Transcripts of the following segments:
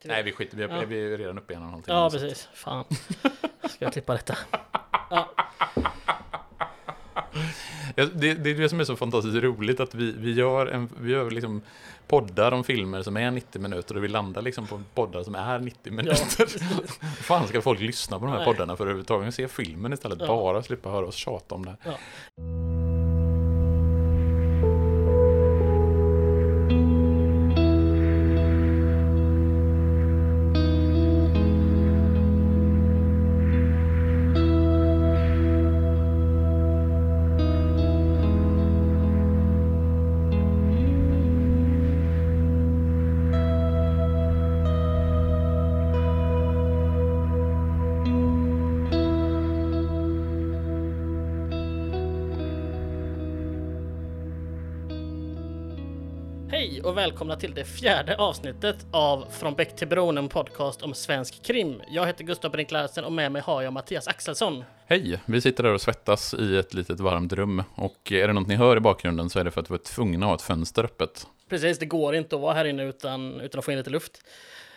skiter i Nej, vi skiter vi är, Ja. vi är redan uppe igen. Någonting, Ja, så- precis. Fan. Ska jag klippa detta? Ja, Ja, det, det är det som är så fantastiskt roligt, att vi, vi gör, en, vi gör liksom poddar om filmer som är 90 minuter och vi landar liksom på poddar som är 90 minuter. Hur fan ska folk lyssna på de här Nej. poddarna för överhuvudtaget? Se filmen istället, Ja. bara slippa höra oss tjata om det. ja. Välkomna till det fjärde avsnittet av Från Bäck till Bron, en podcast om svensk krim. Jag heter Gustav Brink Larsen och med mig har jag Mattias Axelsson. Hej! Vi sitter där och svettas i ett litet varmt rum. Och är det något ni hör i bakgrunden så är det för att vi var tvungna att ha ett fönster öppet. Precis, det går inte att vara här inne utan, utan att få in lite luft.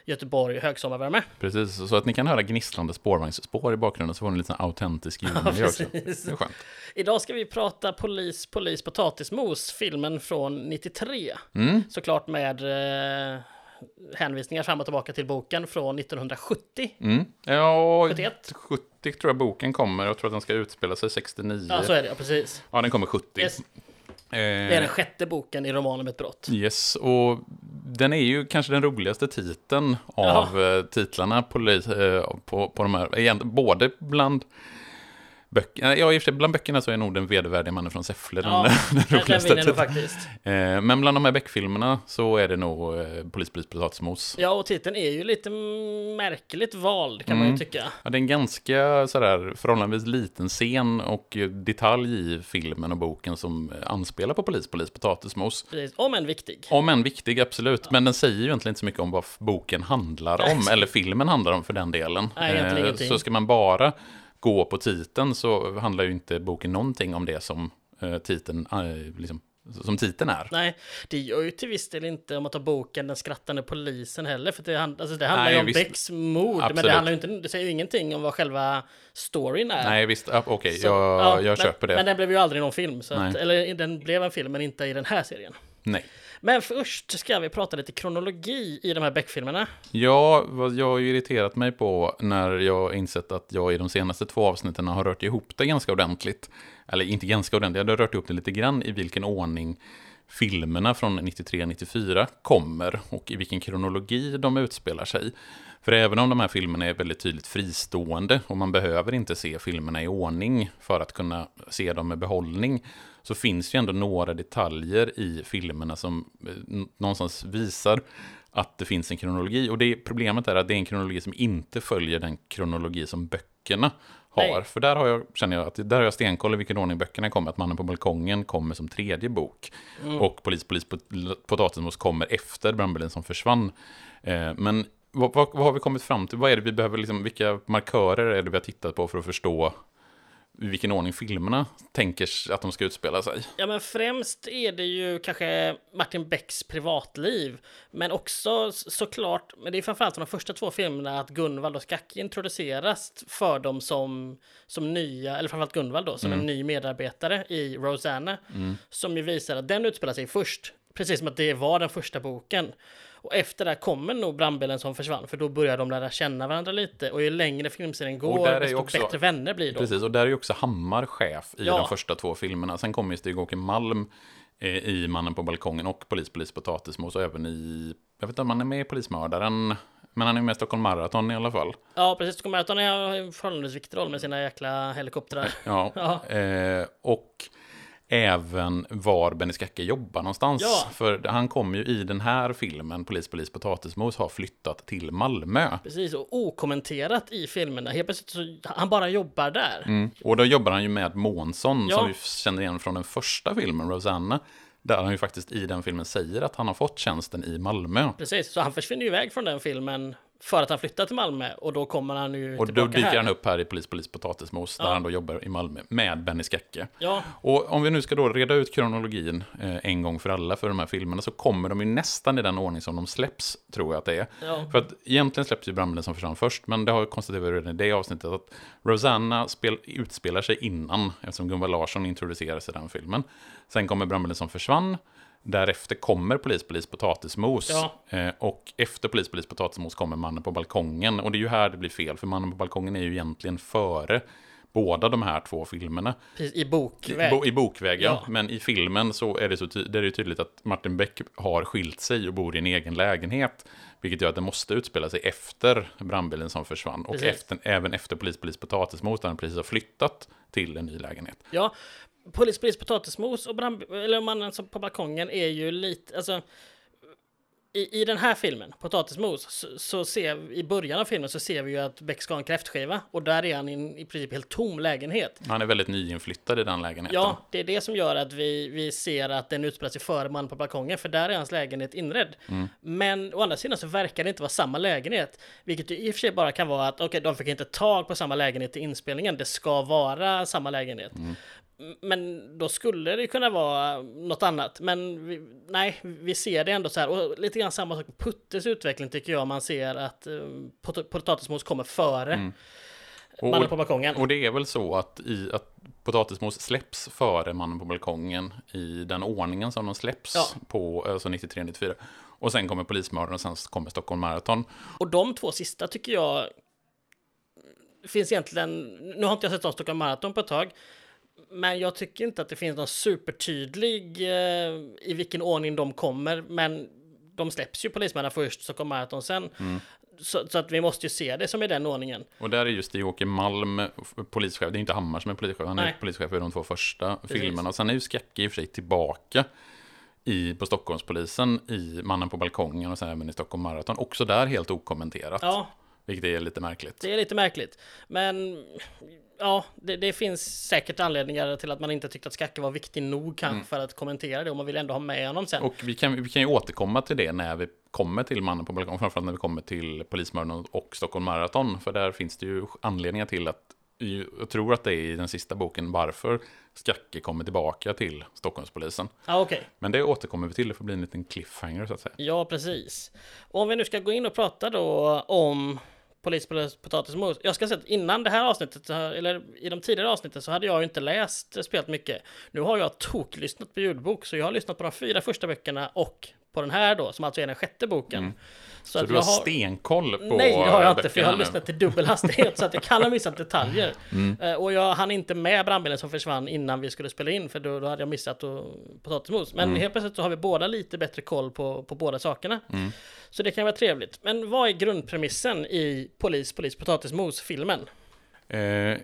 Göteborg, högsommarvärme. Precis, så att ni kan höra gnisslande spårvagnsspår i bakgrunden så får ni lite sån autentisk ljudmiljö också. precis. Det är skönt. Idag ska vi prata Polis, polis, potatismos, filmen från 93. Mm. Såklart med eh, hänvisningar fram och tillbaka till boken från 1970. Mm. Ja, 71. 70 tror jag boken kommer. Jag tror att den ska utspela sig 69. Ja, så är det, ja, precis. Ja, den kommer 70. Yes. Eh, Det är den sjätte boken i romanen med ett brott. Yes, och den är ju kanske den roligaste titeln av eh, titlarna polis, eh, på, på de här, både bland böckerna, ja i och för sig bland böckerna så är nog den vedervärdiga mannen från Säffle den, Ja, den Den, den roligaste titeln. faktiskt. Eh, men bland de här Beck-filmerna så är det nog eh, Polis, polis, potatismos. Ja, och titeln är ju lite märkligt vald kan man Mm. ju tycka. Ja, det är en ganska sådär förhållandevis liten scen och eh, detalj i filmen och boken som anspelar på polis, polis, potatismos. Precis. Om en viktig. Om än viktig, absolut. Men den säger ju egentligen inte så mycket om vad boken handlar om, Nej. eller filmen handlar om för den delen. Nej. Så ska man bara gå på titeln så handlar ju inte boken någonting om det som eh, titeln, eh, liksom, som titeln är. Nej, det gör ju till viss del inte om att ta boken Den skrattande polisen heller, för det, hand, alltså det handlar Nej, ju om visst. Becks mord, men det, handlar inte, det säger ju ingenting om vad själva storyn är. Nej, visst, ah, okej, Så, jag, ja, jag men, köper det. Men den blev ju aldrig någon film, så att, eller den blev en film, men inte i den här serien. Nej. Men först ska vi prata lite kronologi i de här Beck-filmerna. Ja, vad jag har ju irriterat mig på när jag insett att jag i de senaste två avsnitten har rört ihop det ganska ordentligt. Eller inte ganska ordentligt, jag har rört ihop det lite grann i vilken ordning filmerna från 93-94 kommer och i vilken kronologi de utspelar sig. För även om de här filmerna är väldigt tydligt fristående och man behöver inte se filmerna i ordning för att kunna se dem med behållning så finns ju ändå några detaljer i filmerna som eh, någonstans visar att det finns en kronologi. Och det problemet är att det är en kronologi som inte följer den kronologi som böckerna har. Nej. För där har jag, känner jag att där har jag stenkoll i vilken ordning böckerna kommer. Att Mannen på balkongen kommer som tredje bok. Och Polis, polis, pot- potatismos kommer efter Brandbilen som försvann. Eh, men vad, vad, vad har vi kommit fram till? Vad är det vi behöver, liksom, vilka markörer är det vi har tittat på för att förstå i vilken ordning filmerna tänker att de ska utspela sig? Ja, men främst är det ju kanske Martin Becks privatliv, men också såklart, men det är framförallt de första två filmerna att Gunvald och Skacke introduceras för dem som, som nya, eller framförallt Gunvald då, som en ny medarbetare i Rosanna, som ju visar att den utspelar sig först, precis som att det var den första boken. Och efter det kommer nog brandbilen som försvann, för då börjar de lära känna varandra lite. Och ju längre filmserien går, desto också- bättre vänner blir de. Precis, och där är ju också Hammar chef i Ja. de första två filmerna. Sen kommer ju Stig-Åke Malm eh, i Mannen på balkongen och Polis, polis, potatismos och även i, jag vet inte om han är med i Polismördaren, men han är med i Stockholm Marathon i alla fall. Ja, precis. Att han har en förhållandevis viktig roll med sina jäkla helikoptrar. Ja, Ja. Eh, och även var Benny Skacke jobbar någonstans. Ja. För han kommer ju i den här filmen, Polis, polis, potatismos, har flyttat till Malmö. Precis, och okommenterat i filmerna. Helt plötsligt så han bara jobbar där. Mm. Och då jobbar han ju med Månsson, Ja. som vi känner igen från den första filmen, Rosanna. Där han ju faktiskt i den filmen säger att han har fått tjänsten i Malmö. Precis, så han försvinner ju iväg från den filmen för att han flyttar till Malmö och då kommer han ju Och då dyker här. han upp här i Polis, polis, potatismos, där Ja. han då jobbar i Malmö med Benny Skacke. Ja, Och om vi nu ska då reda ut kronologin eh, en gång för alla för de här filmerna så kommer de ju nästan i den ordning som de släpps, tror jag att det är. ja, För att egentligen släpps ju Brandbilen som försvann först, men det har jag konstaterat redan i det avsnittet att Rosanna spel, utspelar sig innan, eftersom Gunvar Larsson introduceras i den filmen. Sen kommer Brandbilen som försvann, därefter kommer Polis, polis, potatismos. Ja. Eh, och efter Polis, polis, potatismos kommer Mannen på balkongen. Och det är ju här det blir fel, för Mannen på balkongen är ju egentligen före båda de här två filmerna. i bokväg. Bo, I bokväg, ja. Ja. Men i filmen så är det, så ty- det är tydligt att Martin Beck har skilt sig och bor i en egen lägenhet. Vilket gör att det måste utspela sig efter brandbilen som försvann. Och efter, även efter Polis, polis, potatismos, där han precis har flyttat till en ny lägenhet. Ja, polis, polis, potatismos och brand, eller mannen som på balkongen är ju lite, alltså i, i den här filmen, Potatismos, så, så ser i början av filmen så ser vi ju att Beck ska ha en kräftskiva och där är han i en i princip helt tom lägenhet. Han är väldigt nyinflyttad i den lägenheten. Ja, det är det som gör att vi, vi ser att den utspelar sig före mannen på balkongen, för där är hans lägenhet inredd. Men å andra sidan så verkar det inte vara samma lägenhet, vilket i och för sig bara kan vara att okej, de fick inte tag på samma lägenhet i inspelningen, det ska vara samma lägenhet. M- Men då skulle det kunna vara något annat. Men vi, nej, vi ser det ändå så här. Och lite grann samma sak på Puttes utveckling tycker jag. Man ser att eh, pot- potatismos kommer före Och- mannen på balkongen. Och det är väl så att, i, att potatismos släpps före Mannen på balkongen i den ordningen som de släpps Ja. på, alltså 93-94. Och sen kommer Polismördaren och sen kommer Stockholm Marathon. Och de två sista tycker jag finns egentligen, nu har inte jag sett om Stockholm Marathon på ett tag, men jag tycker inte att det finns någon supertydlig eh, i vilken ordning de kommer, men de släpps ju Polismännen först, Stockholm Marathon sen. Så, så att vi måste ju se det som i den ordningen. Och där är just Joakim Malm f- polischef, det är inte Hammar som är polischef, han är Nej. polischef i de två första Precis. filmerna. Och sen är ju Skacke i och för sig tillbaka i, på Stockholmspolisen i Mannen på balkongen och sen även i Stockholm Marathon. Också där helt okommenterat, Ja, vilket är lite märkligt. det är lite märkligt. Men ja, det, det finns säkert anledningar till att man inte tyckte att Skacke var viktig nog kanske för att kommentera det och man vill ändå ha med honom sen. Och vi kan, vi kan ju återkomma till det när vi kommer till Mannen på balkongen, framförallt när vi kommer till Polismördaren och Stockholm Marathon. För där finns det ju anledningar till att, jag tror att det är i den sista boken, varför Skacke kommer tillbaka till Stockholmspolisen. Ja, okej. Men det återkommer vi till, det får bli en liten cliffhanger så att säga. Ja, precis. Och om vi nu ska gå in och prata då om Polis, potatismos. Jag ska säga att innan det här avsnittet, eller i de tidigare avsnitten så hade jag ju inte läst spelat mycket. Nu har jag toklyssnat på ljudbok, så jag har lyssnat på de fyra första böckerna och på den här då, som alltså är den sjätte boken. Mm. Så, att du jag har stenkoll på Nej, det har jag inte, för jag har lyssnat till dubbel hastighet, så att jag kan ha missat detaljer. Mm. Eh, Och jag hann inte med brandbilen som försvann innan vi skulle spela in, för då, då hade jag missat och, potatismos. Men Mm. helt plötsligt så har vi båda lite bättre koll på, på båda sakerna. Mm. Så det kan vara trevligt. Men vad är grundpremissen i Polis, polis, potatismos-filmen? Eh,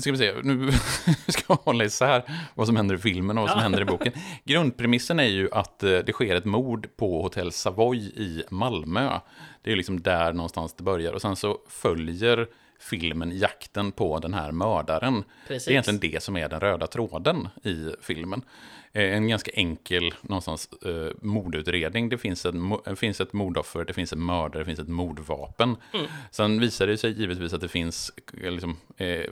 ska vi se, nu ska jag hålla isär vad som händer i filmen och vad som Ja. händer i boken. Grundpremissen är ju att eh, det sker ett mord på Hotell Savoy i Malmö. Det är liksom där någonstans det börjar. Och sen så följer filmen jakten på den här mördaren. Precis. Det är egentligen det som är den röda tråden i filmen. Eh, En ganska enkel någonstans eh, mordutredning. Det finns, en, det finns ett mordoffer, det finns en mördare, det finns ett mordvapen. Sen visar det sig givetvis att det finns eh, liksom, eh,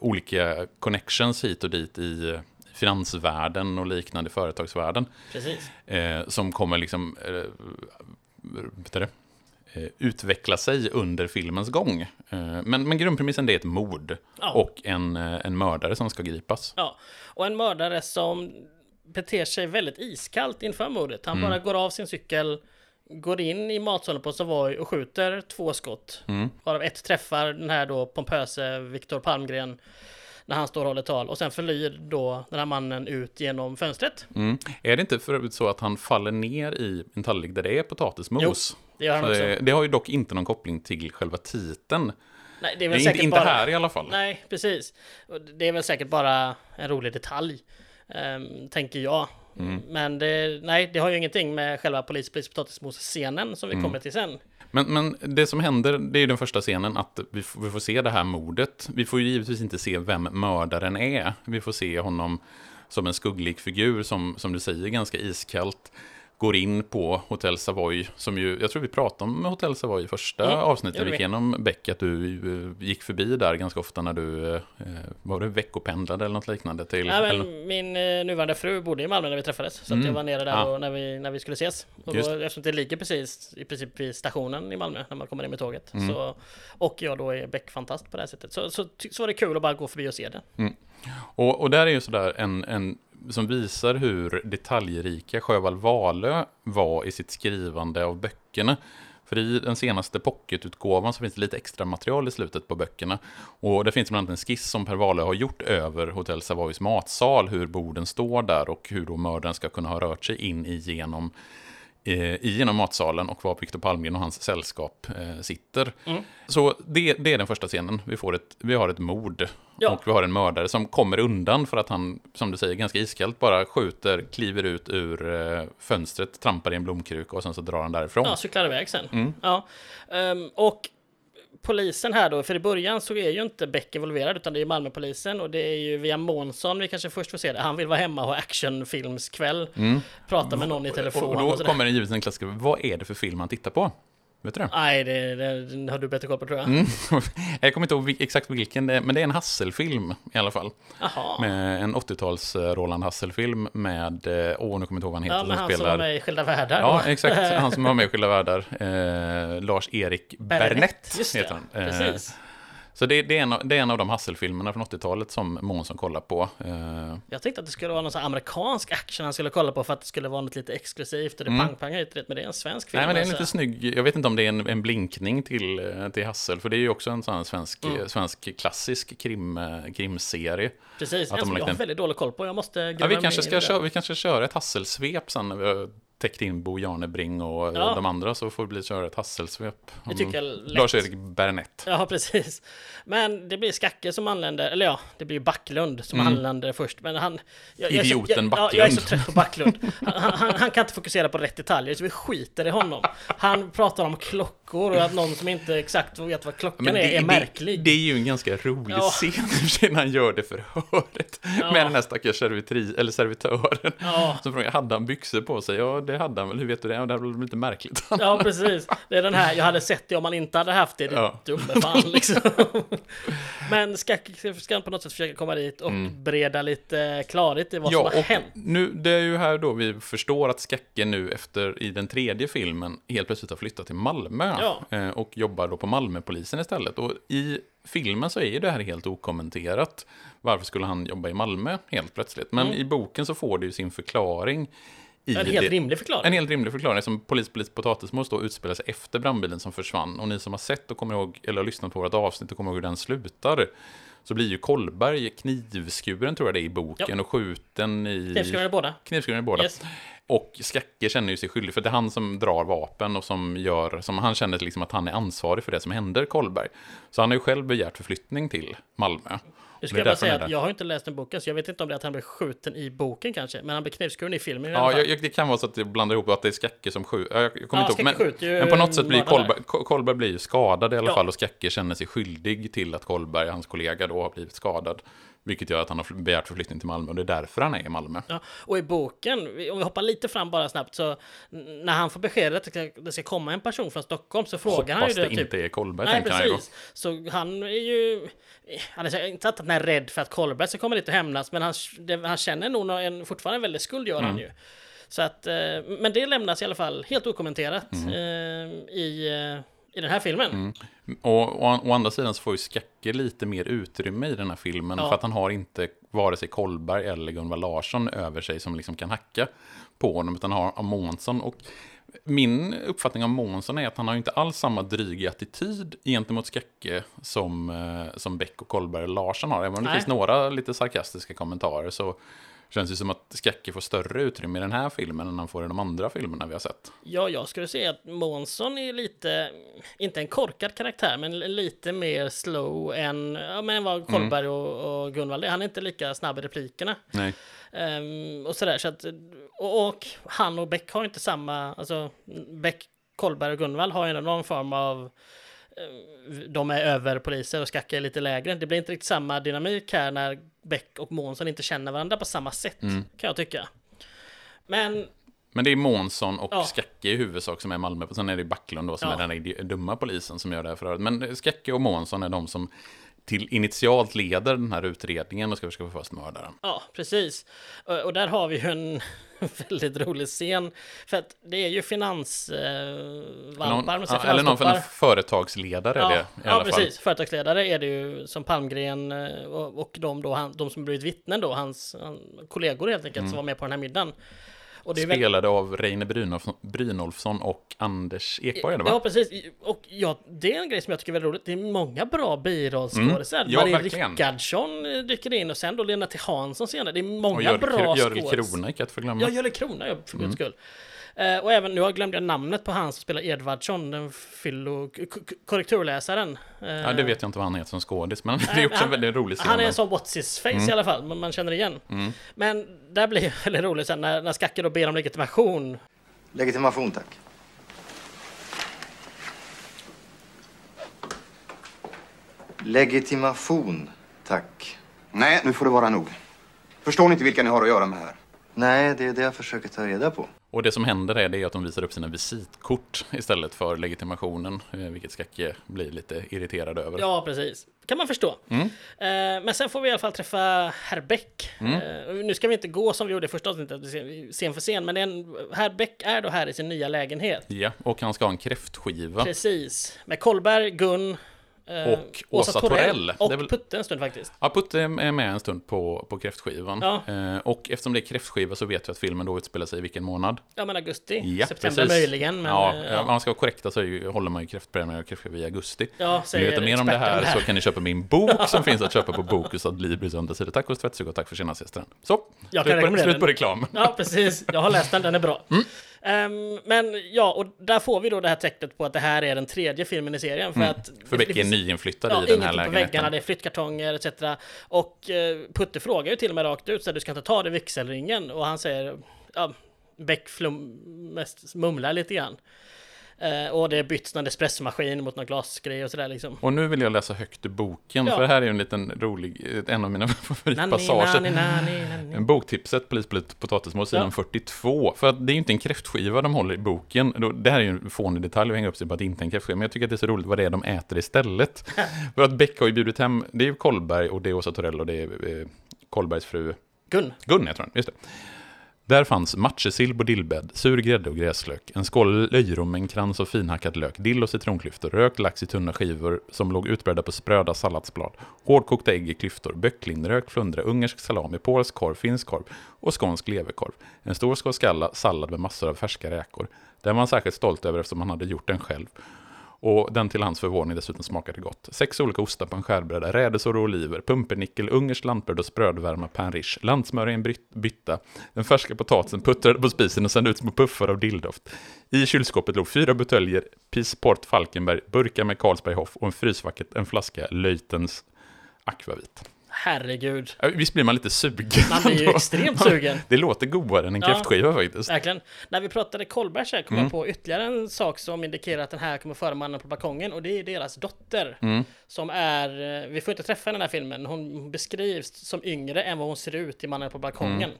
olika connections hit och dit i eh, finansvärlden och liknande företagsvärlden. Eh, som kommer liksom eh, det? Utveckla sig under filmens gång. Men, men grundpremissen det är ett mord Ja. och en, en mördare som ska gripas. Ja, och en mördare som beter sig väldigt iskallt inför mordet. Han Mm. bara går av sin cykel, går in i matsalen på Savoy och skjuter två skott. Mm. Varav ett träffar den här då pompöse Viktor Palmgren när han står och håller tal. Och sen förlyr då den här mannen ut genom fönstret. Mm. Är det inte för övrigt så att han faller ner i en tallrik där det är potatismos? Det gör han Så också. det, det har ju dock inte någon koppling till själva titeln. Nej, det är Det väl är säkert inte, inte bara... här i alla fall. Nej, precis. Det är väl säkert bara en rolig detalj, ehm, tänker jag. Mm. Men det, nej, det har ju ingenting med själva polis, polis, potatismos-scenen som vi Mm. kommer till sen. Men, men det som händer, det är ju den första scenen, att vi, vi får se det här mordet. Vi får ju givetvis inte se vem mördaren är. Vi får se honom som en skugglik figur, som, som du säger, ganska iskallt. Går in på Hotell Savoy, som ju, jag tror vi pratade om Hotell Savoy i första Mm, avsnittet, vi gick igenom Beck, att du eh, gick förbi där ganska ofta när du, eh, var det veckopendlade eller något liknande till? Ja, eller, men min eh, nuvarande fru bodde i Malmö när vi träffades. Så Mm. jag var nere där Ja. och när, vi, när vi skulle ses. Och då, eftersom det ligger precis i princip vid stationen i Malmö när man kommer in med tåget. Mm. Så, och jag då är Beck-fantast på det här sättet. Så, så, så var det kul att bara gå förbi och se det. Och, och där är ju sådär en, en som visar hur detaljrika Sjöwall Wahlöö var i sitt skrivande av böckerna. För i den senaste pocketutgåvan så finns det lite extra material i slutet på böckerna. Och det finns bland annat en skiss som Per Wahlöö har gjort över Hotell Savoys matsal, hur borden står där och hur då mördaren ska kunna ha rört sig in igenom eh, igenom matsalen och var Viktor Palmgren och hans sällskap eh, sitter. Mm. Så det, det är den första scenen. Vi, får ett, vi har ett mord Ja. och vi har en mördare som kommer undan för att han, som du säger, ganska iskallt bara skjuter, kliver ut ur eh, fönstret, trampar i en blomkruka och sen så drar han därifrån. Ja, cyklar iväg sen. Mm. Ja. Ehm, och polisen här då, för i början så är ju inte Beck involverad utan det är Malmöpolisen och det är ju via Månsson vi kanske först får se det. Han vill vara hemma och ha actionfilmskväll, prata med någon i telefon Mm. och och, då sådär. kommer det givetvis en klassiker. Vad är det för film han tittar på? Vet du det? Nej, det, det, har du bättre koll på tror jag. Mm. jag kommer inte ihåg exakt vilken, det är, men det är en Hasselfilm i alla fall. Jaha. Med en 80-tals eh, Roland Hasselfilm med, eh, åh nu kommer jag inte ihåg vad han heter, Ja, men som han som spelar... var med i Skilda Världar. Ja, exakt. Han som var med i Skilda Världar. Eh, Lars-Erik Bernett heter han. Eh, precis. Så det, det, är en det är en av de Hasselfilmerna från 80-talet som Månsson kollar på. Eh, Jag tänkte att det skulle vara någon sån amerikansk action han skulle kolla på för att det skulle vara något lite exklusivt och det Mm. pang-pang hit men det är en svensk film. nej, men det är en alltså. lite snygg, jag vet inte om det är en, en blinkning till, eh, till Hassel, för det är ju också en sån svensk, Mm. svensk klassisk krim, eh, krimserie. Precis, att en som har jag har en- väldigt dålig koll på. Jag måste Ja, vi, kanske ska köra, vi kanske ska köra ett Hasselsvep sen när vi har täckt in Bo Jarnebring och Ja. de andra, så får det bli köra ett Hasselsvep. Det tycker jag. Lars-Erik Bernett. Ja, precis. Men det blir Skacke som anländer, eller ja, det blir Backlund som Mm. anländer först. Men han... Jag, Idioten jag, ja, jag är så Backlund. trött på Backlund. Han, han, han kan inte fokusera på rätt detaljer, så vi skiter i honom. Han pratar om klockor och att någon som inte exakt vet vad klockan Men är, det, är det, märklig. det är ju en ganska rolig Ja. scen när han gör det förhöret. Ja. Med den här stackars servitri, eller servitören. Ja. Som frågar, hade han byxor på sig? Ja, det hade han väl. Hur vet du det? Ja, det var lite märkligt. Ja, precis. Det är den här, jag hade sett det om man inte hade haft det, det Ja. dumme fan liksom. Men Skacke ska på något sätt försöka komma dit och breda lite klarhet i vad som Mm. Har hänt. nu, det är ju här då vi förstår att Skacke nu efter, i den tredje filmen, helt plötsligt har flyttat till Malmö. Ja. eh, Och jobbar då på Malmöpolisen istället. Och i filmen så är ju det här helt okommenterat. Varför skulle han jobba i Malmö helt plötsligt? Men i boken så får det ju sin förklaring. I Mm. En helt det, rimlig förklaring. En helt rimlig förklaring som Polis, polis, potatismos då utspelar sig efter brandbilen som försvann. Och ni som har sett och kommer ihåg, eller har lyssnat på vårt avsnitt och kommer ihåg hur den slutar. Så blir ju Kolberg knivskuren tror jag det är i boken och skjuten i... Knivskuren är båda. Knivskuren är båda. Yes. Och Skacke känner ju sig skyldig, för det är han som drar vapen och som gör, som han känner liksom att han är ansvarig för det som händer Kolberg. Så han har ju själv begärt förflyttning till Malmö. Nu ska jag bara säga att jag har inte läst den boken, så jag vet inte om det är att han blir skjuten i boken kanske, men han blir knivskuren i filmen i Ja, jag, jag, det kan vara så att det blandar ihop att det är Skacke som skjuter. Jag, jag kommer Ja, inte ihåg. Men, ju men på något sätt blir Kolberg, Ko- Kolberg blir skadad i alla Ja. fall och Skacke känner sig skyldig till att Kolberg, hans kollega, då har blivit skadad. Vilket gör att han har begärt förflyttning till Malmö och det är därför han är i Malmö. Ja, och i boken, om vi hoppar lite fram bara snabbt, så när han får beskedet att det ska- det komma en person från Stockholm så frågar han ju Hoppas det det typ inte är Kolberg, Nej, tänker han ju då. precis. Så han är ju... Han är inte att han är rädd för att Kolberg ska komma dit och hämnas, men han, det, han känner nog en, fortfarande en väldig skuld, gör Mm. han ju. Så att, eh, men det lämnas i alla fall helt okommenterat Mm. eh, i, eh, i den här filmen. Och å, å andra sidan så får ju Skacke lite mer utrymme i den här filmen. Ja. För att han har inte vare sig Kolberg eller Gunvald Larsson över sig som liksom kan hacka på honom. Utan har, har Månsson. Och min uppfattning om Månsson är att han har inte alls samma dryga attityd gentemot Skacke som, eh, som Beck och Kolberg och Larsson har. Även om det Nej. finns några lite sarkastiska kommentarer så känns det som att Skacke får större utrymme i den här filmen än han får i de andra filmerna vi har sett. Ja, jag skulle säga att Månsson är lite, inte en korkad karaktär, men lite mer slow än ja, men vad Kolberg och, och Gunvald. Han är inte lika snabb i replikerna. Nej. Ehm, och sådär, så att, och, och han och Beck har inte samma, alltså Beck, Kolberg och Gunvald har ju någon form av de är överpoliser och Skacke är lite lägre. Det blir inte riktigt samma dynamik här när Beck och Månsson inte känner varandra på samma sätt, kan jag tycka. Men Men det är Månsson och Ja. Skacke i huvudsak som är Malmö. Och sen är det Backlund då som Ja. är den dumma polisen som gör det här förhöret. Men Skacke och Månsson är de som till initialt leder den här utredningen och ska försöka få fast mördaren. Ja, precis. Och, och där har vi ju en väldigt rolig scen. För att det är ju finansvalpar, Någon, ja, eller någon någon företagsledare är det i ja, alla fall. precis. Företagsledare är det ju som Palmgren eh, och, och de, då, han, de som blivit vittnen då, hans han, kollegor helt enkelt, Mm. som var med på den här middagen. Och det är väl- Spelade av Reine Brynolfsson, Brynolfsson och Anders Ekborg? Ja, precis. Och ja, det är en grej som jag tycker är väldigt roligt. Det är många bra birollskådisar. Mm. Ja, Marie verkligen. Rickardsson eh, dyker in och sen då Lena T. Hansson senare. Det är många och Görel, bra Görel skådis. Krona, icke att förglömma. Ja, Görel Krona, för Mm. guds skull. Eh, och även, nu glömde jag namnet på han som spelar Edvardsson, den fyllo korrekturläsaren. Eh, Ja, det vet jag inte vad han heter som skådis, men det är också han- en väldigt rolig scen. Han är en sån what's his face Mm. i alla fall, man, man känner igen. Men där blir det väldigt roligt sen när, när Skacke då ber om legitimation. Legitimation, tack. Legitimation, tack. Nej, nu får det vara nog. Förstår ni inte vilka ni har att göra med här? Nej, det är det jag försöker ta reda på. Och det som händer är det att de visar upp sina visitkort istället för legitimationen, eh, vilket Skacke blir lite irriterad över. Ja, precis. Kan man förstå. Mm. Eh, men sen får vi i alla fall träffa herr Beck. Mm. Eh, nu ska vi inte gå som vi gjorde i första avsnittet, scen för scen, men en, herr Beck är då här i sin nya lägenhet. Ja, och han ska ha en kräftskiva. Precis. Med Kolberg, Gun, Och Åsa Torell. Och väl- Putte en stund faktiskt. Ja, Putte är med en stund på, på kräftskivan. Ja. Eh, och eftersom det är kräftskiva så vet vi att filmen då utspelar sig i vilken månad? Ja, men augusti. Ja, September precis. möjligen, men... ja, eh, ja. om man ska vara korrekta så ju, håller man ju kräftpremiär och kräftskiva i augusti. Ja, Vill ni säger veta mer om det experten här så kan ni köpa min bok som finns att köpa på Bokus Adlibris undersida. Tack hos Tvättstuga och tack för senast gästen. Så, Jag slut, på, slut på reklam. Ja, precis. Jag har läst den, den är bra. Mm. Ehm, men ja, och där får vi då det här tecknet på att det här är den tredje filmen i serien. För att... Mm. För det Beck är finns- nyinflyttad Ja, i den här ingenting på lägenheten. väggarna, det är flyttkartonger etc. Och eh, Putte frågar ju till och med rakt ut så här, du ska inte ta det vigselringen. Och han säger, ja, Beck flum, mest mumlar lite grann. Eh, och det byts någon espressomaskin mot någon glasgrej och sådär liksom. Och nu vill jag läsa högt ur boken, Ja. för det här är ju en liten rolig, en av mina favoritpassager. nani, nani, nani. En boktipset, Polis, polis, potatismål, sidan Ja. 42. För att det är ju inte en kräftskiva de håller i boken. Det här är ju en fånig detalj att hänga upp sig på att det inte är en kräftskiva. Men jag tycker att det är så roligt vad det är de äter istället. För att Beck har ju bjudit hem, det är ju Kolberg och det är Åsa Torell och det är eh, Kolbergs fru Gun. Gun heter hon, just det. Där fanns matjessill på dillbädd, sur grädde och gräslök, en skål löjrom med en krans av finhackad lök, dill och citronklyftor, rökt lax i tunna skivor som låg utbredda på spröda salladsblad, hårdkokta ägg i klyftor, böcklingrök, flundra, ungersk salami, polsk korv, finsk korv och skånsk leverkorv. En stor skål skalla, sallad med massor av färska räkor. Den var han särskilt stolt över eftersom han hade gjort den själv. Och den till hans förvåning dessutom smakade gott. Sex olika ostar på en skärbräda, rädisor och oliver, pumpernickel, ungerskt lantbröd och sprödvärma pain riche, landsmör i en bytta, den färska potatisen puttrade på spisen och sände ut små puffar av dilldoft. I kylskåpet låg fyra buteljer Pisport Falkenberg, burkar med Carlsberg Hoff och en frysvacket, en flaska Löjtens Aquavit. Herregud. Visst blir man lite sugen? Man blir ju då? extremt sugen. Det låter godare än en Ja. kräftskiva faktiskt. Verkligen. När vi pratade Kolbergs här kom Mm. jag på ytterligare en sak som indikerar att den här kommer före mannen på balkongen och det är deras dotter. Mm. Som är, eh, vi får inte träffa henne i den här filmen, hon beskrivs som yngre än vad hon ser ut i mannen på balkongen.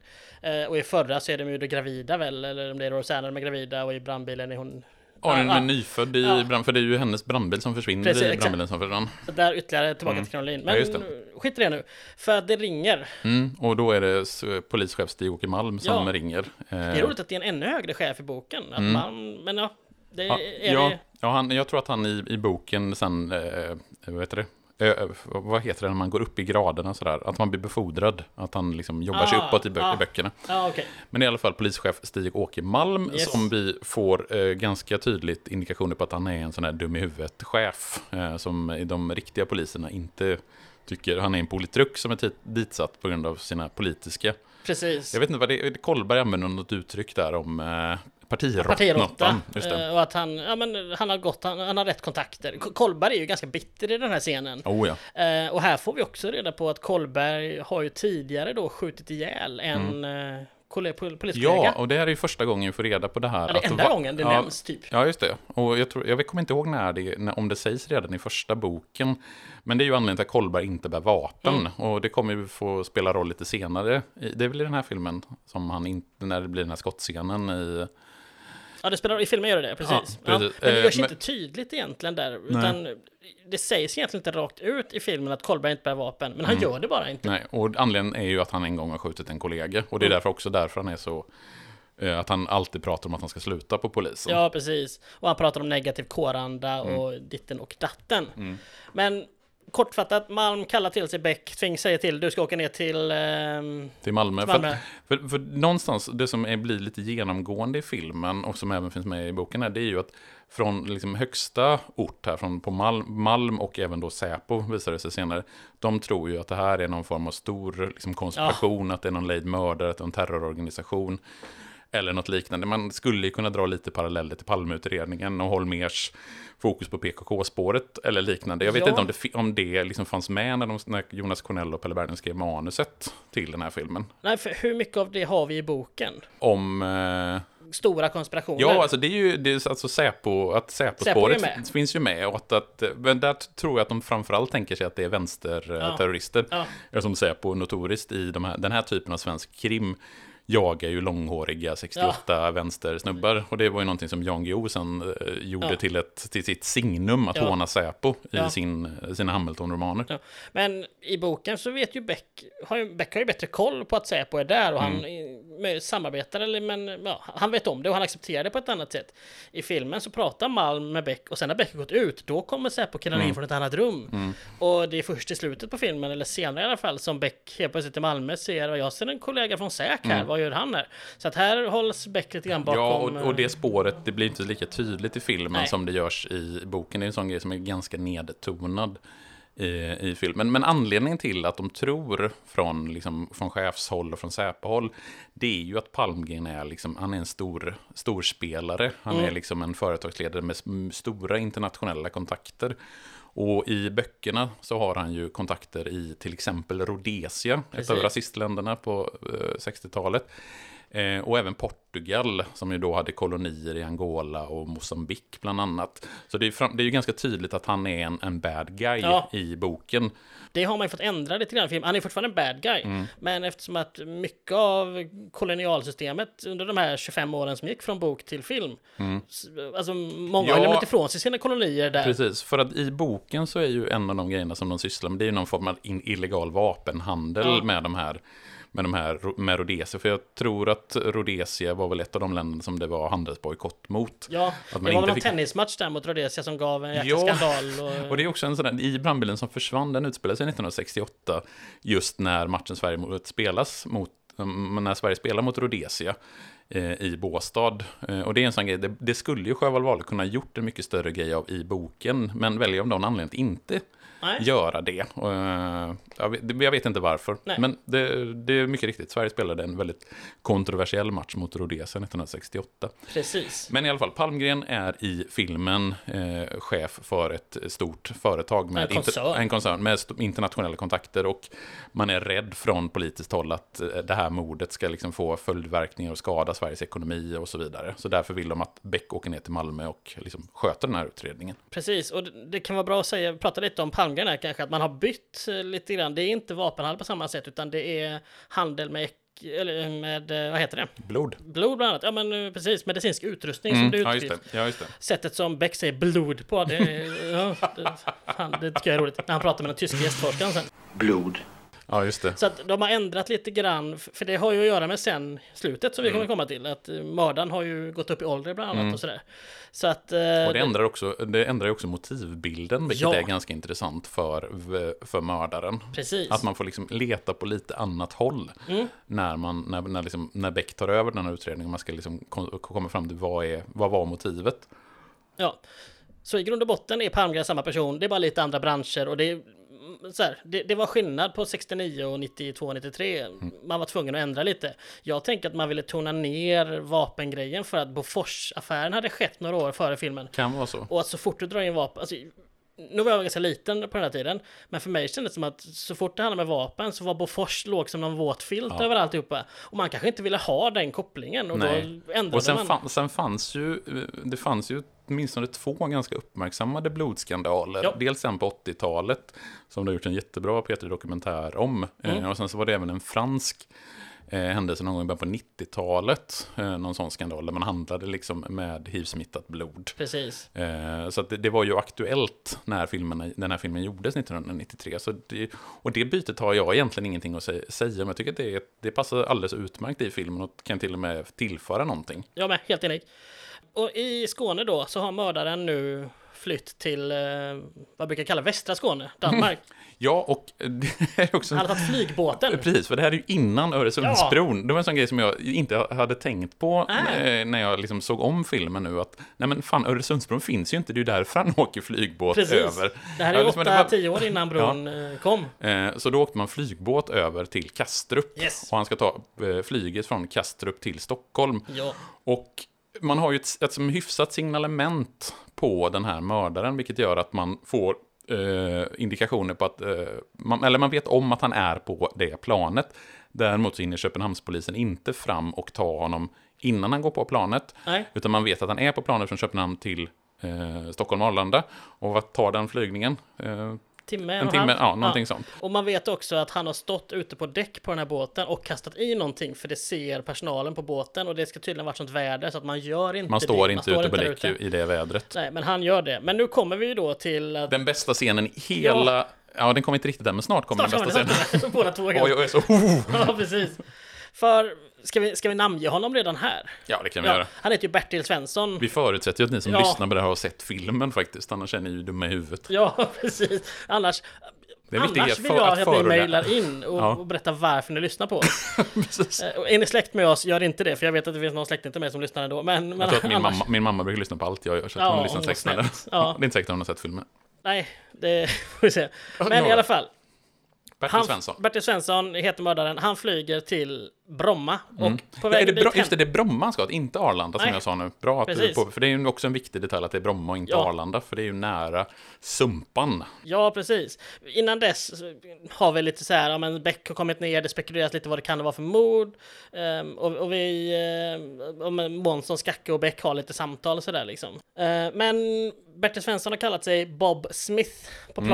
Mm. Eh, och i förra så är de ju gravida väl, eller om det är Rosanna de är gravida och i brandbilen är hon Ja, den är ja. nyfödd i Ja. brand, för det är ju hennes brandbil som försvinner Precis, i exakt. brandbilen som försvann. Så där ytterligare tillbaka till Caroline. Men Mm. Ja, skit i det nu. För det ringer. Mm, och då är det polischef Stig-Åke Malm som Ja. ringer. Det är roligt att det är en ännu högre chef i boken. Att man, men ja, det Mm. Ja, är ja, det. ja han, jag tror att han i, i boken sen, eh, vad heter det? Ö, ö, vad heter det när man går upp i graderna sådär? Att man blir befordrad. Att han liksom jobbar sig Ah, uppåt i, bö- ah. i böckerna. Ja, okej. Men i alla fall polischef Stig-Åke Malm Yes. som vi får eh, ganska tydligt indikationer på att han är en sån här dum i huvudet-chef. Eh, som i de riktiga poliserna inte tycker. Han är en politruk som är ditsatt på grund av sina politiska. Precis. Jag vet inte vad det är. Kolberg använder något uttryck där om eh, Partiråtta. partiråttan. Det. eh, Och att han, ja, men han, har gått, han, han har rätt kontakter. K- Kolberg är ju ganska bitter i den här scenen. Oh ja. Eh, och här får vi också reda på att Kolberg har ju tidigare då skjutit ihjäl en Mm. eh. Ja, och det här är ju första gången vi får reda på det här. Det är enda gången det ja, nämns typ. Ja, just det. Och jag, tror, jag kommer inte ihåg när det, när, om det sägs redan i första boken. Men det är ju anledningen till att Kolberg inte bär vapen. Mm. Och det kommer ju få spela roll lite senare. Det är väl i den här filmen som han inte, när det blir den här skottscenen i... Ja, det spelar, i filmen gör det precis. Ja, Ja, precis. men det Eh, görs men- inte tydligt egentligen där, utan det sägs egentligen inte rakt ut i filmen att Kolberg inte bär vapen, men han Mm. gör det bara inte. Nej, och anledningen är ju att han en gång har skjutit en kollega. Och det är Mm. därför också därför han är så... eh, Att han alltid pratar om att han ska sluta på polisen. Ja, precis. Och han pratar om negativ kåranda Mm. och ditten och datten. Men kortfattat, Malm kallar till sig Beck, Tving säger till, du ska åka ner till... ehm, Till Malmö. Till Malmö. För, för, för någonstans, det som är, blir lite genomgående i filmen och som även finns med i boken här, det är ju att från liksom högsta ort här, från på Malm, Malm och även då Säpo visar det sig senare, de tror ju att det här är någon form av stor liksom, konspiration, att det är någon lejd mördare, att det är en terrororganisation. Eller något liknande. Man skulle ju kunna dra lite paralleller till Palmeutredningen och Holmers fokus på PKK-spåret eller liknande. Jag vet Ja. inte om det, om det liksom fanns med när, de, när Jonas Cornell och Pelle Bergling skrev manuset till den här filmen. Nej, för hur mycket av det har vi i boken? Om... Eh, Stora konspirationer. ja, alltså det är ju det är alltså Säpo, att Säpo Säpo-spåret med. finns, ju med. Och att, att, men där tror jag att de framförallt tänker sig att det är vänsterterrorister. Ja. Som Säpo notoriskt i de här, den här typen av svensk krim jagar ju långhåriga 68 vänstersnubbar. Och det var ju någonting som Jan Guillou sen eh, gjorde Ja. till, ett, till sitt signum att Ja. håna Säpo Ja. i sin, sina Hamilton-romaner. Ja. Men i boken så vet ju Beck, har ju, Beck har ju bättre koll på att Säpo är där och han Mm. med, samarbetar, eller men ja, han vet om det och han accepterar det på ett annat sätt. I filmen så pratar Malm med Beck och sen när Beck gått ut, då kommer Säpo-killarna Mm. in från ett annat rum. Och det är först i slutet på filmen, eller senare i alla fall, som Beck helt plötsligt i Malmö ser, jag ser en kollega från Säk här, vad gör han här? Så att här hålls Beck lite grann bakom... Mm. Ja, och, och det eh, spåret, det blir inte lika tydligt i filmen Nej. som det görs i boken. Det är en sån grej som är ganska nedtonad i, i filmen. Men anledningen till att de tror från, liksom, från chefshåll och från Säpohåll, det är ju att Palmgren är, liksom, han är en stor, stor spelare. Han Mm. är liksom en företagsledare med stora internationella kontakter. Och i böckerna så har han ju kontakter i till exempel Rhodesia, ett Precis. av rasistländerna på eh, 60-talet. Eh, och även Portugal, som ju då hade kolonier i Angola och Mosambik bland annat. Så det är, fram, det är ju ganska tydligt att han är en, en bad guy Ja. i boken. Det har man ju fått ändra lite grann filmen. Han är fortfarande en bad guy. Mm. Men eftersom att mycket av kolonialsystemet under de här 25 åren som gick från bok till film. s- Alltså många har Mm. Ja. lämnat ifrån sig sina kolonier där. Precis, för att i boken så är ju en av de grejerna som de sysslar med, det är ju någon form av illegal vapenhandel Ja. med de här med de här med Rhodesia, för jag tror att Rhodesia var väl ett av de länder som det var handelsbojkott mot. Ja, Att det man var inte väl fick- tennismatch där mot Rhodesia som gav en jäkla Ja. skandal. Och... Och det är också en sån där, i brandbilen som försvann, den utspelade sig 1968, just när matchen Sverige spelas mot, mm, när Sverige spelar mot Rhodesia eh, i Båstad. Eh, och det är en sån grej, det, det skulle ju Sjöwall Wahlöö kunna gjort en mycket större grej av i boken, men väljer av någon anledning att inte Nej. göra det. Och, eh, jag, vet, jag vet inte varför, Nej. men det, det är mycket riktigt. Sverige spelade en väldigt kontroversiell match mot Rhodesia 1968. Precis. Men i alla fall, Palmgren är i filmen eh, chef för ett stort företag med En koncern. en koncern med internationella kontakter och man är rädd från politiskt håll att eh, det här mordet ska liksom få följdverkningar och skada Sveriges ekonomi och så vidare. Så därför vill de att Beck åker ner till Malmö och liksom sköter den här utredningen. Precis, och det, det kan vara bra att säga, prata lite om Palmgren här kanske, att man har bytt eh, lite grann. Det är inte vapenhandel på samma sätt, utan det är handel med, eller med, eh, vad heter det? Blod. Blod bland annat. Ja men eh, precis, medicinsk utrustning som det Mm, ja, just det. Ja, just det. Sättet som Beck säger blod på, det, är- ja, det, fan, det tycker jag är roligt. När han pratar med den tyska gästforskaren sen. Blod. Ja, just det. Så att de har ändrat lite grann, för det har ju att göra med sen slutet som vi Mm. kommer komma till. Att eh, mördaren har ju gått upp i ålder bland annat och sådär. Så att... eh, Och det ändrar, också, det ändrar också motivbilden, vilket Ja. är ganska intressant för, för mördaren. Precis. Att man får liksom leta på lite annat håll Mm. när, man, när, när, liksom, när Beck tar över den här utredningen. Man ska liksom kom- komma fram till vad, är, vad var motivet. Ja. Så i grund och botten är Palmgren samma person, det är bara lite andra branscher och det är mm, så här, det, det var skillnad på 69 och 92 och 93. Man var tvungen att ändra lite. Jag tänker att man ville tona ner vapengrejen för att Bofors-affären hade skett några år före filmen. Kan vara så. Och att så fort du drar in vapen, alltså, nu var jag ganska liten på den här tiden, men för mig kändes det som att så fort det handlade med vapen så var Bofors låg som någon våt filt Ja. över alltihopa. Och man kanske inte ville ha den kopplingen och Nej. då ändrade Och sen, man. fan, sen fanns ju, det fanns ju åtminstone två ganska uppmärksammade blodskandaler. Ja. Dels en på 80-talet, som det har gjort en jättebra P3-dokumentär om. Mm. Eh, och sen så var det även en fransk eh, händelse någon gång i början på 90-talet. Eh, någon sån skandal där man handlade liksom med hiv-smittat blod. Precis. Eh, så det, det var ju aktuellt när filmen, den här filmen gjordes 1993. Så det, och det bytet har jag egentligen ingenting att sä- säga, men jag tycker att det, det passar alldeles utmärkt i filmen och kan till och med tillföra någonting. Jag med, helt enig. Och i Skåne då så har mördaren nu flytt till eh, vad brukar kalla västra Skåne, Danmark. Ja, och det är också... Han har tagit flygbåten. Precis, för det här är ju innan Öresundsbron. Det var en sån grej som jag inte hade tänkt på eh, när jag liksom såg om filmen nu. Att, nej men fan, Öresundsbron finns ju inte, det är ju därför han åker flygբåt Precis. över. Det här Ja, är liksom, var- 8-10 år innan bron eh, kom. Eh, Så då åkte man flygbåt över till Kastrup. Yes. Och han ska ta eh, flyget från Kastrup till Stockholm. Ja, Och man har ju ett, ett som hyfsat signalement på den här mördaren, vilket gör att man får eh, indikationer på att, eh, man, eller man vet om att han är på det planet. Däremot så hinner Köpenhamnspolisen inte fram och ta honom innan han går på planet. nej, Utan man vet att han är på planet från Köpenhamn till eh, Stockholm Arlanda. Och vad tar den flygningen? Timme, en och timme, halv. ja, någonting sånt. Och man vet också att han har stått ute på däck på den här båten och kastat i någonting för det ser personalen på båten och det ska tydligen varit sånt väder så att man gör inte Man det. står inte ute på där däck i det vädret. Nej, men han gör det. Men nu kommer vi ju då till att... Den bästa scenen i hela... Ja, den kommer inte riktigt än, men snart kommer Snart den kommer bästa det, scenen. kommer det. Båda två Oj, jag är så... Oh! Ja, precis. För, ska vi, ska vi namnge honom redan här? Ja, det kan vi Ja, göra. han heter ju Bertil Svensson. Vi förutsätter ju att ni som Ja. lyssnar på det här har sett filmen faktiskt, annars är ni ju dumma i huvudet. Ja, precis. Annars, annars vill jag att att, ni mejlar in och, Ja. och berättar varför ni lyssnar på oss. Eh, är ni släkt med oss, gör inte det, för jag vet att det finns någon släkting till mig som lyssnar ändå. Men, men Jag tror att min annars- mamma, min mamma brukar lyssna på allt jag gör, så att Ja, hon lyssnar säkert. Ja. Det är inte säkert att hon har sett filmen. Nej, det får vi se. Men i några. alla fall. Bertil Han, Svensson. Bertil Svensson heter mördaren. Han flyger till Bromma. Och på Mm. Ja, vägen är det bra, hem- just det, det är Bromma han ska inte Arlanda som Nej. jag sa nu. Bra att du Precis. på, för det är ju också en viktig detalj att det är Bromma och inte Ja. Arlanda, för det är ju nära Sumpan. Ja, precis. Innan dess så har vi lite så här, ja men Beck har kommit ner, det spekuleras lite vad det kan vara för mord. Ehm, och, och vi, uh, men Månsson, Skacke och Beck har lite samtal och sådär liksom. Eh, men Bertil Svensson har kallat sig Bob Smith på Mm.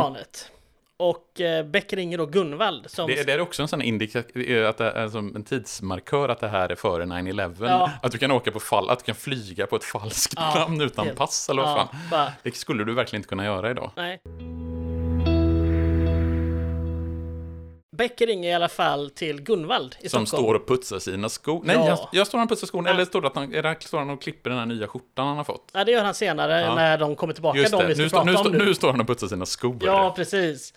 Och uh, Beck ringer då Gunvald som... Det, det är också en sån indika, att det är som en tidsmarkör att det här är före 9-11. Ja. Att du kan åka på fall, att du kan flyga på ett falskt Ja, namn utan helt. pass eller vad ja, fan. bara, Det skulle du verkligen inte kunna göra idag. nej. Beck ringer i alla fall till Gunvald i Som Stockholm. står och putsar sina skor. Nej, Ja. jag, jag står han och putsar skorna. Ja. Eller står, det att han, är det, står han och klipper den här nya skjortan han har fått? Ja, det gör han senare Ja. när de kommer tillbaka, Just det, nu, prata nu, nu. nu står han och putsar sina skor. Ja, precis.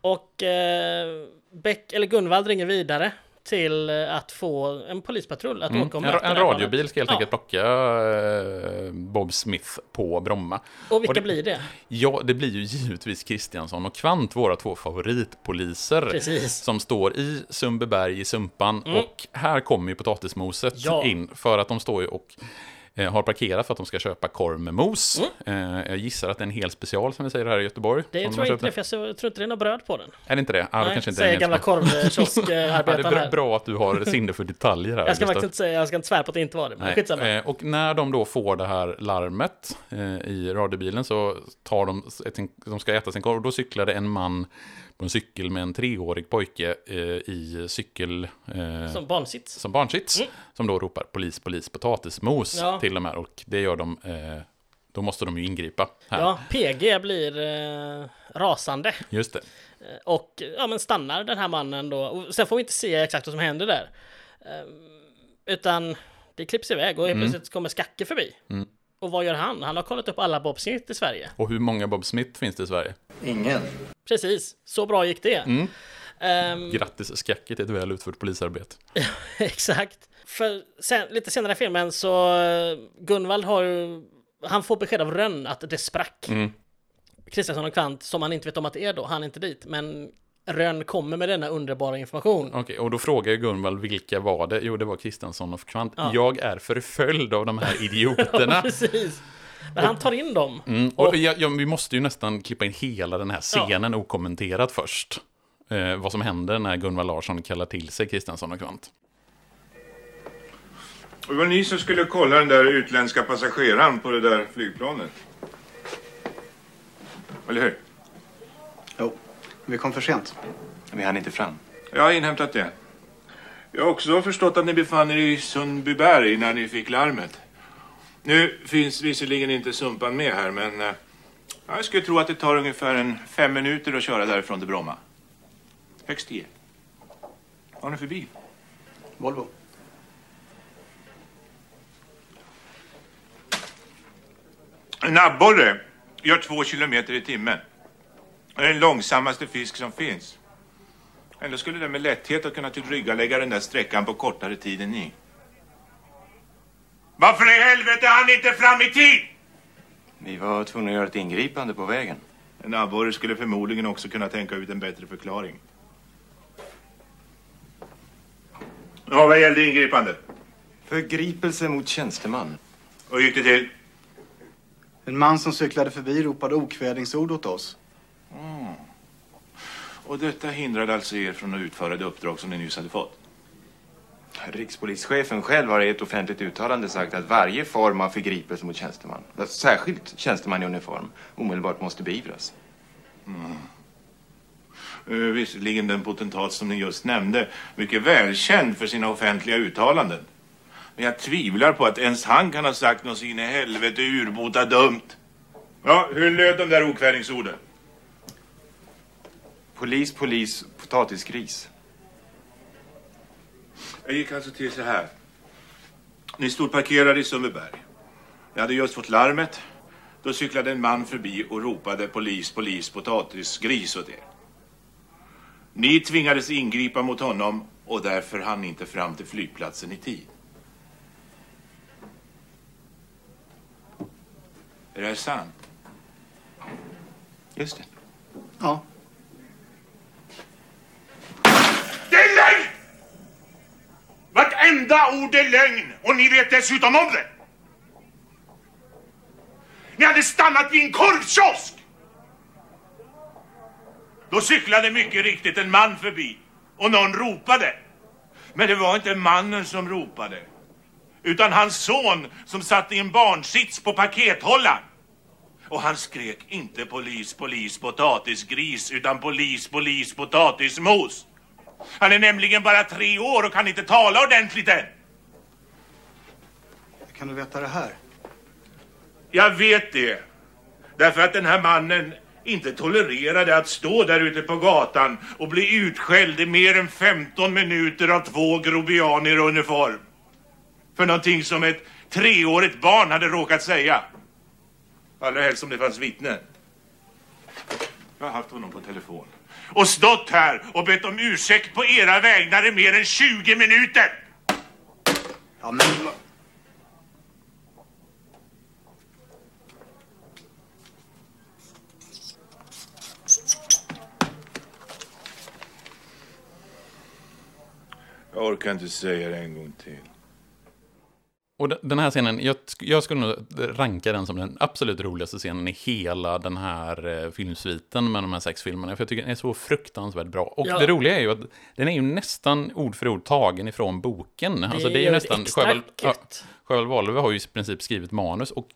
Och eh, Beck, eller Gunvald ringer vidare till eh, att få en polispatrull att Mm. åka och En, möta en radiobil ska helt Ja. enkelt plocka eh, Bob Smith på Bromma. Och vilka och det- blir det? Ja, det blir ju givetvis Kristiansson och Kvant, våra två favoritpoliser. Precis. Som står i Sundbyberg i Sumpan. Och här kommer ju potatismoset Ja. in. För att de står ju och eh, har parkerat för att de ska köpa korv med mos. Mm. Eh, jag gissar att det är en hel special som vi säger här i Göteborg. Det tror jag inte det, för jag tror inte det är något bröd på den. Är det inte det? Ah, Nej, kanske inte säger gamla special. Ja, det korvkioskarbetaren är bra, att du har sinne för detaljer här. Jag ska faktiskt inte säga, jag ska inte svära på att det inte var det, men skitsamma. eh, och när de då får det här larmet eh, i radiobilen så tar de, ett, de ska äta sin korv, och då cyklade en man på en cykel med en treårig pojke eh, i cykel eh, Som barnsits. som barnsits, som då ropar polis, polis, potatismos Ja. till de här, och det gör de, eh, då måste de ju ingripa här. Ja, PG blir eh, rasande. Just det. Eh, Och ja, men stannar den här mannen då. Och sen får vi inte se exakt vad som händer där. Ehm, utan det klipps iväg och helt Mm. plötsligt kommer Skacke förbi. Och vad gör han? Han har kollat upp alla Bob Smith i Sverige. Och hur många Bob Smith finns det i Sverige? Ingen. Precis, så bra gick det. Mm. Ehm, Grattis Skacke till ett väl utfört polisarbete. exakt. För sen, lite senare i filmen så eh, Gunvald har ju, han får besked av Rönn att det sprack. Mm. Kristiansson och Kvant, som han inte vet om att det är då, han är inte dit. Men Rönn kommer med denna underbara information. Okej, och då frågar ju Gunvald vilka var det? Jo, det var Kristiansson och Kvant. Ja. Jag är förföljd av de här idioterna. Precis. Men han tar in dem. Mm, och ja, ja, vi måste ju nästan klippa in hela den här scenen okommenterat först. Eh, vad som händer när Gunvar Larsson kallar till sig Kristensson och Kvant. Det var ni som skulle kolla den där utländska passageraren på det där flygplanet. Eller hur? Vi kom för sent. Vi hann inte fram. Jag har inhämtat det. Jag har också förstått att ni befann er i Sundbyberg när ni fick larmet. Nu finns visserligen inte Sumpan med här, men eh, jag skulle tro att det tar ungefär en fem minuter att köra därifrån till Bromma. Högst tio. Vad har ni för bil? Volvo. En abborre gör två kilometer i timmen. Det är den långsammaste fisk som finns. Ändå skulle den med lätthet att kunna tillryggalägga den där sträckan på kortare tid än ni. Varför i helvete hann ni inte fram i tid? Vi var tvungna att göra ett ingripande på vägen. En abborre skulle förmodligen också kunna tänka ut en bättre förklaring. Ja, vad gällde ingripandet? Förgripelse mot tjänsteman. Och gick det till? En man som cyklade förbi ropade okvädingsord åt oss. Och detta hindrade alltså er från att utföra det uppdrag som ni nyss hade fått? Rikspolischefen själv har i ett offentligt uttalande sagt att varje form av förgripelse mot tjänsteman, särskilt tjänsteman i uniform, omedelbart måste beivras. Uh, visserligen den potentat som ni just nämnde, mycket välkänd för sina offentliga uttalanden. Men jag tvivlar på att ens han kan ha sagt något så in i helvete urbota dumt. Ja, hur löd de där okvädingsorden? Polis, polis, potatisgris. Jag gick alltså till så här. Ni stod parkerade i Sundbyberg. Jag hade just fått larmet. Då cyklade en man förbi och ropade polis, polis, potatis, gris åt er. Ni tvingades ingripa mot honom och därför hann ni inte fram till flygplatsen i tid. Är det här sant? Just det. Ja, Det är lögn! Vartenda ord är lögn och ni vet dessutom om det. Ni hade stannat vid en korvkiosk. Då cyklade mycket riktigt en man förbi och någon ropade. Men det var inte mannen som ropade utan hans son som satt i en barnsits på pakethållaren. Och han skrek inte polis, polis, potatisgris utan polis, polis, potatismos. Han är nämligen bara tre år och kan inte tala ordentligt än. hur kan du veta det här? Jag vet det. Därför att den här mannen inte tolererade att stå där ute på gatan och bli utskälld i mer än 15 minuter av två grobianer i uniform. För någonting som ett treårigt barn hade råkat säga. Allra helst som det fanns vittnen. Jag har haft honom på telefon. Och stått här och bett om ursäkt på era vägnar i mer än 20 minuter. Ja, men... Jag orkar inte säga det en gång till. Och de- den här scenen, jag, jag skulle nog ranka den som den absolut roligaste scenen i hela den här eh, filmsviten med de här sex filmerna. För jag tycker den är så fruktansvärt bra. Och Ja. det roliga är ju att den är ju nästan ord för ord tagen ifrån boken. alltså det är ju nästan... extra Sjöwall ja, Wahlöö har ju i princip skrivit manus. Och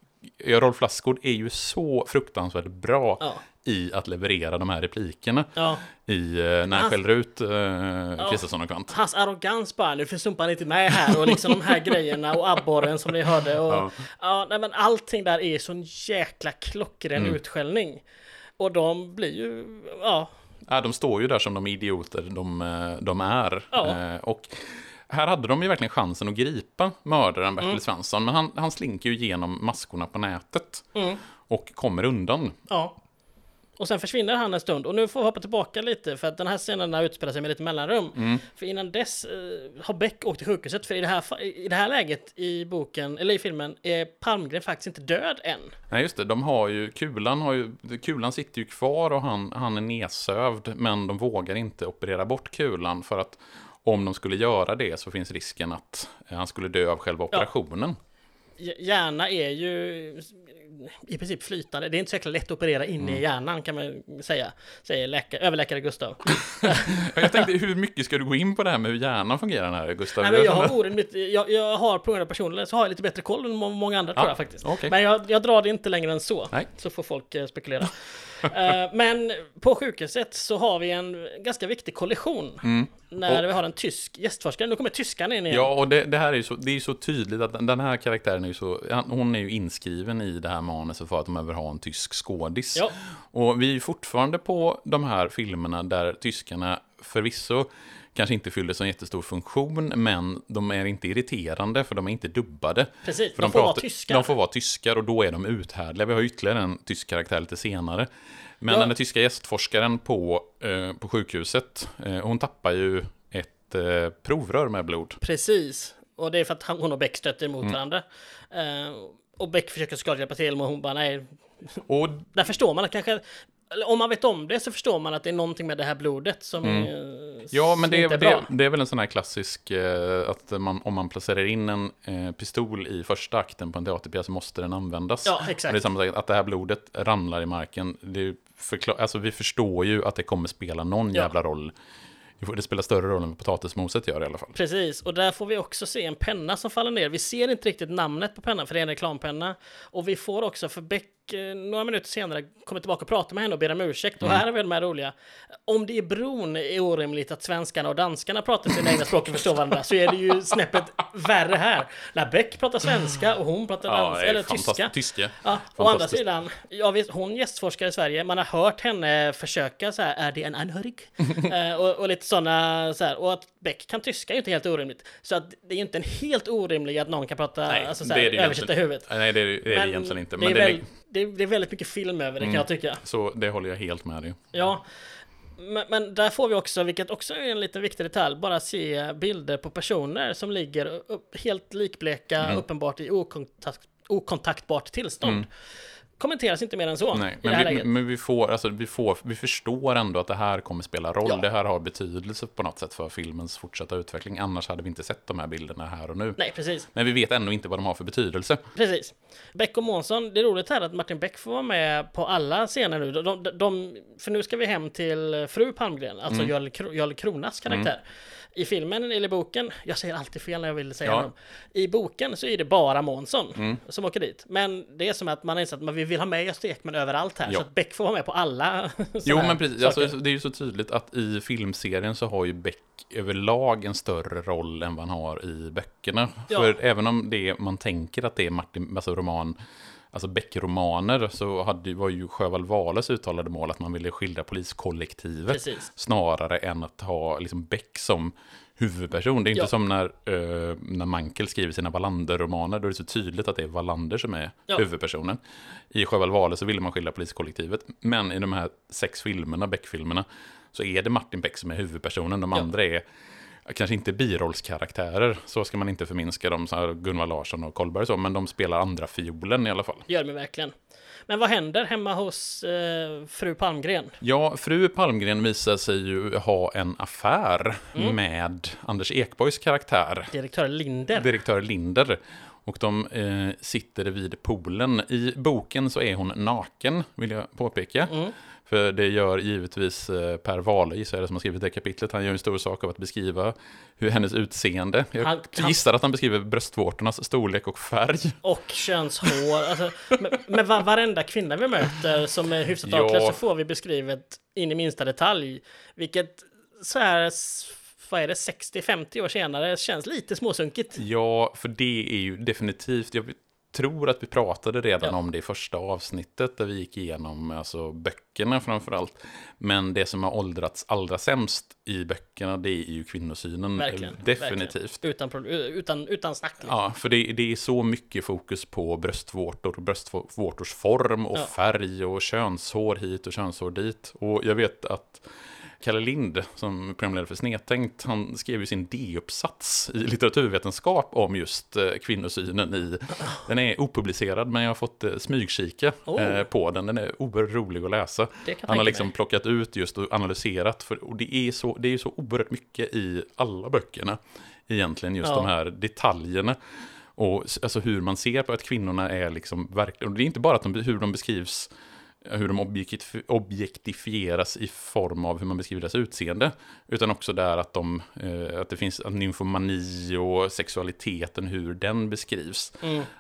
Rolf Lassgård är ju så fruktansvärt bra Ja. i att leverera de här replikerna. Ja. I, eh, när han Han- skäller ut eh, Kristersson och Kvant. Hans arrogans bara, nu finns Sumpan inte med här och liksom de här grejerna och abborren som ni hörde och Ja. ja. nej, men allting där är sån jäkla klockren Mm. utskällning. Och de blir ju, ja, Ja, de står ju där som de idioter de, eh, de är. Eh, Och här hade de ju verkligen chansen att gripa mördaren Bertil Mm. Svensson, men han, han slinker ju igenom maskorna på nätet. Mm. Och kommer undan. ja. Och sen försvinner han en stund och nu får vi hoppa tillbaka lite för att den här scenen utspelar sig med lite mellanrum. Mm. För innan dess eh, har Beck åkt till sjukhuset för i det, här, i det här läget i boken, eller i filmen, är Palmgren faktiskt inte död än. Nej, just det. De har ju, kulan, har ju, kulan sitter ju kvar och han, han är nedsövd. Men de vågar inte operera bort kulan för att om de skulle göra det så finns risken att eh, han skulle dö av själva operationen. hjärna är ju i princip flytande. Det är inte så jäkla lätt att operera in Mm. i hjärnan kan man säga, säger läkare, överläkare Gustav. Jag tänkte, hur mycket ska du gå in på det här med hur hjärnan fungerar här, Gustav? Nej, men jag har orimligt, jag, jag har på grund av personlighet så har jag lite bättre koll än må- många andra tror Ja, jag faktiskt. okej. Men jag, jag drar det inte längre än så. Nej. Så får folk eh, spekulera. Eh, men på sjukhuset så har vi en ganska viktig kollision. När Mm. Och- vi har en tysk gästforskare. Nu kommer tyskan in igen. Ja, och det, det här är ju så, det är så tydligt att den- här karaktären är ju så, hon är ju inskriven i det här manuset för att de behöver ha en tysk skådis. Ja. Och vi är ju fortfarande på de här filmerna där tyskarna förvisso kanske inte fyller så jättestor funktion, men de är inte irriterande för de är inte dubbade. Precis, för de får vara tyskar. De får vara tyskar och då är de uthärdliga. Vi har ytterligare en tysk karaktär lite senare. Men Ja. den tyska gästforskaren på, eh, på sjukhuset, eh, hon tappar ju ett eh, provrör med blod. Precis. Och det är för att hon och Beck stöter emot Mm. varandra. Eh, och Beck försöker såklart hjälpa till, men hon bara nej. Och Där förstår man att kanske, om man vet om det så förstår man att det är någonting med det här blodet som Mm. Ja, men det, inte är, är bra. det, det är väl en sån här klassisk, eh, att man, om man placerar in en eh, pistol i första akten på en teaterpjäs så måste den användas. Ja, exakt. Det är samma sak, att det här blodet ramlar i marken, det är förklar, alltså vi förstår ju att det kommer spela någon Ja. jävla roll. Det spelar större roll än potatismoset gör i alla fall. Precis, och där får vi också se en penna som faller ner. Vi ser inte riktigt namnet på pennan, för det är en reklampenna. Och vi får också, för Beck några minuter senare kommer tillbaka och pratar med henne och ber om ursäkt. Mm. Och här är vi de här roliga. Om det i bron är orimligt att svenskarna och danskarna pratar sina egna språk och förstår varandra, så är det ju snäppet värre här. När Beck pratar svenska och hon pratar dans, eller tyska. Tyska. Ja, å andra sidan, ja, visst, hon gästforskar i Sverige, man har hört henne försöka så här, är det en anhörig? eh, och, och lite sådana, så här, och att Beck kan tyska är ju inte helt orimligt. Så att det är ju inte en helt orimligt att någon kan prata, Nej, alltså så här, det det översätta huvudet. Nej, det är det, är det egentligen inte. det, Men är det, väl, är, det, är, det är väldigt mycket film över det kan jag tycka. så det håller jag helt med dig. Ja, men, men där får vi också, vilket också är en liten viktig detalj, bara se bilder på personer som ligger upp, helt likbleka, Mm. uppenbart i okontakt, okontaktbart tillstånd. Kommenteras inte mer än så Nej, men, vi, men vi, får, alltså, vi, får, vi förstår ändå att det här kommer spela roll. Ja. Det här har betydelse på något sätt för filmens fortsatta utveckling. Annars hade vi inte sett de här bilderna här och nu. Nej, precis. Men vi vet ändå inte vad de har för betydelse. Precis. Beck och Månsson, det är roligt här att Martin Beck får vara med på alla scener nu. De, de, de, för nu ska vi hem till fru Palmgren, alltså Mm. Jarl Kronas karaktär. I filmen eller boken, jag säger alltid fel när jag vill säga Ja. honom. I boken så är det bara Månsson Mm. som åker dit. Men det är som att man så att man vill ha med Gösta Ekman överallt här. Ja. Så att Beck får vara med på alla Jo, men precis. Alltså, det är ju så tydligt att i filmserien så har ju Beck överlag en större roll än vad han har i böckerna. Ja. För även om det man tänker att det är Martin, alltså roman, alltså Beck-romaner, så hade, var ju Sjöwall Wahles uttalade mål att man ville skildra poliskollektivet Precis. snarare än att ha liksom Beck som huvudperson. Det är inte Ja. som när, eh, när Mankel skriver sina Wallander-romaner, då är det så tydligt att det är Wallander som är Ja. huvudpersonen. I Sjöwall Wahle så ville man skildra poliskollektivet, men i de här sex filmerna, Beck-filmerna, så är det Martin Beck som är huvudpersonen. De Ja. andra är kanske inte birollskaraktärer, så ska man inte förminska dem, så här Gunvar Larsson och Kolberg och så, men de spelar andra fiolen i alla fall. Gör mig verkligen. Men vad händer hemma hos eh, fru Palmgren? Ja, fru Palmgren visar sig ju ha en affär Mm. med Anders Ekborgs karaktär, Direktör Linder. direktör Linder. Och de eh, sitter vid poolen. I boken så är hon naken, vill jag påpeka. Mm. För det gör givetvis eh, Per Wahlöj, gissar jag, det som har skrivit det kapitlet. Han gör en stor sak av att beskriva hur hennes utseende. Jag Han- han- gissar att han beskriver bröstvårtornas storlek och färg. Och könshår. Alltså, med, med va- varenda kvinna vi möter som är hyfsat Ja. avklädd så får vi beskrivet in i minsta detalj. Vilket så här, vad är det, 60-50 år senare känns lite småsunkigt. Ja, för det är ju definitivt, jag tror att vi pratade redan Ja. om det i första avsnittet där vi gick igenom alltså, böckerna framför allt. Men det som har åldrats allra sämst i böckerna det är ju kvinnosynen. Verkligen. Definitivt. Verkligen. Utan, utan, utan snack. liksom. Ja, för det, det är så mycket fokus på bröstvårtor, bröstvårtors form och Ja. färg och könshår hit och könshår dit. Och jag vet att Kalle Lind, som programledare för Snedtänkt, han skrev ju sin D-uppsats i litteraturvetenskap om just eh, kvinnosynen i... Den är opublicerad, men jag har fått eh, smygkika Oh. eh, på den. Den är oerhört rolig att läsa. Han har liksom mig. plockat ut just och analyserat, för, och det är, så, det är så oerhört mycket i alla böckerna, egentligen just Ja. de här detaljerna. Och alltså hur man ser på att kvinnorna är liksom verkligen, och det är inte bara att de, hur de beskrivs, hur de objektif- objektifieras i form av hur man beskriver deras utseende, utan också där att, de, eh, att det finns nymfomani och sexualiteten, hur den beskrivs.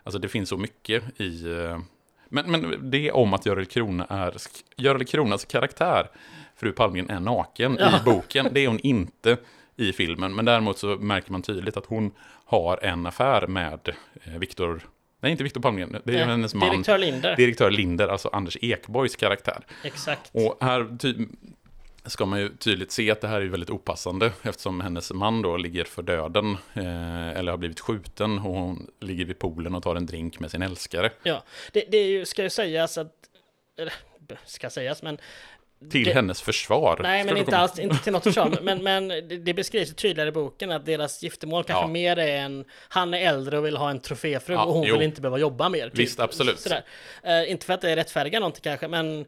Alltså det finns så mycket i... eh, Men, men det om att Görel Krona är, Görel Kronas karaktär, fru Palmgren, är naken i boken, det är hon inte i filmen. Men däremot så märker man tydligt att hon har en affär med eh, Viktor, nej inte Viktor Palmgren, det är Nej, hennes man. Direktör Linder. Direktör Linder, alltså Anders Ekborgs karaktär. Exakt. Och här ska man ju tydligt se att det här är väldigt opassande eftersom hennes man då ligger för döden eh, eller har blivit skjuten och hon ligger vid poolen och tar en drink med sin älskare. Ja, det, det är ju, ska ju sägas att, eller ska sägas, men Till Det- hennes försvar. Nej, men inte alls, inte till något försvar. Men, men det, beskrivs tydligare i boken att deras giftermål kanske Ja. mer är en... Han är äldre och vill ha en troféfru Ja, och hon jo. vill inte behöva jobba mer. typ. Visst, absolut. Eh, inte för att det rättfärdigar någonting kanske, men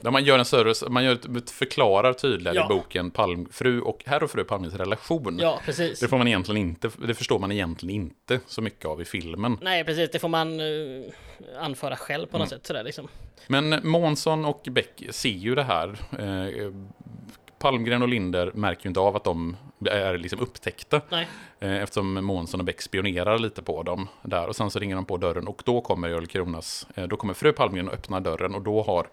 Där man gör en större, man gör ett, förklarar tydligare Ja. i boken Palm, fru och herr och fru Palmes relation. ja, precis. Det får man egentligen inte, det förstår man egentligen inte så mycket av i filmen. Nej, precis. Det får man uh, anföra själv på något Mm. sätt. Sådär, liksom. Men Månsson och Beck ser ju det här. Eh, Palmgren och Linder märker ju inte av att de är liksom upptäckta. Nej, Eh, Eftersom Månsson och Beck spionerar lite på dem där. Och sen så ringer de på dörren och då kommer Görel Kronas, eh, då kommer fru Palmgren och öppnar dörren och då har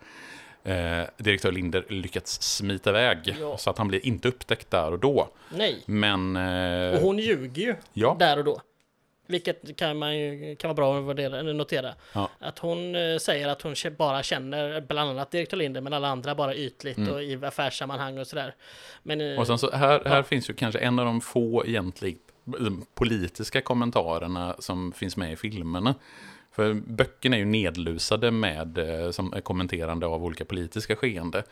eh, direktör Linder lyckats smita iväg. Ja. Så att han blir inte upptäckt där och då. nej. Men... Eh, Och hon ljuger ju ja, där och då. Vilket kan man ju kan vara bra att notera. Ja. Att hon eh, säger att hon bara känner bland annat direktör Linder men alla andra bara ytligt och i affärssammanhang och sådär. Men eh, Mm. Och sen så här, här finns ju kanske en av de få egentligen politiska kommentarerna som finns med i filmerna. För böckerna är ju nedlusade med eh, som kommenterande av olika politiska skeende.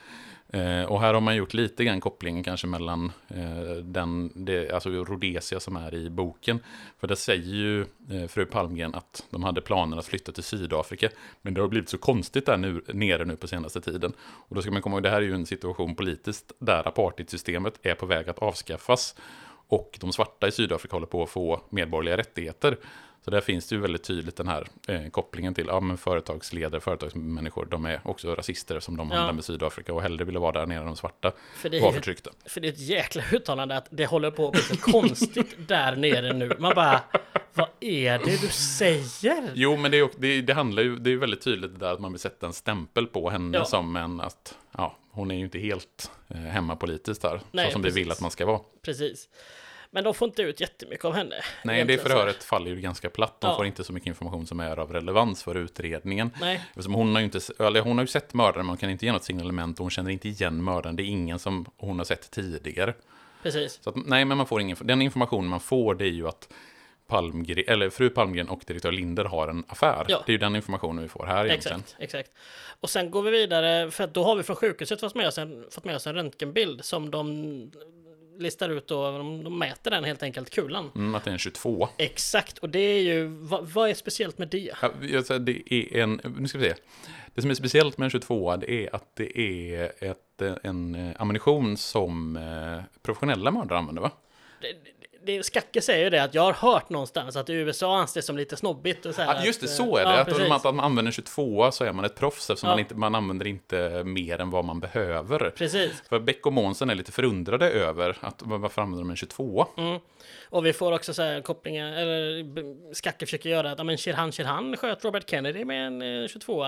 Eh, och här har man gjort lite grann kopplingen kanske mellan eh, den, det, alltså Rhodesia som är i boken. För där säger ju eh, fru Palmgren att de hade planer att flytta till Sydafrika. Men det har blivit så konstigt där nu, nere nu på senaste tiden. Och då ska man komma ihåg, det här är ju en situation politiskt där apartheidsystemet är på väg att avskaffas. Och de svarta i Sydafrika håller på att få medborgerliga rättigheter. Så där finns det ju väldigt tydligt den här eh, kopplingen till ja, men företagsledare, företagsmänniskor, de är också rasister som de Ja. handlar med Sydafrika och hellre ville vara där nere än de svarta för, det är var förtryckta. för det är ett jäkla uttalande att det håller på att bli så konstigt där nere nu. Man bara, vad är det du säger? Jo, men det, är, det, det handlar ju, det är väldigt tydligt det där att man vill sätta en stämpel på henne Ja. som en att, ja, hon är ju inte helt eh, hemmapolitiskt där, Nej, så som vi precis. vill att man ska vara. Precis. Men de får inte ut jättemycket av henne. Nej, det egentligen, förhöret faller ju ganska platt. De Ja. får inte så mycket information som är av relevans för utredningen. Nej, Eftersom hon, har ju inte, eller hon har ju sett mördaren, men hon kan inte ge något signalement och hon känner inte igen mördaren. Det är ingen som hon har sett tidigare. precis. Så att, nej, men man får ingen, den information man får det är ju att Palmgren, eller fru Palmgren och direktör Linder har en affär. Ja. Det är ju den informationen vi får här egentligen. Exakt, exakt. Och sen går vi vidare, för då har vi från sjukhuset fått med oss en, fått med oss en röntgenbild som de listar ut då, de, de mäter den helt enkelt, kulan. Mm, att det är en 22. Exakt, och det är ju, vad, vad är speciellt med det? Ja, jag säger, det är en, nu ska vi se. Det som är speciellt med en 22 det är att det är ett, en ammunition som eh, professionella mördare använder va? det, Skacke säger ju det att jag har hört någonstans att i USA anses som lite snobbigt. Och så Ja, just det, att, så är eh, det. Ja, att man, att man använder en 22 så är man ett proffs eftersom Ja. man, inte, man använder inte mer än vad man behöver. Precis. För Beck och Månsson är lite förundrade över att varför använder de en 22? Mm. Och vi får också så här kopplingar, eller Skacke försöker göra att ja, men Shirhan Shirhan sköt Robert Kennedy med en eh, 22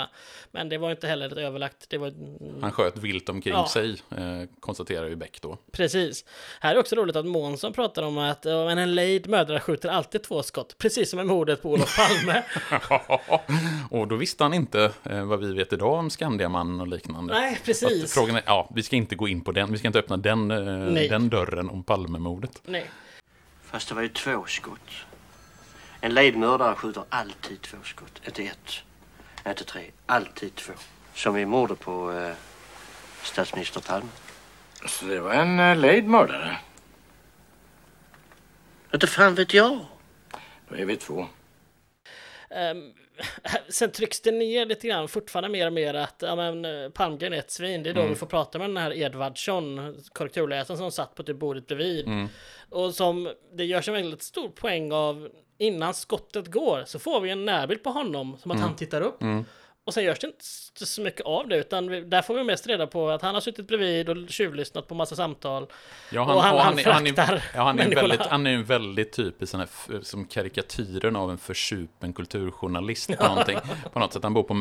Men det var inte heller ett överlagt, det var mm, Han sköt vilt omkring Ja. sig, eh, konstaterar ju Beck då. Precis. Här är också roligt att Månsson pratar om att ja, men en lejd mördare skjuter alltid två skott, precis som med mordet på Olof Palme. och då visste han inte eh, vad vi vet idag om Skandiamannen och liknande. Nej, Så att precis. frågan är, ja, vi ska inte gå in på den, vi ska inte öppna den, eh, den dörren om Palmemordet. Nej. Fast det var ju två skott. En lejd mördare skjuter alltid två skott. Inte ett, inte tre. Alltid två. Som i mordet på eh, statsminister Palme. Så det var en lejd mördare. Inte fan vet jag. Då är vi två. Ehm, sen trycks det ner lite grann, fortfarande mer och mer att ja, men, eh, Palmgren är ett svin. Det är då vi får prata med den här Edvardsson, korrekturläsaren som satt på typ bordet bredvid. Och som det görs en väldigt stor poäng av innan skottet går så får vi en närbild på honom som att Mm. han tittar upp. Och sen görs det inte så mycket av det utan vi, där får vi mest reda på att han har suttit bredvid och tjuvlyssnat på massa samtal. Ja, Och han- han är- han är- ja, han är väldigt, han är en väldigt typisk sån här, som karikatyren av en försupen kulturjournalist på någonting. På något sätt, han bor på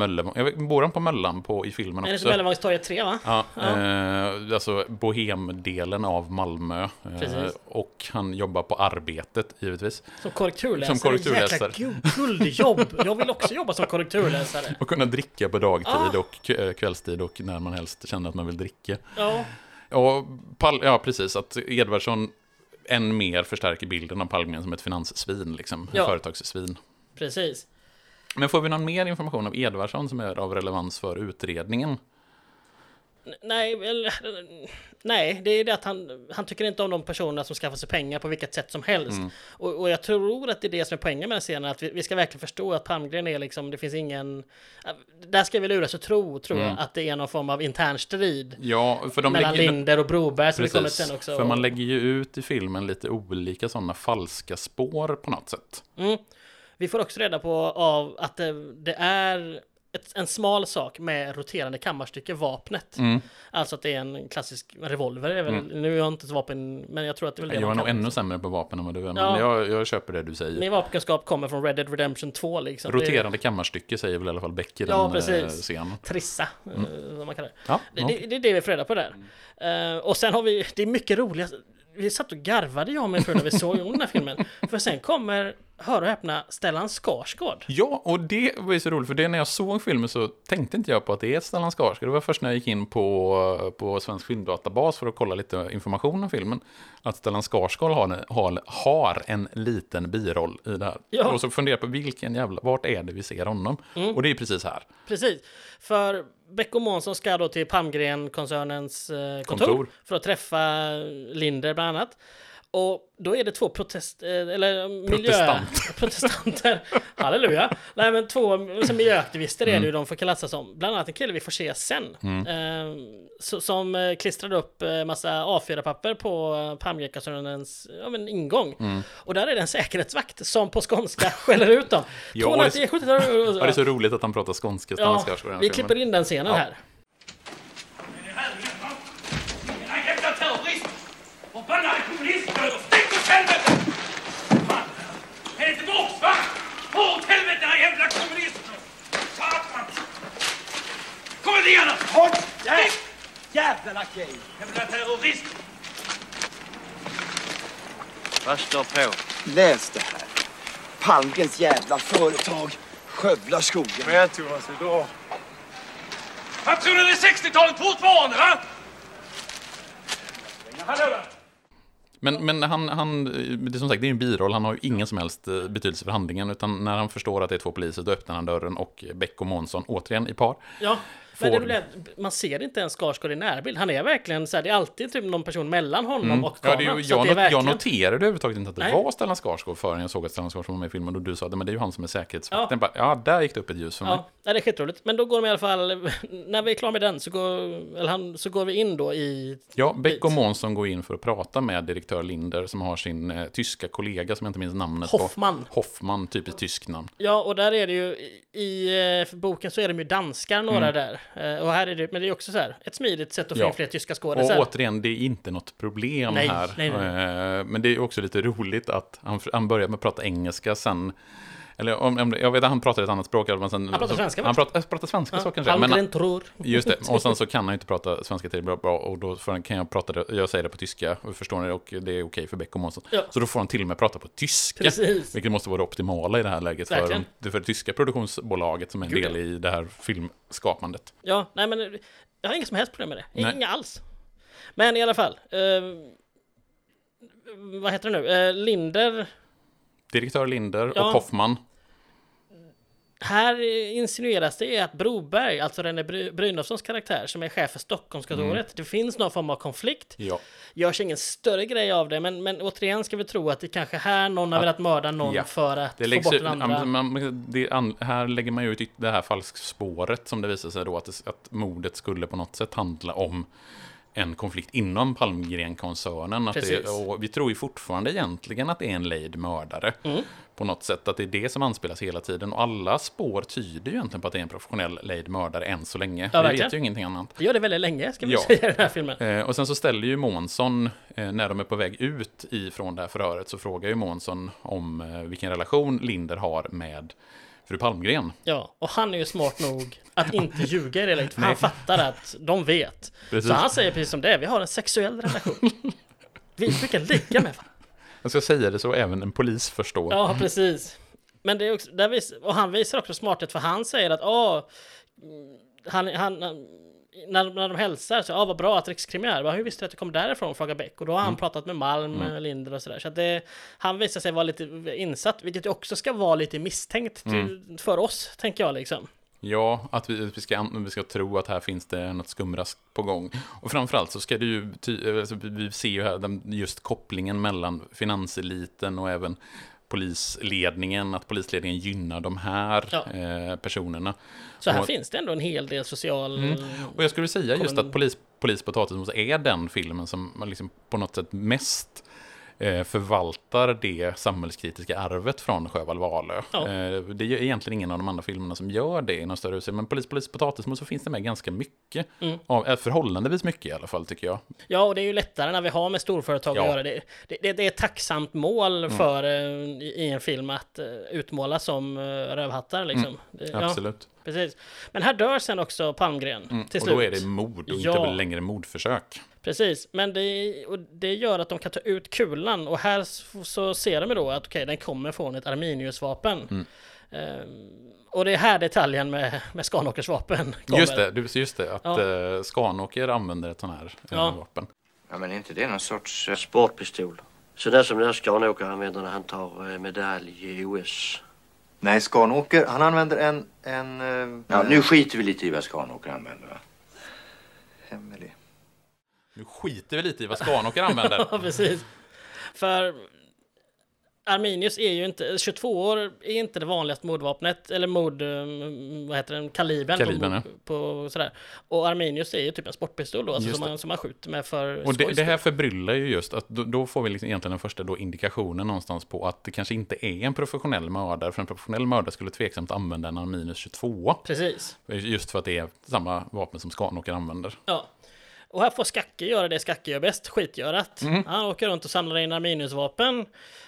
vet, bor han på Möllan på, i filmen också? som Mellanvågstorget 3 va? Ja, Eh, alltså bohemdelen av Malmö. Eh, och han jobbar på Arbetet, givetvis. Som korrekturläsare. Som korrekturläsare. Jäkla gu- guldjobb! Jag vill också jobba som korrekturläsare. Och kunna dricka på dagtid Ah. och eh, kvällstid och när man helst känner att man vill dricka. Ja, Och Pal ja, precis, att Edvardsson än mer förstärker bilden av Palmgren som ett finanssvin, liksom. Ja. Företagssvin. precis. Men får vi någon mer information av Edvardsson som är av relevans för utredningen? Nej, väl, nej, det är det att han, han tycker inte om de personerna som skaffar sig pengar på vilket sätt som helst. Mm. Och, och jag tror att det är det som är poängen med den scenen, att vi, vi ska verkligen förstå att Palmgren är liksom, det finns ingen... Där ska vi luras och tro, tror Mm. jag, att det är någon form av intern strid. Ja, för de mellan lägger, Linder och Broberg som precis, sen också. för man lägger ju ut i filmen lite olika sådana falska spår på något sätt. Mm. Vi får också reda på av att det, det är ett, en smal sak med roterande kammarstycke, vapnet. Mm. Alltså att det är en klassisk revolver. Väl, Nu är jag inte så vapen, men jag tror att det är väl det Jag är nog det. ännu sämre på vapen än vad du är, men Ja. jag, jag köper det du säger. Min vapenkunskap kommer från Red Dead Redemption 2 liksom. Det Roterande kammarstycke säger väl i alla fall Beck i Ja, den precis. eh, scenen. är Trissa, eh, vad man kallar det. Ja, Det, det. Det är det vi får reda på där. Eh, och sen har vi, det är mycket roliga, vi satt och garvade jag och min fru när vi såg den här filmen. För sen kommer, hör och häpna, Stellan Skarsgård. Ja, och det var ju så roligt, för det när jag såg filmen så tänkte inte jag på att det är Stellan Skarsgård. Det var först när jag gick in på, på Svensk Filmdatabas för att kolla lite information om filmen, att Stellan Skarsgård har, har, har en liten biroll i det här. Ja. Och så funderar jag på vilken jävla, vart är det vi ser honom? Och det är precis här. Precis. För Beck och Månsson ska då till Palmgren-koncernens eh, kontor, Kontor. för att träffa Linder bland annat. Och då är det två protest... eh, Eller miljö... Protestant. protestanter. Halleluja. Nej men två som miljöaktivister Mm. är det ju de får klassa som. Bland annat en kille vi får se sen. Eh, så, som eh, klistrade upp eh, massa A4-papper på eh, Palmgren-koncernens ja, men ingång. Mm. Och där är det en säkerhetsvakt som på skånska skäller ut dem. Ja, 210, 70, Ja, det är så roligt att han pratar skånska, Ja, vi filmen. klipper in den scenen Ja. här. Era jävla terrorist! Förbannade kommunistbröder! Stick åt helvete! Fan! Är det tillbaks va? Få åt helvete era jävla kommunister! Satan! Då! Håll Stick! Jävla lakej! Jävla terrorist! Vad står på? Läs det här. Palmgrens jävla företag skövlar skogen. Men Thomas, idag... Vad tror ni det är 60-talet fortfarande va? Hallå där! Men, men han, han, det är som sagt, det är en biroll, han har ju ingen som helst eh, betydelse för handlingen, utan när han förstår att det är två poliser, då öppnar han dörren och Beck och Månsson, återigen i par, Ja, men det roliga man ser inte ens Skarsgård i närbild. Han är verkligen så här, det är alltid typ någon person mellan honom och Mm. Ja, kameran. det är, jag, det not- jag verkligen... noterade överhuvudtaget inte att det Nej. var Stellan Skarsgård förrän jag såg att Stellan Skarsgård var med i filmen och du sa att men det är ju han som är säkerhetsvakten. Ja. Ja, bara, ja där gick det upp ett ljus för mig. Ja, det är skitroligt. Men då går de i alla fall, när vi är klara med den så går, eller han, så går vi in då i... Ja, Beck och Månsson går in för att prata med direktör Linder som har sin eh, tyska kollega som jag inte minns namnet Hoffman. på. Hoffman, typiskt tyskt namn. Ja, och där är det ju, i, i eh, boken så är de ju danskar några Mm. där. Eh, Och här är det, men det är också så här, ett smidigt sätt att få Ja. in fler tyska Och skådisar. återigen, det är inte något problem Nej, här. nej, nej. Eh, Men det är också lite roligt att han, han börjar med att prata engelska sen. Eller om, om, jag vet att han pratar ett annat språk. Men sen, Han pratar svenska, Han va? pratar, pratar svenska så kanske. Men, tror. just det, och sen så kan han inte prata svenska till bra, och då får han, kan jag prata det, jag säger det på tyska, och förstår ni, och det är okej för Beck och Månsson. Ja. Så då får han till och med prata på tyska. Precis. Vilket måste vara det optimala i det här läget för, Verkligen. det för det tyska produktionsbolaget som är en Gud, del i det här filmskapandet. Ja, nej men jag har inga som helst problem med det. Nej. Inga alls. Men i alla fall. Eh, vad heter det nu? Eh, Linder. Direktör Linder Ja. och Hoffman. Här insinueras det att Broberg, alltså René Bry- Brynolfssons karaktär som är chef för Stockholmskontoret, Mm. det finns någon form av konflikt. Ja. Görs ingen större grej av det, men, men återigen ska vi tro att det kanske här någon har velat mörda någon Ja. för att Det få bort den andra. man, det, an, här lägger man ju ut det här falskspåret som det visar sig då att, det, att mordet skulle på något sätt handla om en konflikt inom Palmgren-koncernen. Att det, Precis. och vi tror ju fortfarande egentligen att det är en lejd mördare. Mm. På något sätt, att det är det som anspelas hela tiden. Och alla spår tyder ju egentligen på att det är en professionell lejd mördare än så länge. Ja, vi verkligen. vet ju ingenting annat. Det gör det väldigt länge, ska vi Ja. säga i den här filmen. Eh, och sen så ställer ju Månsson, eh, när de är på väg ut ifrån det här förhöret, så frågar ju Månsson om eh, vilken relation Linder har med fru Palmgren. Ja, och han är ju smart nog att inte ljuga i det läget, för han fattar att de vet. Precis. Så han säger precis som det är, vi har en sexuell relation. Vi brukar ligga med varandra. Jag ska säga det så även en polis förstår. Ja, precis. Men det är också, där vis, och han visar också smarthet, för han säger att åh, han, han, när, när de hälsar så, ja vad bra att Rikskrim är här. Hur visste du att du kom därifrån? Frågar Beck. Och då har han pratat med Malm, Mm. Linder och sådär. Så att det, han visar sig vara lite insatt, vilket också ska vara lite misstänkt till, Mm. för oss, tänker jag liksom. Ja, att vi, vi, ska, vi ska tro att här finns det något skumrask på gång. Och framförallt så ska det ju, ty, alltså, vi- vi ser ju här den, just kopplingen mellan finanseliten och även polisledningen, att polisledningen gynnar de här Ja. eh, personerna. Så här Och- finns det ändå en hel del social... Mm. Och jag skulle säga just att polis, polis potatismos är den filmen som liksom på något sätt mest förvaltar det samhällskritiska arvet från Sjöwall Wahlöö. Ja. Eh, det är egentligen ingen av de andra filmerna som gör det i någon större utsträckning. Men Polis, polis, potatismos så finns det med ganska mycket. Mm. Av, eh, förhållandevis mycket i alla fall tycker jag. Ja, och det är ju lättare när vi har med storföretag Ja. att göra det. Det, det, det är ett tacksamt mål för eh, i, en film att utmåla som rövhattar liksom. Ja, Absolut. precis. Men här dör sen också Palmgren Mm. till Och slut. då är det mord och Ja. inte längre mordförsök. Precis, men det, och det gör att de kan ta ut kulan och här så ser de då att okej, den kommer från ett Arminiusvapen. Mm. Ehm, och det är här detaljen med, med Skanåkers vapen kommer. Just det, du- just det, att Ja. eh, Skanåker använder ett sånt här eh, Ja. vapen. Ja, men är inte det någon sorts eh, sportpistol? Sådär som den där Skanåker använder när han tar medalj i OS. Nej, Skanåker, han använder en... en Ja, nu skiter vi lite i vad Skanåker använder va? Hemlig. Nu skiter vi lite i vad Skanåker använder. Ja, precis. För Arminius är ju inte, 22 år är inte det vanligaste mordvapnet, eller mord, um, vad heter den, kalibern, Kalibern, på, på sådär. Och Arminius är ju typ en sportpistol då, alltså som man, som man skjuter med för Och det, det här förbryllar ju just att då, då får vi liksom egentligen den första då indikationen någonstans på att det kanske inte är en professionell mördare, för en professionell mördare skulle tveksamt använda en minus 22. Precis. Just för att det är samma vapen som Skanåker använder. Ja. Och här får Skacke göra det Skacke gör bäst, skitgörat. Mm. Han åker runt och samlar in Arminiusvapen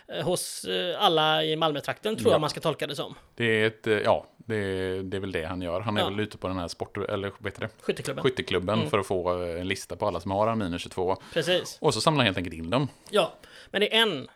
eh, hos eh, alla i Malmötrakten, tror Ja. jag man ska tolka det som. Det är ett, eh, ja, det är, det är väl det han gör. Han är Ja. väl ute på den här sport, eller vad heter det? Skytteklubben. Skytteklubben Mm. för att få en lista på alla som har minus 22. Precis. Och så samlar han helt enkelt in dem Ja, men det är en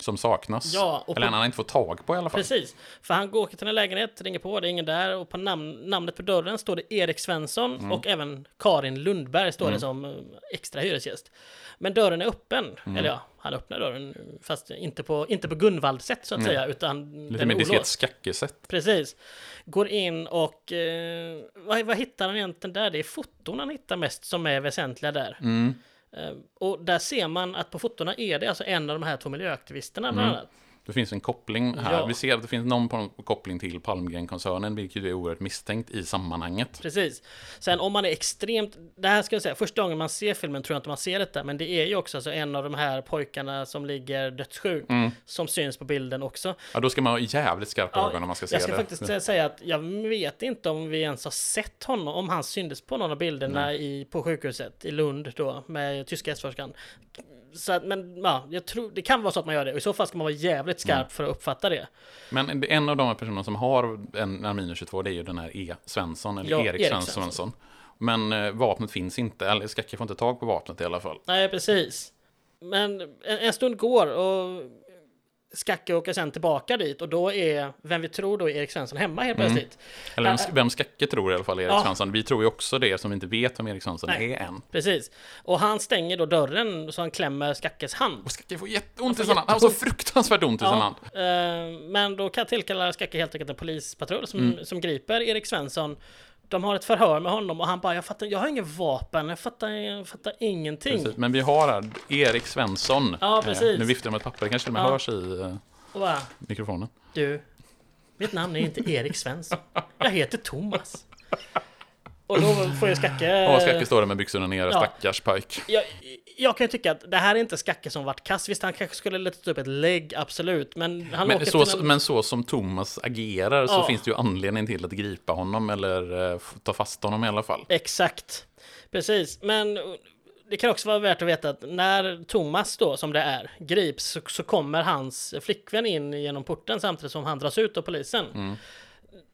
som saknas. Ja, och eller på- han har inte fått tag på i alla fall. Precis, för han går till en lägenhet, ringer på, det är ingen där och på namn, namnet på dörren står det Erik Svensson Mm. och även Karin Lundberg står det Mm. som eh, extra hyresgäst. Men dörren är öppen, Mm. eller ja, han öppnar dörren fast inte på, inte på Gunvald-sätt så att säga, utan Lite mer diskret skackesätt. Precis. Går in och eh, vad, vad hittar han egentligen där? Det är foton han hittar mest som är väsentliga där. Mm. Eh, och där ser man att på fotona är det alltså en av de här två miljöaktivisterna bland Mm. Det finns en koppling här. Ja. Vi ser att det finns någon koppling till Palmgren-koncernen, vilket är oerhört misstänkt i sammanhanget. Precis. Sen om man är extremt, det här ska jag säga, första gången man ser filmen tror jag inte man ser detta, men det är ju också alltså en av de här pojkarna som ligger dödssjuk, Mm. som syns på bilden också. Ja, då ska man ha jävligt skarpa Ja, ögon om man ska se jag ska det. faktiskt sä- säga att jag vet inte om vi ens har sett honom, om han syntes på någon av bilderna i, på sjukhuset i Lund då, med tyska hästforskan. Så att, men ja, jag tror, det kan vara så att man gör det, och i så fall ska man vara jävligt skarp Mm. för att uppfatta det. Men en av de personerna som har en Arminio 22, det är ju den här E. Svensson, eller Ja, Erik, Erik Svensson. Svensson. Men eh, vapnet finns inte, eller Skacke får inte tag på vapnet i alla fall. Nej, precis. Men en, en stund går och Skacke åker sen tillbaka dit och då är, vem vi tror då är Erik Svensson hemma helt Mm. plötsligt. Eller Äh, vem- vem Skacke tror i alla fall är Erik Ja. Svensson. Vi tror ju också det som inte vet vem Erik Svensson Nej. är än. Precis. Och han stänger då dörren så han klämmer Skackes hand. Och Skacke får jätteont i får sin hand. Han så jätteont. fruktansvärt ont i sin hand. eh, men då kan tillkalla Skacke helt enkelt en polispatrull som, Mm. som griper Erik Svensson. De har ett förhör med honom och han bara, jag fattar, jag har ingen vapen, jag fattar, jag fattar ingenting. Precis. Men vi har här Erik Svensson. Ja, Eh, precis. nu viftar jag med ett papper, det kanske med Ja. hörs i eh, Och bara, mikrofonen. du, mitt namn är inte Erik Svensson. Jag heter Thomas. Och då får ju Skacke... Ja, Skacke står där med byxorna nere, Ja. stackars pojk. Jag, jag kan ju tycka att det här är inte Skacke som vart kass. Visst, han kanske skulle lättat upp ett lägg, absolut. Men han Men så, en... men så som Thomas agerar så Ja. finns det ju anledning till att gripa honom eller eh, ta fast honom i alla fall. Exakt. Precis. Men det kan också vara värt att veta att när Thomas då, som det är, grips så, så kommer hans flickvän in genom porten samtidigt som han dras ut av polisen. Mm.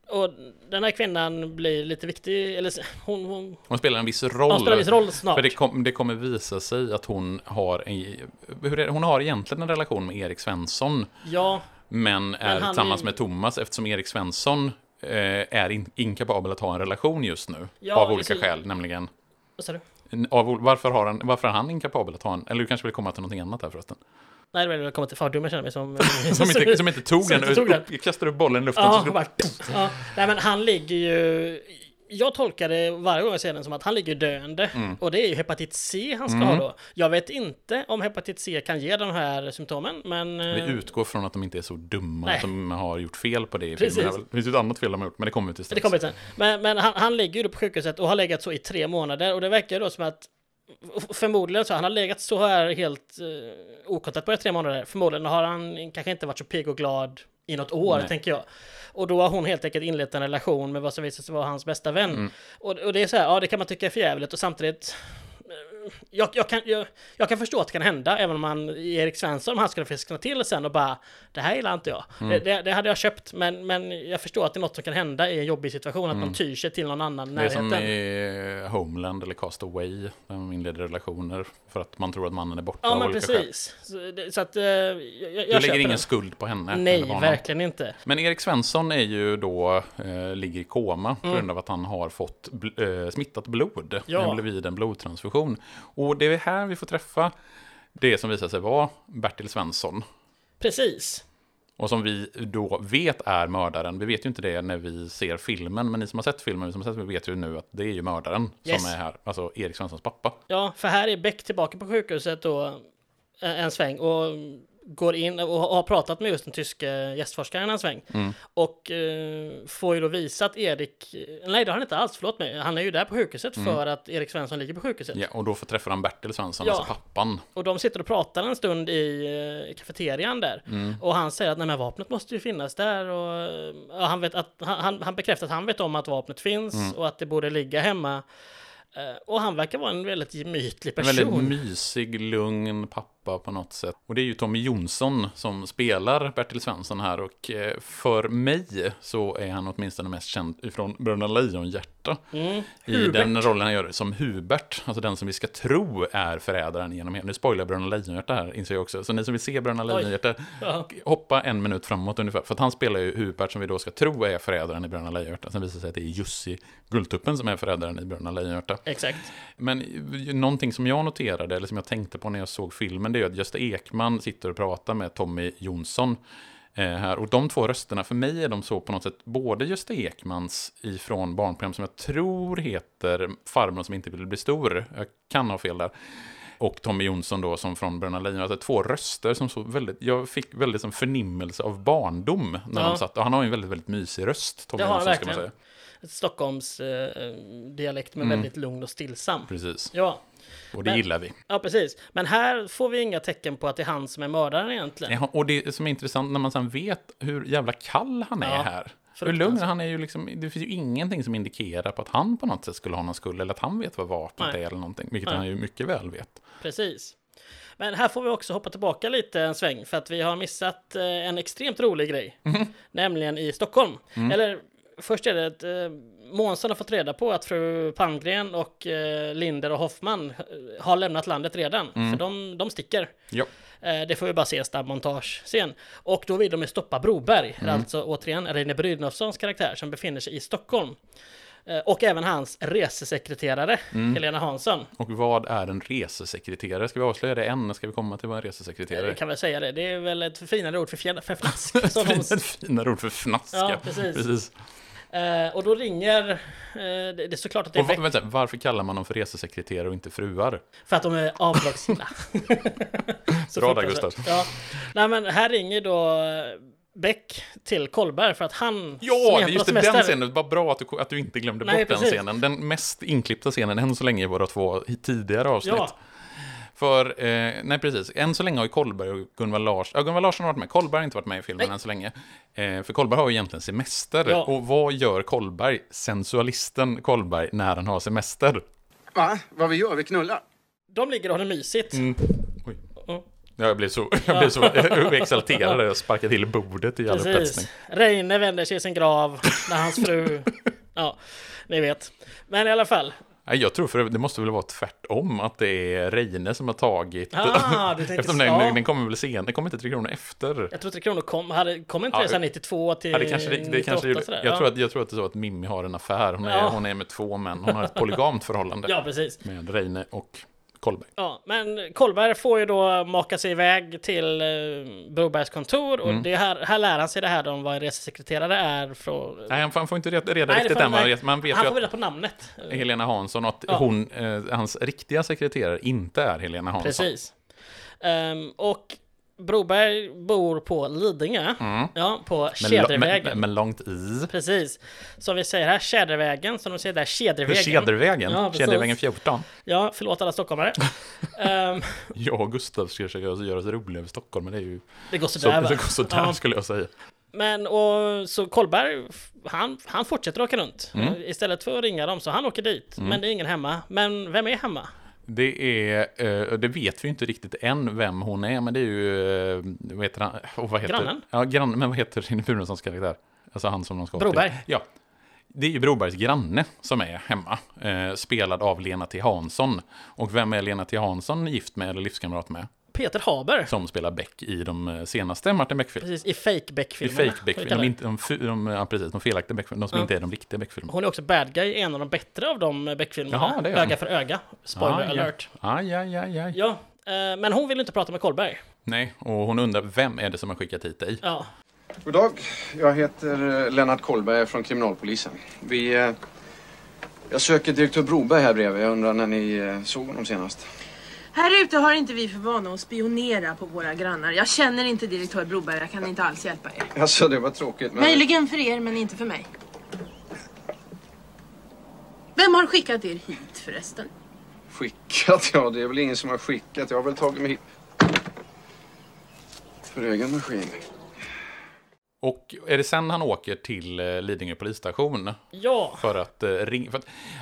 Och den här kvinnan blir lite viktig, eller hon... hon Hon spelar en viss roll. Hon spelar en viss roll snart. För det, kom, det kommer visa sig att hon har, en, hur är, hon har egentligen en relation med Erik Svensson. ja, Men är han tillsammans är- med Thomas eftersom Erik Svensson eh, är in, inkapabel att ha en relation just nu. Ja, av olika så- skäl, nämligen. vad sa du? Av, varför, har han, varför är han inkapabel att ha en... Eller du kanske vill komma till någonting annat här förresten? Nej, det var det jag kommer till fördomar känner mig som... Som inte, som inte tog som den, inte tog den. Upp, kastar upp bollen i luften. Ja, så bara, ja. Nej men han ligger ju... Jag tolkar det varje gång jag ser den som att han ligger döende. Mm. Och det är ju hepatit C han ska ha då. Jag vet inte om hepatit C kan ge de här symptomen, men... Vi eh, utgår från att de inte är så dumma Nej. att de har gjort fel på det i Precis. filmen. Det finns ett annat fel de har gjort, men det kommer vi till Det strax. kommer sen. Men, men han, han ligger ju på sjukhuset och har legat så i tre månader. Och det verkar ju då som att Förmodligen så han har legat så här helt uh, okontaktat i tre månader. Förmodligen har han kanske inte varit så pigg och glad i något år, Nej. tänker jag. Och då har hon helt enkelt inlett en relation med vad som visar sig vara hans bästa vän. Mm. Och, och det är så här, ja det kan man tycka är förjävligt och samtidigt jag, jag, kan, jag, jag kan förstå att det kan hända, även om man Erik Svensson, om han skulle friskna till sen och bara Det här gillar inte jag. Mm. Det, det, det hade jag köpt, men, men jag förstår att det är något som kan hända i en jobbig situation, att man tyr sig till någon annan Mm. Det är som närheten. i Homeland eller Castaway, där de inleder relationer för att man tror att mannen är borta Ja men precis. Så, det, så att eh, jag, jag, Du lägger ingen den. skuld på henne? Nej, på verkligen inte. Men Erik Svensson är ju då, eh, ligger i koma på Mm. grund av att han har fått bl- eh, smittat blod. Ja. Han blev vid en blodtransfusion. Och det är här vi får träffa det som visar sig vara Bertil Svensson. Precis. Och som vi då vet är mördaren. Vi vet ju inte det när vi ser filmen, men ni som har sett filmen, vi som har sett, vi vet ju nu att det är ju mördaren Yes. som är här. Alltså Erik Svenssons pappa. Ja, för här är Beck tillbaka på sjukhuset då eh, en sväng och går in och har pratat med just den tyske gästforskaren en sväng. Mm. Och eh, får ju då visa att Erik, nej det har han inte alls, förlåt mig, han är ju där på sjukhuset för att Erik Svensson ligger på sjukhuset. Mm. Ja, och då får träffa han Bertil Svensson, Ja. alltså pappan. Och de sitter och pratar en stund i eh, kafeterian där. Mm. Och han säger att nej men vapnet måste ju finnas där. Och, eh, ja, han, vet att, han- han, bekräftar att han vet om att vapnet finns Mm. och att det borde ligga hemma. Eh, Och han verkar vara en väldigt gemytlig En person. väldigt mysig, lugn pappa på något sätt. Och det är ju Tommy Jonsson som spelar Bertil Svensson här och eh, för mig så är han åtminstone mest känd ifrån Bröderna Lejonhjärta. Mm. I Hubert. den rollen han gör som Hubert, alltså den som vi ska tro är förrädaren genom hela. Nu spoilar jag Bröderna Lejonhjärta här, inser jag också. Så ni som vill se Bröderna. Lejonhjärta, Ja. hoppa en minut framåt ungefär. För att han spelar ju Hubert som vi då ska tro är förrädaren i Bröderna Lejonhjärta. Sen visar det sig att det är Jussi Guldtuppen som är förrädaren i Bröderna Lejonhjärta. Exakt. Men ju- någonting som jag noterade, eller som jag tänkte på när jag såg filmen, det är att Gösta Ekman sitter och pratar med Tommy Jonsson. Eh, här. Och de två rösterna, för mig är de så på något sätt, både Gösta Ekmans ifrån barnprogram som jag tror heter Farbrorn som inte vill bli stor, jag kan ha fel där, och Tommy Jonsson då som från Bröderna Lejon, alltså två röster som så väldigt, jag fick väldigt som förnimmelse av barndom när Ja. de satt, och han har ju en väldigt, väldigt mysig röst, Tommy Jonsson ska man verkligen. säga. Stockholms eh, dialekt men Mm. väldigt lugn och stillsam. Precis, Ja. Och det Men- gillar vi. ja, precis. Men här får vi inga tecken på att det är han som är mördaren egentligen. Ja, och det som är intressant när man sen vet hur jävla kall han är Ja, här. Hur lugn han är ju liksom, det finns ju ingenting som indikerar på att han på något sätt skulle ha någon skuld eller att han vet vad vapnet är eller någonting, vilket Nej. han ju mycket väl vet. Precis. Men här får vi också hoppa tillbaka lite en sväng för att vi har missat eh, en extremt rolig grej. Mhm. Nämligen i Stockholm. Mm. Eller först är det att eh, Månsson har fått reda på att fru Palmgren och eh, Linder och Hoffman eh, har lämnat landet redan. Mm. För de, de sticker. Ja. Eh, Det får vi bara se en snabb montage-scen. Och då vill de ju stoppa Broberg, Mm. alltså återigen Reine Brynolfssons karaktär som befinner sig i Stockholm. Eh, Och även hans resesekreterare, Mm. Helena Hansson. Och vad är en resesekreterare? Ska vi avslöja det än? Ska vi komma till vad en resesekreterare är? kan väl säga det, det är väl ett finare ord för, fjäll, för fnask. Ett finare ord för fnaska. Ja, precis. Eh, och då ringer, eh, det, är såklart att det är Och vänta, varför kallar man dem för resesekreterare och inte fruar? för att de är avdragsgilla. Bra där. Gustav. Ja. Nej men här ringer då Beck till Kolberg för att han... Ja, det just det, den scenen. Vad bra att du, att du inte glömde Nej, bort den precis. scenen. Den mest inklippta scenen än så länge i våra två tidigare avsnitt. Ja. För, eh, nej precis, än så länge har ju Kolberg och Gunvald Larsson, ja Gunvald Larsson har varit med, Kolberg har inte varit med i filmen Nej. än så länge. Eh, för Kolberg har ju egentligen semester. Ja. Och vad gör Kolberg, sensualisten Kolberg, när han har semester? Va? Vad vi gör? Vi knullar? De ligger och har det mysigt. Mm. Oj. Jag blev så, jag blev så exalterad, jag sparkade till bordet i all upphetsning. Reine vänder sig i sin grav när hans fru... ja, ni vet. Men i alla fall. Jag tror för det måste väl vara tvärtom, att det är Reine som har tagit... Ah, du Eftersom den, den kommer väl sen, den kommer inte Tre Kronor efter. Jag tror Tre Kronor kom, hade, kom inte Ja, det här 92 till Ja, det kanske, det, det 98 kanske, jag, ja. tror att, jag tror att det är så att Mimmi har en affär. Hon är, Ja. hon är med två män. Hon har ett polygamt förhållande Ja, precis. med Reine och Kolberg. Ja, men Kolberg får ju då maka sig iväg till eh, Brobergs kontor och Mm. det här, här lär han sig det här om vad en resesekreterare är från... Nej, han får, han får inte reda, reda Nej, det riktigt än. Man vet, man vet han får reda på namnet. Helena Hansson och att Ja. hon, eh, hans riktiga sekreterare inte är Helena Hansson. Precis. Ehm, och Broberg bor på Lidingö, Mm. ja, på Men, lo- Tjädervägen. men, men långt i. Precis. Som vi säger här, Tjädervägen, som de säger där, Tjädervägen. Tjädervägen. Ja, precis. Tjädervägen 14. Ja, förlåt alla stockholmare. Ehm, Jag och Gustav ska försöka göra oss roliga över Stockholm, men det är ju... det går Så, sådär va? det går sådär Ja. skulle jag säga. Men och så Kolberg, han, han fortsätter åka runt. Mm. Istället för att ringa dem så han åker dit. Mm. Men det är ingen hemma. Men vem är hemma? Det är, eh, det vet vi inte riktigt än vem hon är, men det är ju, eh, vad heter han? Oh, vad heter, Grannen? Ja, grannen, men vad heter Furunssons karaktär? Alltså han som de ska Broberg. till. Ja. Det är ju Brobergs granne som är hemma, eh, spelad av Lena T. Hansson. Och vem är Lena T. Hansson gift med eller livskamrat med? Peter Haber. Som spelar Beck i de eh, senaste Martin Beck-filmerna. Precis, i fake I Beck-filmerna. fake Beck, de, inte- de, de, ja, precis, de felaktiga Beck-filmerna, de som Ja. inte är de riktiga Beck-filmerna. Hon är också bad guy i en av de bättre av de Beck-filmerna. Jaha, det är. Öga för öga. Spoiler Ah, ja. alert. Aj, aj, aj, aj. Ja, eh, men hon vill inte prata med Kolberg. Nej, och hon undrar vem är det som har skickat hit dig? Ja. God dag. Jag heter eh, Lennart Kollberg från Kriminalpolisen. Vi... eh, Jag söker direktör Broberg här bredvid. Jag undrar när ni eh, såg honom senast. Här ute har inte vi för vana att spionera på våra grannar. Jag känner inte direktör Broberg, jag kan inte alls hjälpa er. Alltså, det var tråkigt. Men... Möjligen för er, men inte för mig. Vem har skickat er hit förresten? Skickat? Ja, det är väl ingen som har skickat. Jag har väl tagit mig hit. För egen maskin. Och är det sen han åker till eh, Lidingö polisstation? Ja. För att eh, ringa.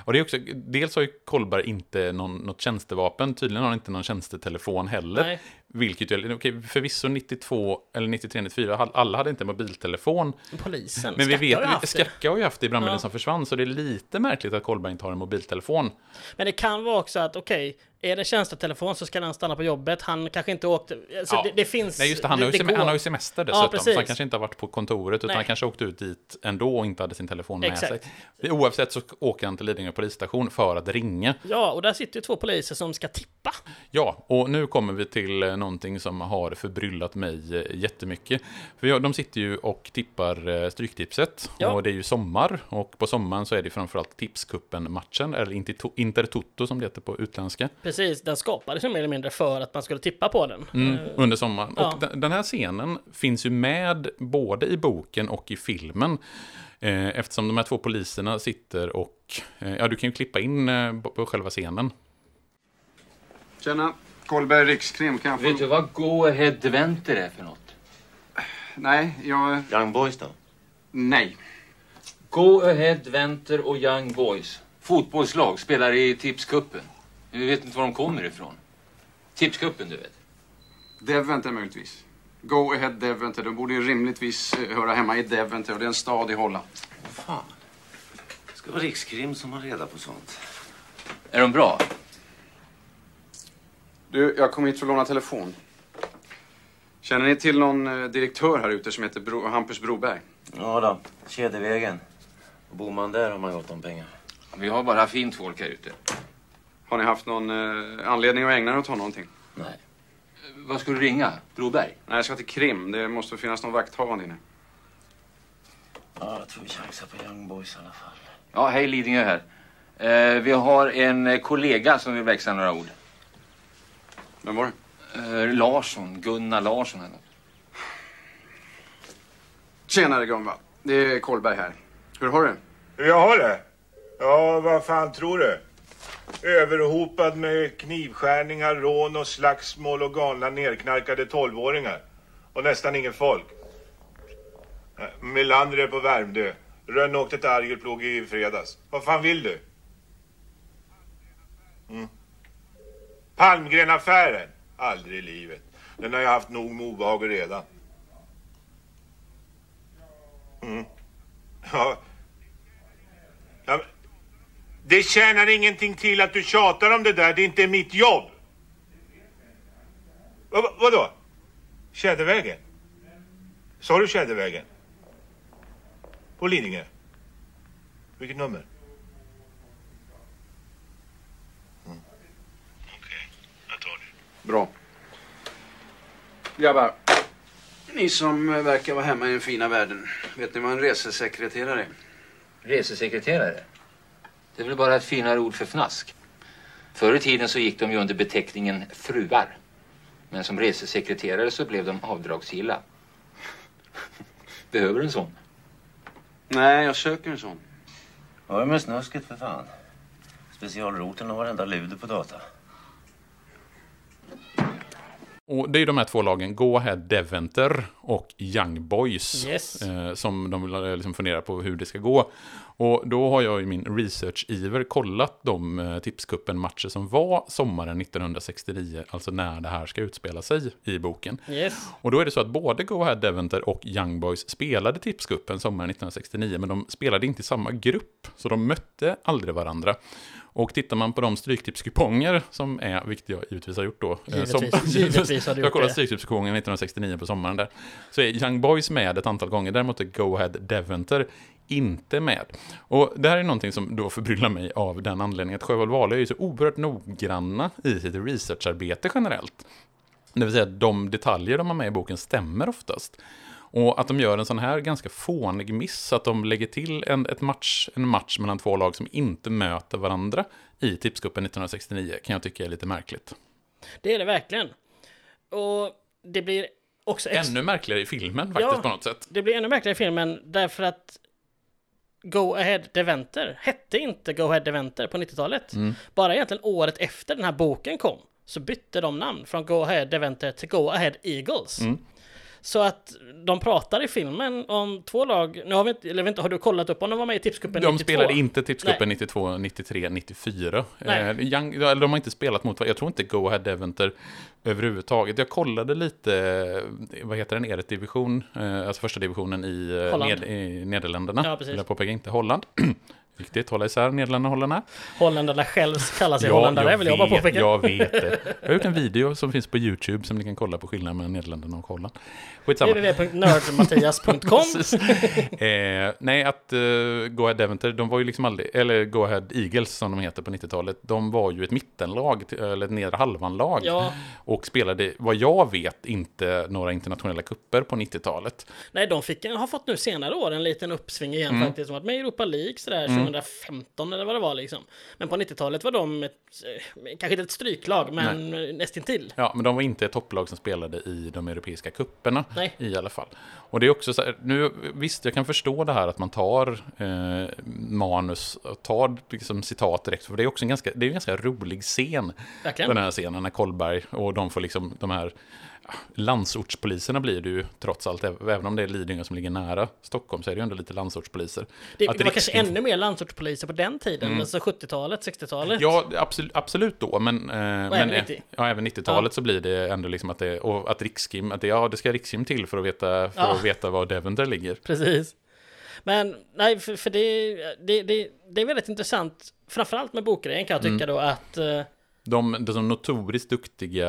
Och det är också, dels har ju Kolberg inte någon, något tjänstevapen, tydligen har han inte någon tjänstetelefon heller. Nej. Vilket ju, okej, förvisso 92 eller 93, 94, all- alla hade inte mobiltelefon. Polisen. Men vi vet, har ju haft. Skacka har ju haft det i brandbilen Ja. som försvann, så det är lite märkligt att Kolberg inte har en mobiltelefon. Men det kan vara också att okej, är det tjänstetelefon så ska den stanna på jobbet. Han kanske inte åkte... Alltså Ja. det, det finns... Nej, just det, han, har ju, det sem- går. han har ju semester Ja, dessutom, så precis. han kanske inte har varit på kontoret, utan Nej. han kanske åkte ut dit ändå och inte hade sin telefon med Exakt. sig. Oavsett så åker han till Lidingö polisstation för att ringa. Ja, och där sitter ju två poliser som ska tippa. Ja, och nu kommer vi till eh, någonting som har förbryllat mig eh, jättemycket. För jag, de sitter ju och tippar eh, Stryktipset, Ja. och det är ju sommar, och på sommaren så är det framförallt Tipskuppen-matchen, eller Inter- Intertoto som det heter på utländska. Precis, den skapades ju mer eller mindre för att man skulle tippa på den. Mm, Eh, under sommaren. ja. Och den, här scenen finns ju med både i boken och i filmen. Eftersom de här två poliserna sitter och... Ja, du kan ju klippa in på, på själva scenen. Tjena. Kollberg Rikskrim. Kan jag få... Vet du vad Go Ahead Adventure är för något? Nej, jag... Young Boys då? Nej. Go Ahead Adventure och Young Boys. Fotbollslag spelar i Tipskuppen. Vi vet inte var de kommer ifrån. Tipskuppen, du vet. Deventer möjligtvis. Go Ahead Deventer. De borde ju rimligtvis eh, höra hemma i Deventer och det är en stad i Holland. Fan. Det ska vara Rikskrim som har reda på sånt. Är de bra? Du, jag kom hit för att låna telefon. Känner ni till någon eh, direktör här ute som heter Bro Hampus Broberg? Ja då, Kedjevägen. Och bor man där har man gott om pengar. Vi har bara fint folk här ute. Har ni haft någon eh, anledning att ägna er åt honom någonting? Nej. Vad ska du ringa? Broberg? Nej, jag ska till Krim. Det måste finnas någon vakthavande inne. Ja, jag tror vi chansar på Young Boys i alla fall. Ja, hej Lidingö här. Eh, vi har en eh, kollega som vill växla några ord. Vem var det? Eh, Larsson, Gunnar Larsson eller. Tjenare Gunvald. Det är Kolberg här. Hur har du Hur jag har det? Ja, vad fan tror du? Överhopad med knivskärningar, rån och slagsmål och galna nerknarkade tolvåringar. Och nästan ingen folk. Melander är på Värmdö. Rönn åkte till Arjeplog i fredags. Vad fan vill du? Mm. Palmgrenaffären? Aldrig i livet. Den har jag haft nog med obehag redan. Mm. Ja. ja. Det tjänar ingenting till att du tjatar om det där. Det är inte mitt jobb. Vad, vadå? Tjädervägen? Sa du Tjädervägen? På Lidingö? Vilket nummer? Mm. Okej, jag tar det. Bra. Grabbar. Ni som verkar vara hemma i den fina världen. Vet ni vad en resesekreterare är? Resesekreterare? Det är väl bara ett finare ord för fnask. Förr i tiden så gick de ju under beteckningen fruar. Men som resesekreterare så blev de avdragsgilla. Behöver du en sån? Nej, jag söker en sån. Vad är med snusket för fan? Specialroten och varenda luder på data. Och det är de här två lagen, Go Ahead Deventer och Young Boys, Yes. eh, som de liksom fundera på hur det ska gå. Och då har jag i min research-iver kollat de eh, tipskuppen-matcher som var sommaren 1969, alltså när det här ska utspela sig i boken. Yes. Och då är det så att både Go Ahead Deventer och Young Boys spelade tipskuppen sommaren 1969, men de spelade inte i samma grupp, så de mötte aldrig varandra. Och tittar man på de stryktipskuponger som är, vilket jag givetvis har gjort då. eh, Givetvis, givetvis har du jag gjort kollat det. stryktipskupongen 1969 på sommaren där. Så är Young Boys med ett antal gånger, däremot är Go Ahead Deventer inte med. Och det här är någonting som då förbryllar mig av den anledningen att Sjöwall Wahlöö är ju så oerhört noggranna i sitt researcharbete generellt. Det vill säga att de detaljer de har med i boken stämmer oftast. Och att de gör en sån här ganska fånig miss, att de lägger till en, ett match, en match mellan två lag som inte möter varandra i Tipscupen 1969, kan jag tycka är lite märkligt. Det är det verkligen. Och det blir också... Ännu märkligare i filmen faktiskt Ja. på något sätt. Det blir ännu märkligare i filmen därför att Go Ahead Deventer hette inte Go Ahead Deventer på 90-talet. Mm. Bara egentligen året efter den här boken kom så bytte de namn från Go Ahead Deventer till Go Ahead Eagles. Mm. Så att de pratar i filmen om två lag, nu har vi inte, eller inte, har du kollat upp om de var med i Tipscupen De 92? spelade inte Tipscupen Nej. 92, 93, 94. Nej. Eh, Young, eller de har inte spelat mot. Jag tror inte Go Ahead Deventer överhuvudtaget. Jag kollade lite, eh, vad heter den, Eret-division, eh, alltså första divisionen i, eh, ned, i Nederländerna. Ja, precis. Jag påpeka, inte Holland. Viktigt, hålla isär Nederländerna och Holland här. Holländarna själv kallar sig holländare, vill jag bara påpeka. Jag vet det. Jag har gjort en video som finns på YouTube som ni kan kolla på skillnaden mellan Nederländerna och Holland. Skitsamma. www.nerdmattias.com eh, nej, att uh, Go Ahead Deventer, de var ju liksom aldrig, eller Go Ahead Eagles som de heter på 90-talet, de var ju ett mittenlag, eller ett nedre halvan-lag. Ja. Och spelade, vad jag vet, inte några internationella kupper på 90-talet. Nej, de fick, har fått nu senare år en liten uppsving igen Mm. faktiskt. Har varit med i Europa League sådär Mm. 2015 eller vad det var liksom. Men på 90-talet var de ett, eh, kanske inte ett stryklag, men nästintill. Ja, men de var inte ett topplag som spelade i de europeiska kupperna Nej. i alla fall. Och det är också så här, nu, visst, jag kan förstå det här att man tar eh, manus och tar liksom, citat direkt, för det är också en ganska, det är en ganska rolig scen. Verkligen. Den här scenen när Kolberg och de får liksom de här landsortspoliserna blir det ju trots allt, även om det är Lidingö som ligger nära Stockholm så är det ju ändå lite landsortspoliser. Det, Att det var kanske ännu mer landsortspoliser på den tiden, Mm. alltså 70-talet, 60-talet. Ja, absolut, absolut då, men... Eh, men även eh, 90. Ja, även 90-talet så blir det ändå liksom att det, och att Rikskim, att det, ja, det ska Rikskim till för att veta, för Ja. att veta var Deventer ligger. Precis. Men nej, för, för det, det, det, det är väldigt intressant, framförallt med bokgrejen kan jag tycka Mm. då att De, de som notoriskt duktiga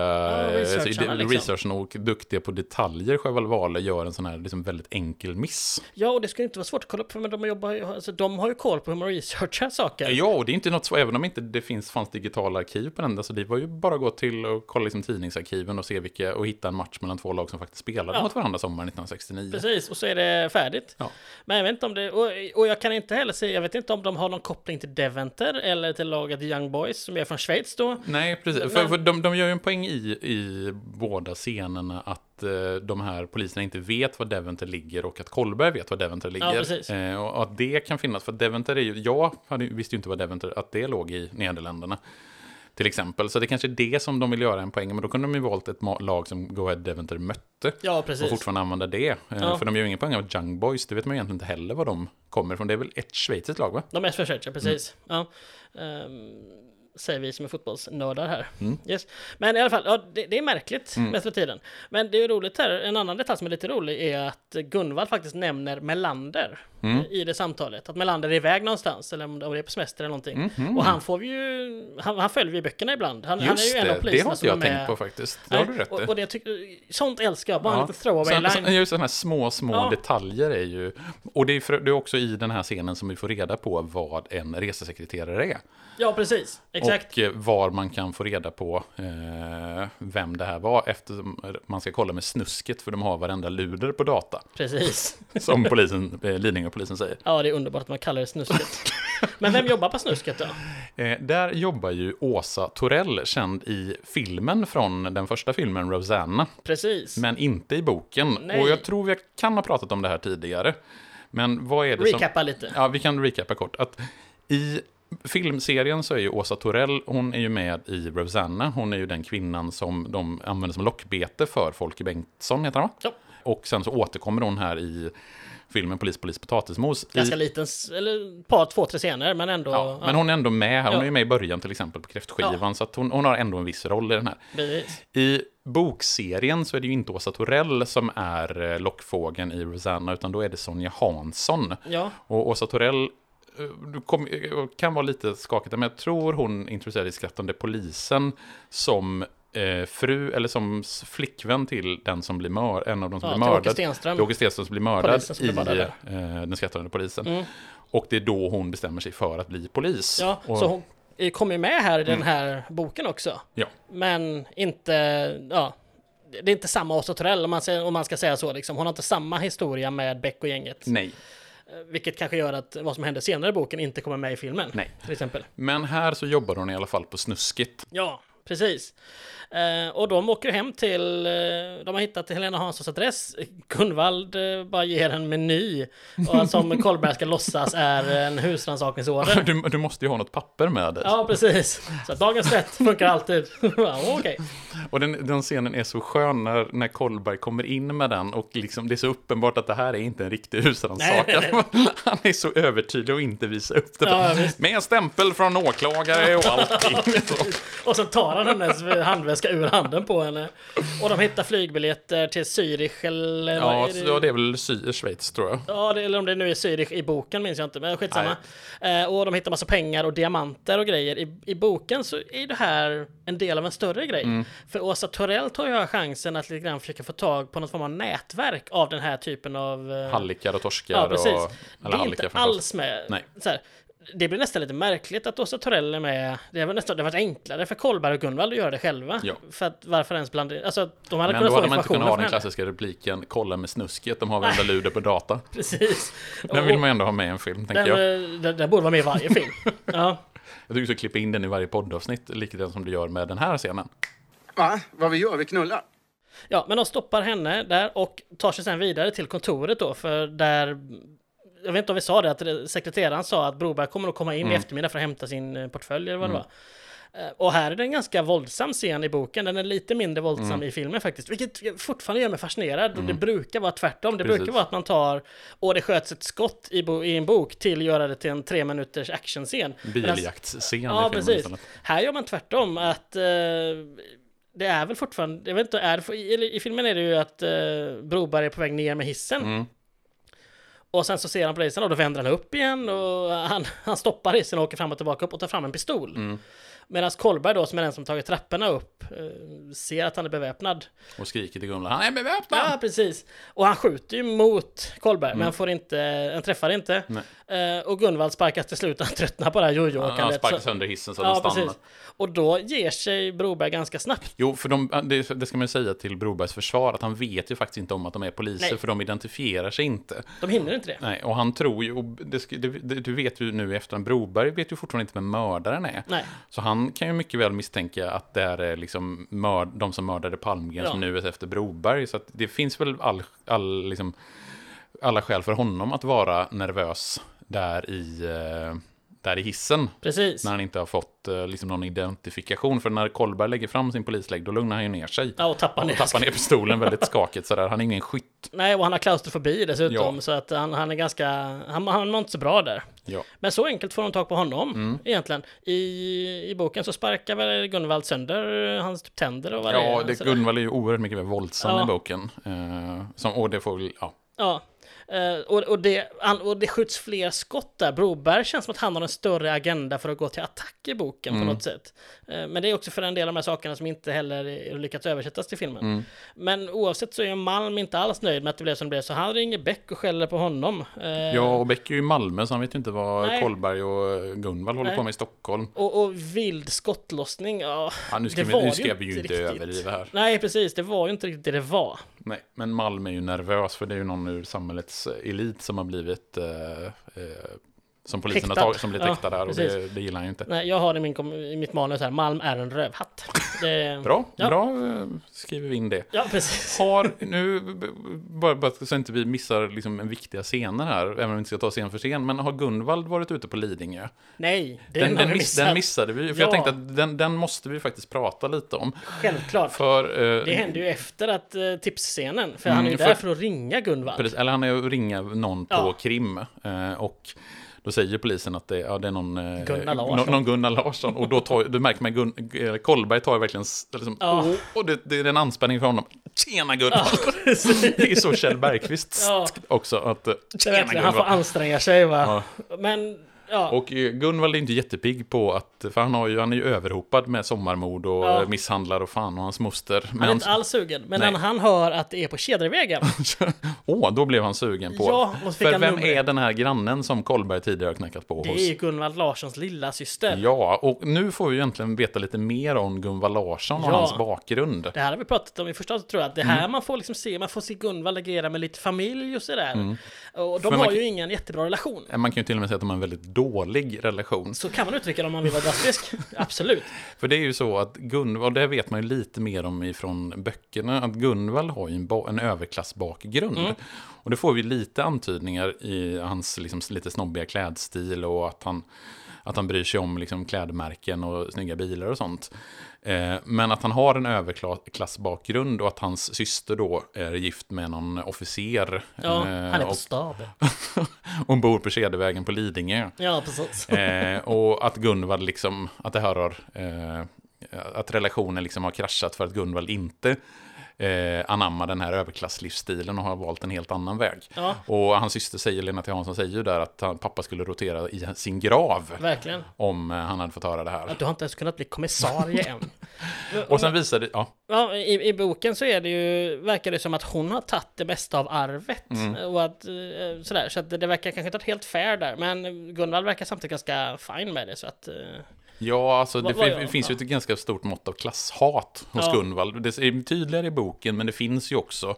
researcharna eh, liksom. researchen och duktiga på detaljer, Sjöwall Wahlöö gör en sån här liksom väldigt enkel miss. Ja, och det skulle inte vara svårt att kolla upp men de, jobbar, alltså, de har ju koll på hur man researchar saker. Ja, och det är inte något så, även om inte det finns, fanns digitala arkiv på den, så det var ju bara att gå till och kolla liksom tidningsarkiven och se vilka, och hitta en match mellan två lag som faktiskt spelade Ja. mot varandra sommaren 1969. Precis, och så är det färdigt. Ja. Men jag vet inte om det, och, och jag kan inte heller se, jag vet inte om de har någon koppling till Deventer eller till laget Young Boys som är från Schweiz då. Nej, precis. Men- För, för de, de gör ju en poäng i, i båda scenerna att eh, de här poliserna inte vet var Deventer ligger och att Kolberg vet var Deventer ligger. precis. Eh, och att det kan finnas, för Deventer är ju, jag hade, visste ju inte vad Deventer, att det låg i Nederländerna. Till exempel, så det kanske är det som de vill göra en poäng, men då kunde de ju valt ett lag som Go Ahead Deventer mötte. Ja, precis. Och fortfarande använda det. Eh, Ja. För de gör ju ingen poäng av Young Boys, det vet man ju egentligen inte heller var de kommer ifrån. Det är väl ett schweiziskt lag, va? De är för Schweiz, ja, precis. Mm. Ja. Ehm, säger vi som är fotbollsnördar här. Mm. Yes. Men i alla fall, ja, det, det är märkligt Mm. med tiden. Men det är roligt här, en annan detalj som är lite rolig är att Gunvald faktiskt nämner Melander Mm. i det samtalet. Att Melander är iväg någonstans, eller om det är på semester eller någonting. Mhm. Och han får vi ju, han, han följer i böckerna ibland. Han, han är ju en det, av det poliserna har inte jag tänkt på faktiskt. Det har du rätt och, och det tycker, sånt älskar jag, bara en Ja. liten throwaway Sen- line. Just sådana här små, små Ja. detaljer är ju... Och det är, för, det är också i den här scenen som vi får reda på vad en resesekreterare är. Ja, precis. Exakt. Och eh, var man kan få reda på eh, vem det här var eftersom man ska kolla med snusket för de har varenda luder på data. Precis. Som polisen, eh, Lidingö-polisen säger. Ja, det är underbart att man kallar det snusket. Men vem jobbar på snusket då? Eh, där jobbar ju Åsa Torell, känd i filmen från den första filmen Rosanna. Precis. Men inte i boken. Nej. Och jag tror vi kan ha pratat om det här tidigare. Men vad är det som... Recappa lite. Ja, vi kan recappa kort. Att I filmserien så är ju Åsa Torell, hon är ju med i Rosanna. Hon är ju den kvinnan som de använder som lockbete för Folke Bengtsson, heter han va? Ja. Och sen så återkommer hon här i filmen Polis, polis, potatismos. Ganska I, liten, eller ett par, två, tre scener, men ändå. ja, men hon är ändå med här. Hon Ja. är ju med i början till exempel på kräftskivan. Ja. Så hon, hon har ändå en viss roll i den här. Precis. I bokserien så är det ju inte Åsa Torell som är eh, lockfågeln i Rosanna, utan då är det Sonja Hansson. Ja. Och Åsa Torell eh, du kom, eh, kan vara lite skakigt, men jag tror hon introducerade Skrattande polisen som eh, fru, eller som flickvän till den som blir mör, en av de som Ja, blir mördad. Åke Stenström. Åke Stenström som blir mördad som i eh, Den skrattande polisen. Mm. Och det är då hon bestämmer sig för att bli polis. Ja, och, så hon kommer med här i den Mm. här boken också. Ja. Men inte, ja. Det är inte samma Åsa Torell om man, säger, om man ska säga så liksom. Hon har inte samma historia med Beck och gänget. Nej. Eh, Vilket kanske gör att vad som händer senare i boken inte kommer med i filmen. Nej. Till exempel. Men här så jobbar hon i alla fall på Snuskigt. Ja, precis. Eh, och de åker hem till, eh, de har hittat Helena Hanssons adress. Gunvald eh, bara ger en meny. Och som Kolberg ska låtsas är en husrannsakningsorder. Du, du måste ju ha något papper med dig. Ja, precis. Så dagens rätt funkar alltid. Okej. Och den, den scenen är så skön när, när Kolberg kommer in med den och liksom, det är så uppenbart att det här är inte en riktig husrannsakan. Han är så övertydlig och inte visar upp det. Ja, med stämpel från åklagare och allting. Och sen tar han hennes handväska ur handen på henne. Och de hittar flygbiljetter till Zürich eller... ja, är så det är väl Sy- Schweiz tror jag. Ja, det, eller om det nu är Zürich i boken minns jag inte, men skitsamma. Eh, och de hittar massa pengar och diamanter och grejer. I, I boken så är det här en del av en större grej. Mm. För Åsa Torell tar ju chansen att lite grann försöka få tag på något form av nätverk av den här typen av... eh, Hallickar och torskar Ja, precis. och... det är inte alls med. Nej. Så här, det blir nästan lite märkligt att Åsa Torell är med. Det var nästan det har varit enklare för Kolberg och Gunvald att göra det själva. Ja. För att varför ens blanda Alltså, de hade Men kunnat då hade man inte kunnat ha den klassiska repliken kolla med snusket, de har varenda luder på data. Precis. Den vill man ändå ha med i en film, tänker Den, jag. eh, den, den borde vara med i varje film. Ja. Jag tycker du ska klippa in den i varje poddavsnitt, likadant som du gör med den här scenen. Va? Vad vi gör? Vi knullar? Ja, men de stoppar henne där och tar sig sen vidare till kontoret då, för där... Jag vet inte om vi sa det, att sekreteraren sa att Broberg kommer att komma in i Mm. eftermiddag för att hämta sin eh, portfölj eller vad Mm. det var. Eh, Och här är det en ganska våldsam scen i boken. Den är lite mindre våldsam Mm. i filmen faktiskt. Vilket fortfarande gör mig fascinerad. Och det Mm. brukar vara tvärtom. Det Precis. brukar vara att man tar och det sköts ett skott i, bo- i en bok till att göra det till en tre minuters actionscen. Biljaktsscen i Ja, filmen precis. Här gör man tvärtom. Att eh, det är väl fortfarande, jag vet inte, är, i, i filmen är det ju att eh, Broberg är på väg ner med hissen. Mm. Och sen så ser han polisen och då vänder han upp igen och han, han stoppar hissen och åker fram och tillbaka upp och tar fram en pistol. Mm. Medan Kolberg då, som är den som tagit trapporna upp, eh, ser att han är beväpnad. Och skriker till Gunvald, han är beväpnad! Ja, precis. Och han skjuter ju mot Kolberg, Mm. men får inte, han träffar inte. Nej. Eh, och Gunvald sparkas till slut, han tröttnar på det här Ja, jojo-åkandet. han sparkar Så- sönder hissen så ja, den stannar. precis. Och då ger sig Broberg ganska snabbt. Jo, för de, det, det ska man ju säga till Brobergs försvar, att han vet ju faktiskt inte om att de är poliser, Nej. för de identifierar sig inte. De hinner inte det. Nej, och han tror ju, och det, det, det, du vet ju nu i efterhand, Broberg vet ju fortfarande inte vem mördaren är. Nej. Så han han kan ju mycket väl misstänka att det här är liksom mörd, de som mördade Palmgren Ja. som nu är efter Broberg. Så det finns väl all, all, liksom, alla skäl för honom att vara nervös där i, eh, där i hissen. Precis. När han inte har fått eh, liksom någon identifikation. För när Kolberg lägger fram sin polislägg, då lugnar han ju ner sig. Ja, och tappar ner. Och tappar ner pistolen väldigt skakigt sådär. Han är ingen skytt. Nej, och han har klaustrofobi dessutom, Ja. så att han, han är ganska, han, han mår inte så bra där. Ja. Men så enkelt får de tag på honom, Mm. egentligen. I, I boken så sparkar väl Gunvald sönder hans typ tänder och vad det Ja, är. det, sådär. Gunvald är ju oerhört mycket mer våldsam Ja. i boken. Eh, som, och det får ja. Ja. Eh, och, och, det, och det skjuts fler skott där. Broberg känns som att han har en större agenda för att gå till attack i boken Mm. på något sätt. Eh, men det är också för en del av de här sakerna som inte heller lyckats översättas till filmen. Mm. Men oavsett så är Malm inte alls nöjd med att det blev som det blev, så han ringer Beck och skäller på honom. Eh, Ja, och Beck är ju i Malmö, så han vet ju inte vad Nej. Kolberg och Gunvald håller Nej. på med i Stockholm. Och, och vild skottlossning, ja, Ja, nu ska det vi, var nu ska vi ju inte inte riktigt. överdriva här. Nej, precis, det var ju inte riktigt det det var. Nej, men Malmö är ju nervös för det är ju någon ur samhällets elit som har blivit eh, eh, som polisen Häktad. har tagit, som blivit Ja, häktad där och det, det gillar han ju inte. Nej, jag har i, min, i mitt manus här, Malm är en rövhatt. Det, Bra, ja. bra eh, skriver vi in det. Ja, precis. Har, nu, bara, bara så inte vi missar liksom en viktiga scener här, även om vi inte ska ta scen för scen, men har Gunvald varit ute på Lidingö? Nej, Den, den, miss, den missade vi, för Ja. jag tänkte att den, den måste vi faktiskt prata lite om. Självklart. För, eh, Det händer ju efter att uh, tipsscenen, för Mm, han är ju för- där för att ringa Gunvald. Precis, eller han är och ringa någon på Ja. krim. Eh, och då säger polisen att det, ja, det är någon, eh, Gunnar Larsson. någon, någon Gunnar Larsson. Och då, tar, då märker man Gun, eh, Kolberg tar verkligen, liksom, Ja. och, och det, det är en anspänning för honom. Tjena Gunvald! det är så Kjell Bergqvist Ja. också. Att, eh, tjena verkligen, han får anstränga sig va. Men, ja. Och eh, Gunvald är inte jättepigg på att, för han, har ju, han är ju överhopad med sommarmord och Ja. misshandlar och fan och hans moster. Han är inte alls sugen, men när han hör att det är på Kedjevägen. Åh, då blev han sugen på. Ja, och fick för han vem numret. är den här grannen som Kolberg tidigare har knackat på Det hos? är ju Gunvald Larssons lilla syster. Ja, och nu får vi egentligen veta lite mer om Gunvald Larsson och Ja. hans bakgrund. Det här har vi pratat om i första avsnittet, tror jag. Att det här Mm. man får liksom se, man får se Gunvald agera med lite familj och sådär. Mm. Och de man har ju kan- ingen jättebra relation. Man kan ju till och med säga att de har en väldigt dålig relation. Så kan man uttrycka det om man vill vara drastisk. Absolut. För det är ju så att Gunvald, det vet man ju lite mer om ifrån böckerna, att Gunvald har ju en, en överklassbakgrund. Mm. Och det får vi lite antydningar i hans liksom, lite snobbiga klädstil och att han, att han bryr sig om liksom, klädmärken och snygga bilar och sånt. Eh, men att han har en överklassbakgrund och att hans syster då är gift med någon officer. Ja, han är på och- staben. och bor på Kedjevägen på Lidingö. Ja, precis. Eh, och att Gunvald liksom, att det här har, eh, att relationen liksom har kraschat för att Gunvald inte eh, anammar den här överklasslivsstilen och har valt en helt annan väg. Ja. Och hans syster säger, Lena T. Hansson säger ju där att han, pappa skulle rotera i sin grav. Verkligen. Om eh, han hade fått höra det här. Att du har inte ens kunnat bli kommissarie än. Och sen visar det, ja. Ja, i, i boken så är det ju, verkar det som att hon har tagit det mesta av arvet. Mm. Och att, eh, sådär, så att det, det verkar kanske inte helt fair där. Men Gunvald verkar samtidigt ganska fine med det. Så att, eh, Ja, alltså det fin- gör- finns ju ett ganska stort mått av klasshat hos Ja. Gunvald. Det är tydligare i boken, men det finns ju också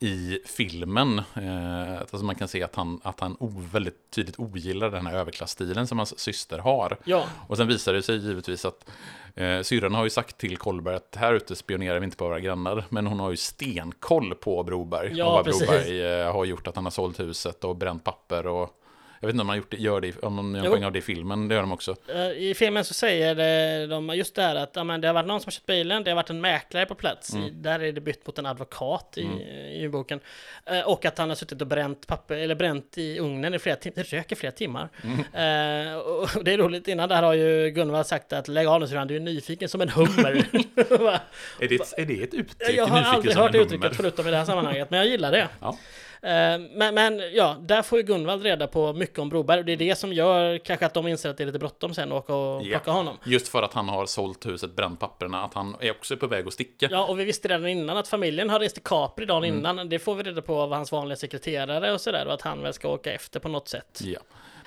i filmen. Eh, alltså man kan se att han, att han o, väldigt tydligt ogillar den här överklassstilen som hans syster har. Ja. Och sen visar det sig givetvis att eh, syrran har ju sagt till Kolberg att här ute spionerar vi inte på våra grannar. Men hon har ju stenkoll på Broberg. Ja, och vad. Broberg eh, har gjort, att han har sålt huset och bränt papper och jag vet inte om man gjort det, gör det, om de gör en poäng av det i filmen, det gör de också. Eh, I filmen så säger de just det här att ja, men det har varit någon som har köpt bilen, det har varit en mäklare på plats. Mm. där är det bytt mot en advokat i, Mm. i boken. Eh, och att han har suttit och bränt papper, eller bränt i ugnen i flera timmar. Det röker flera timmar. Mm. Eh, och det är roligt, innan där har ju Gunvald sagt att lägg av nu syrran, du är nyfiken som en hummer. Är det, är det ett uttryck? Jag har aldrig hört det uttrycket förutom i det här sammanhanget, men jag gillar det. Ja. Eh, Men, men ja, där får ju Gunvald reda på mycket om Broberg och det är det som gör kanske att de inser att det är lite bråttom sen och åka och Ja. plocka honom. Just för att han har sålt huset, bränt papperna, att han är också på väg att sticka. Ja, och vi visste redan innan att familjen har rest till Capri dagen Mm. innan. Det får vi reda på av hans vanliga sekreterare och sådär och att han väl ska åka efter på något sätt. Ja.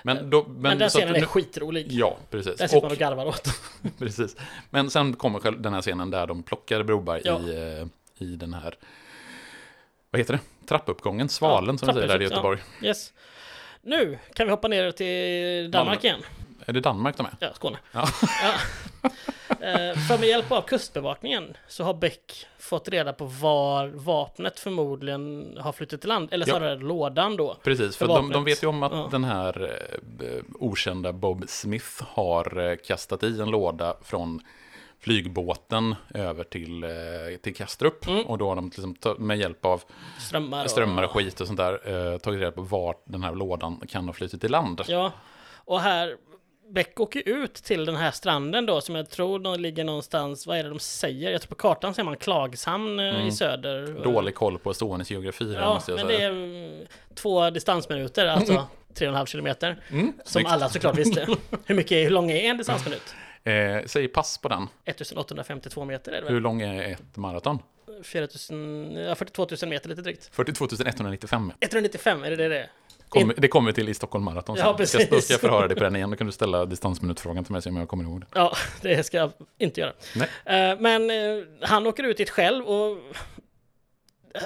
Men, då, men, Men den så att scenen är skitrolig. Ja, precis. Där sitter man och garvar åt. precis. Men sen kommer den här scenen där de plockar Broberg Ja. i, eh, i den här, vad heter det? Trappuppgången, Svalen som vi säger där i Göteborg. Ja. Yes. Nu kan vi hoppa ner till Danmark igen. Är det Danmark de är? Ja, Skåne. Ja. Ja. Eh, För med hjälp av kustbevakningen så har Beck fått reda på var vapnet förmodligen har flyttat till land. Eller Ja. snarare lådan då. Precis, för För de, de vet ju om att Ja. den här eh, okända Bob Smith har eh, kastat i en låda från flygbåten över till, eh, till Kastrup. Och då har de liksom med hjälp av Strömmar och- strömmar och skit och sånt där eh, tagit reda på vart den här lådan kan ha flutit i land. Ja, och här Beck åker ut till den här stranden då som jag tror de ligger någonstans, vad är det de säger? Jag tror på kartan ser man Klagshamn eh, Mm. i söder. Dålig koll på Skånes geografi här Ja, måste jag men säga. det är mm, två distansminuter, alltså 3,5 kilometer. Mm, Som snyggt. alla såklart visste. hur mycket, hur lång är en distansminut? Eh, säg pass på den. 1852 meter är det väl? Hur lång är ett maraton? 4000, ja, 42 000 meter lite drygt. 42 195. 195, är det det det är? Kom, det kommer till i Stockholm Marathon. Ja, precis. Då ska jag förhöra dig på den igen. Då kan du ställa distansminutfrågan till mig så om jag kommer ihåg det. Ja, det ska jag inte göra. Nej. Eh, Men eh, han åker ut dit själv och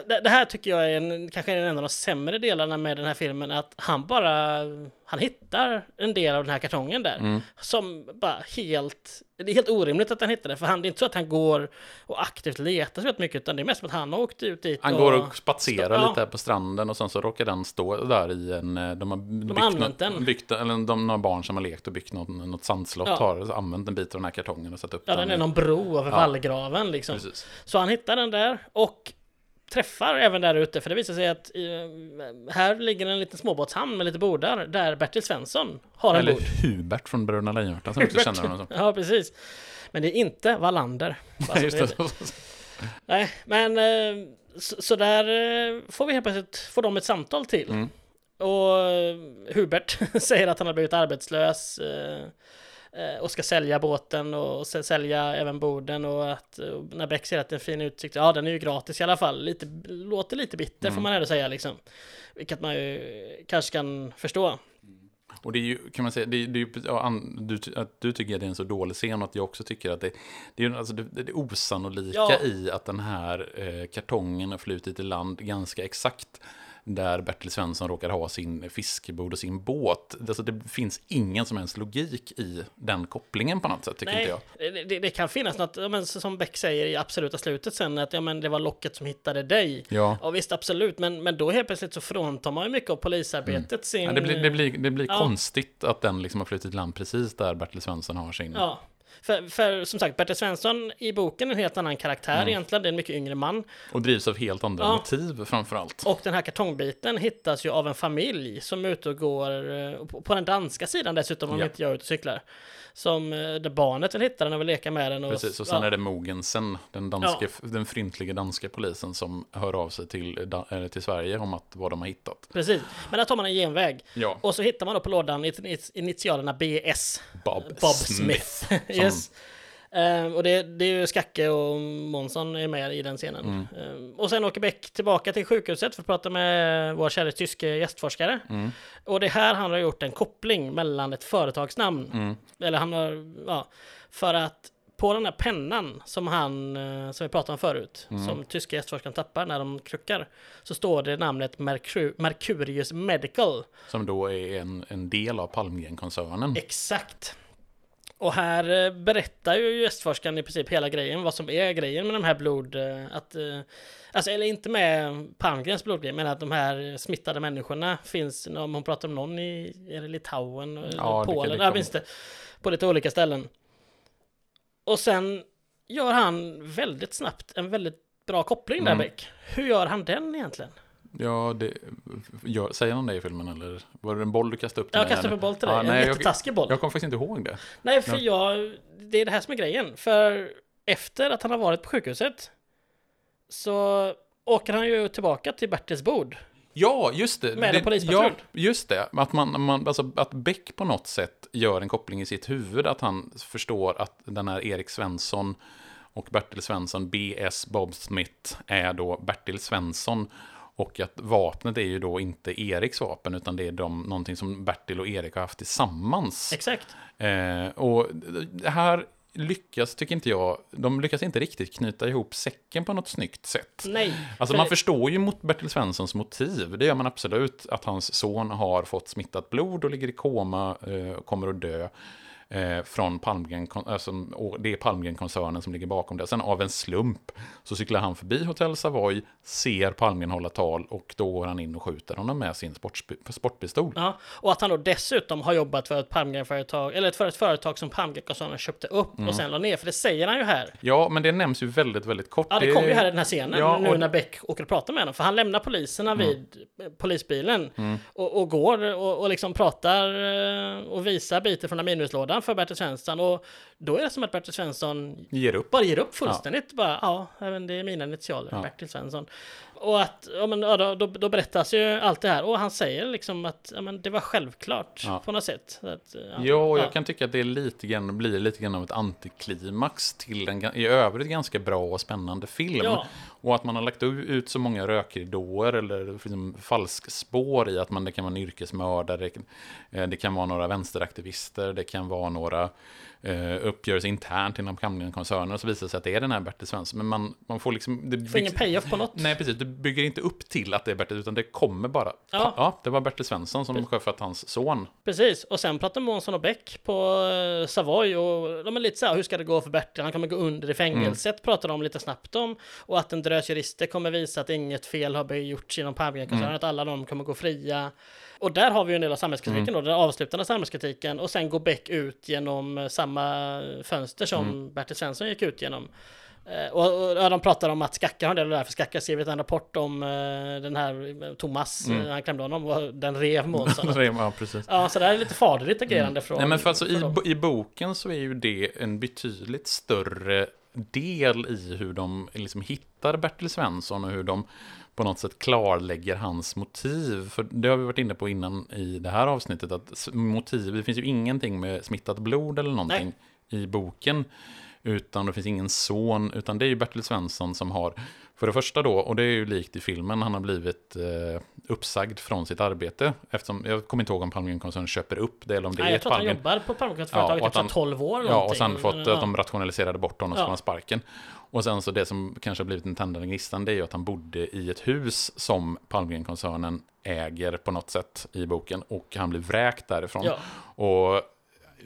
det, det här tycker jag är en, kanske en av de sämre delarna med den här filmen, att han bara, han hittar en del av den här kartongen där. Mm. Som bara helt, det är helt orimligt att han hittar det, för han, det är inte så att han går och aktivt letar så mycket, utan det är mest som att han har åkt ut dit Han och... går och spatserar Ja. lite här på stranden och sen så råkar den stå där i en... eh, De har byggt, använt något, den. byggt eller de några barn som har lekt och byggt något, något sandslott Ja. har använt en bit av den här kartongen och satt upp Ja, den är någon bro över Ja. vallgraven liksom. Precis. Så han hittar den där och träffar även där ute, för det visar sig att eh, här ligger en liten småbåtshamn med lite bordar där Bertil Svensson har en Eller bord. Hubert från Bröderna Lejonhjärta som också känner honom som. Ja, precis. Men det är inte Wallander. bara så Nej, just det. Nej, men eh, så, så där eh, får vi helt plötsligt, får de ett samtal till. Mm. Och eh, Hubert säger att han har blivit arbetslös eh, och ska sälja båten och sälja även borden och att och när Beck ser att det är en fin utsikt, ja den är ju gratis i alla fall, lite, låter lite bitter får Mm. man ändå säga liksom. Vilket man ju kanske kan förstå. Och det är ju, kan man säga, det är, det är ju, du, att du tycker att det är en så dålig scen och att jag också tycker att det, det är alltså det, det osannolika Ja. i att den här eh, kartongen har flutit i land ganska exakt där Bertil Svensson råkar ha sin fiskebod och sin båt. Alltså det finns ingen som helst logik i den kopplingen på något sätt, tycker inte jag. Det, det, kan finnas något, ja, men som Beck säger i absoluta slutet sen, att ja, men det var locket som hittade dig. Ja. visst, absolut, men, men då helt plötsligt så fråntar man ju mycket av polisarbetet sin... Mm. Ja, det blir, det blir, det blir Ja. konstigt att den liksom har flutit land precis där Bertil Svensson har sin... Ja, för, för som sagt, Bertil Svensson i boken är en helt annan karaktär Mm. egentligen, det är en mycket yngre man. Och drivs av helt andra Ja. motiv framför allt. Och den här kartongbiten hittas ju av en familj som är ute och går, eh, på, den danska sidan dessutom, om Ja. inte jag är ute och cyklar. Som, eh, där barnet vill hitta den och vill leka med den. Och, Precis, och sen ja. är det Mogensen, den, danske, Ja. den fryntliga danska polisen som hör av sig till, eller till Sverige om att, vad de har hittat. Precis, men där tar man en genväg. Ja. Och så hittar man då på lådan it- initialerna BS. Bob, Smith. Smith, som- yes. Ehm, och det, det är ju Skacke och Månsson är med i den scenen. Mm. Ehm, och sen åker Beck tillbaka till sjukhuset för att prata med vår kära tyske gästforskare. Mm. Och det här han har gjort en koppling mellan ett företagsnamn. Mm. Eller han har, ja, för att på den här pennan som han, eh, som vi pratade om förut, Mm. som tyska gästforskaren tappar när de kruckar, så står det namnet Mercu- Mercurius Medical. Som då är en, en del av Palmgren-koncernen. Exakt. Och här eh, berättar ju gästforskaren i princip hela grejen, vad som är grejen med de här blod... eh, Att, eh, alltså, eller inte med Palmgrens blodgrej, men att de här smittade människorna finns, om hon pratar om någon i är det Litauen, eller Ja, det Polen, det kan- minns inte. På lite olika ställen. Och sen gör han väldigt snabbt en väldigt bra koppling där, Mm. Beck. Hur gör han den egentligen? Ja, det, gör, säger han det i filmen eller? Var det en boll du kastade upp till Jag kastade upp en boll till dig, en nej, jag- jättetaskig boll. Jag kommer faktiskt inte ihåg det. Nej, för Ja. jag... Det är det här som är grejen. För efter att han har varit på sjukhuset så åker han ju tillbaka till Bertils bord. Ja, just det. Med en det, polispatrull. Ja, just det. Att, man, man, alltså, att Beck på något sätt gör en koppling i sitt huvud. Att han förstår att den här Erik Svensson och Bertil Svensson, BS Bob Smith, är då Bertil Svensson. Och att vapnet är ju då inte Eriks vapen, utan det är de, någonting som Bertil och Erik har haft tillsammans. Exakt. Eh, och det här lyckas, tycker inte jag, de lyckas inte riktigt knyta ihop säcken på något snyggt sätt. Nej. Alltså för- man förstår ju mot Bertil Svenssons motiv, det gör man absolut, att hans son har fått smittat blod och ligger i koma, eh, kommer att dö. Eh, från Palmgren, alltså, det är Palmgren-koncernen som ligger bakom det. Sen av en slump så cyklar han förbi Hotell Savoy, ser Palmgren hålla tal och då går han in och skjuter honom med sin sportpistol. Ja, och att han då dessutom har jobbat för ett Palmgren-företag, eller för ett företag som Palmgren-koncernen köpte upp Mm. och sen la ner, för det säger han ju här. Ja, men det nämns ju väldigt, väldigt kort. Ja, det kommer ju här i den här scenen, Ja, nu och- när Beck åker och pratar med honom, för han lämnar poliserna Mm. vid eh, polisbilen Mm. och, och går och, och liksom pratar eh, och visar biter från aminoslådan för Bertil Svensson och då är det som att Bertil Svensson Ger upp. bara ger upp fullständigt. Bara, ja, det är mina initialer, Ja. Bertil Svensson. Och att, ja men ja, då, då, då berättas ju allt det här och han säger liksom att ja, men det var självklart Ja. på något sätt. Att, Ja, och jag kan tycka att det är lite grann, blir lite grann av ett antiklimax till en i övrigt ganska bra och spännande film. Ja. Och att man har lagt ut så många rökridåer eller liksom falskspår i att man, det kan vara en yrkesmördare, eh, det kan vara några vänsteraktivister, det kan vara några eh, uppgörelser internt inom Kamlingen-koncernen och så visar det sig att det är den här Bertil Svensson. Men man, man får liksom... Det Får ingen payoff på något. Nej, precis. Det bygger inte upp till att det är Bertil, utan det kommer bara. Ja. Ja, det var Bertil Svensson som sköt hans son. Precis, och sen pratar Månsson och Beck på eh, Savoy och de är lite så här, hur ska det gå för Bertil? Han kommer gå under i fängelset, pratar de lite snabbt om. Och att en drös jurister kommer visa att inget fel har gjorts inom Palmgren-koncernen, Mm. att alla de kommer gå fria. Och där har vi ju en del av samhällskritiken Mm. då, den avslutande samhällskritiken. Och sen går Beck ut genom eh, samma fönster som Mm. Bertil Svensson gick ut genom. Eh, Och, och ja, de pratar om att Skacka har en det här, för Skacka skrivit en rapport om eh, den här Thomas, Mm. han klämde honom, och den rev Månsson. ja, precis. Ja, så det här är lite faderligt agerande från... Nej, men för alltså, i, dem. I boken så är ju det en betydligt större del i hur de liksom hittar Bertil Svensson och hur de på något sätt klarlägger hans motiv. För det har vi varit inne på innan i det här avsnittet, att motiv, det finns ju ingenting med smittat blod eller någonting i boken. Utan det finns ingen son, utan det är ju Bertil Svensson som har, för det första då, och det är ju likt i filmen, han har blivit eh, uppsagd från sitt arbete. Eftersom, jag kommer inte ihåg om Palmgren-koncernen köper upp det eller om det Nej, är jag ett tror att han Palmgren- jobbar på Palmgren-företaget och typ att så 12 år Ja, och sen fått Ja. att de rationaliserade bort honom och så Ja. får han sparken. Och sen så det som kanske har blivit den tändande gnistan, det är ju att han bodde i ett hus som Palmgren-koncernen äger på något sätt i boken. Och han blir vräkt därifrån. Ja. Och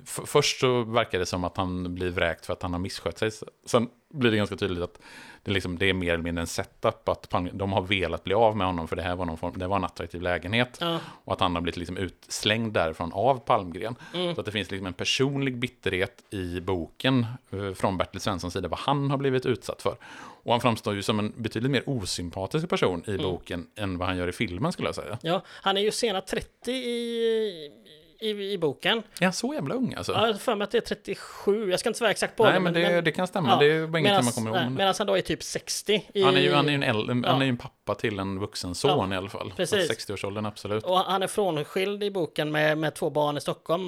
först så verkar det som att han blir vräkt för att han har misskött sig. Sen blir det ganska tydligt att det, liksom, det är mer eller mindre en setup. Att Palm- de har velat bli av med honom för det här var, någon form, det var en attraktiv lägenhet. Ja. Och att han har blivit liksom utslängd därifrån av Palmgren. Mm. Så att det finns liksom en personlig bitterhet i boken eh, från Bertil Svenssons sida, vad han har blivit utsatt för. Och han framstår ju som en betydligt mer osympatisk person i Mm. boken än vad han gör i filmen skulle jag säga. Ja, han är ju sena 30 i, i, i boken. Är han så jävla ung alltså? Ja, jag för mig att det är 37. Jag ska inte svära exakt på Nej, det. men det- det kan stämma. Det är bara ingenting man kommer ihåg, men- Medan han då är typ 60. I, Han är ju, han är en, äldre, Ja. han är en pappa till en vuxen son Ja, i alla fall. precis. Så 60-årsåldern, absolut. Och han är frånskild i boken med, med två barn i Stockholm.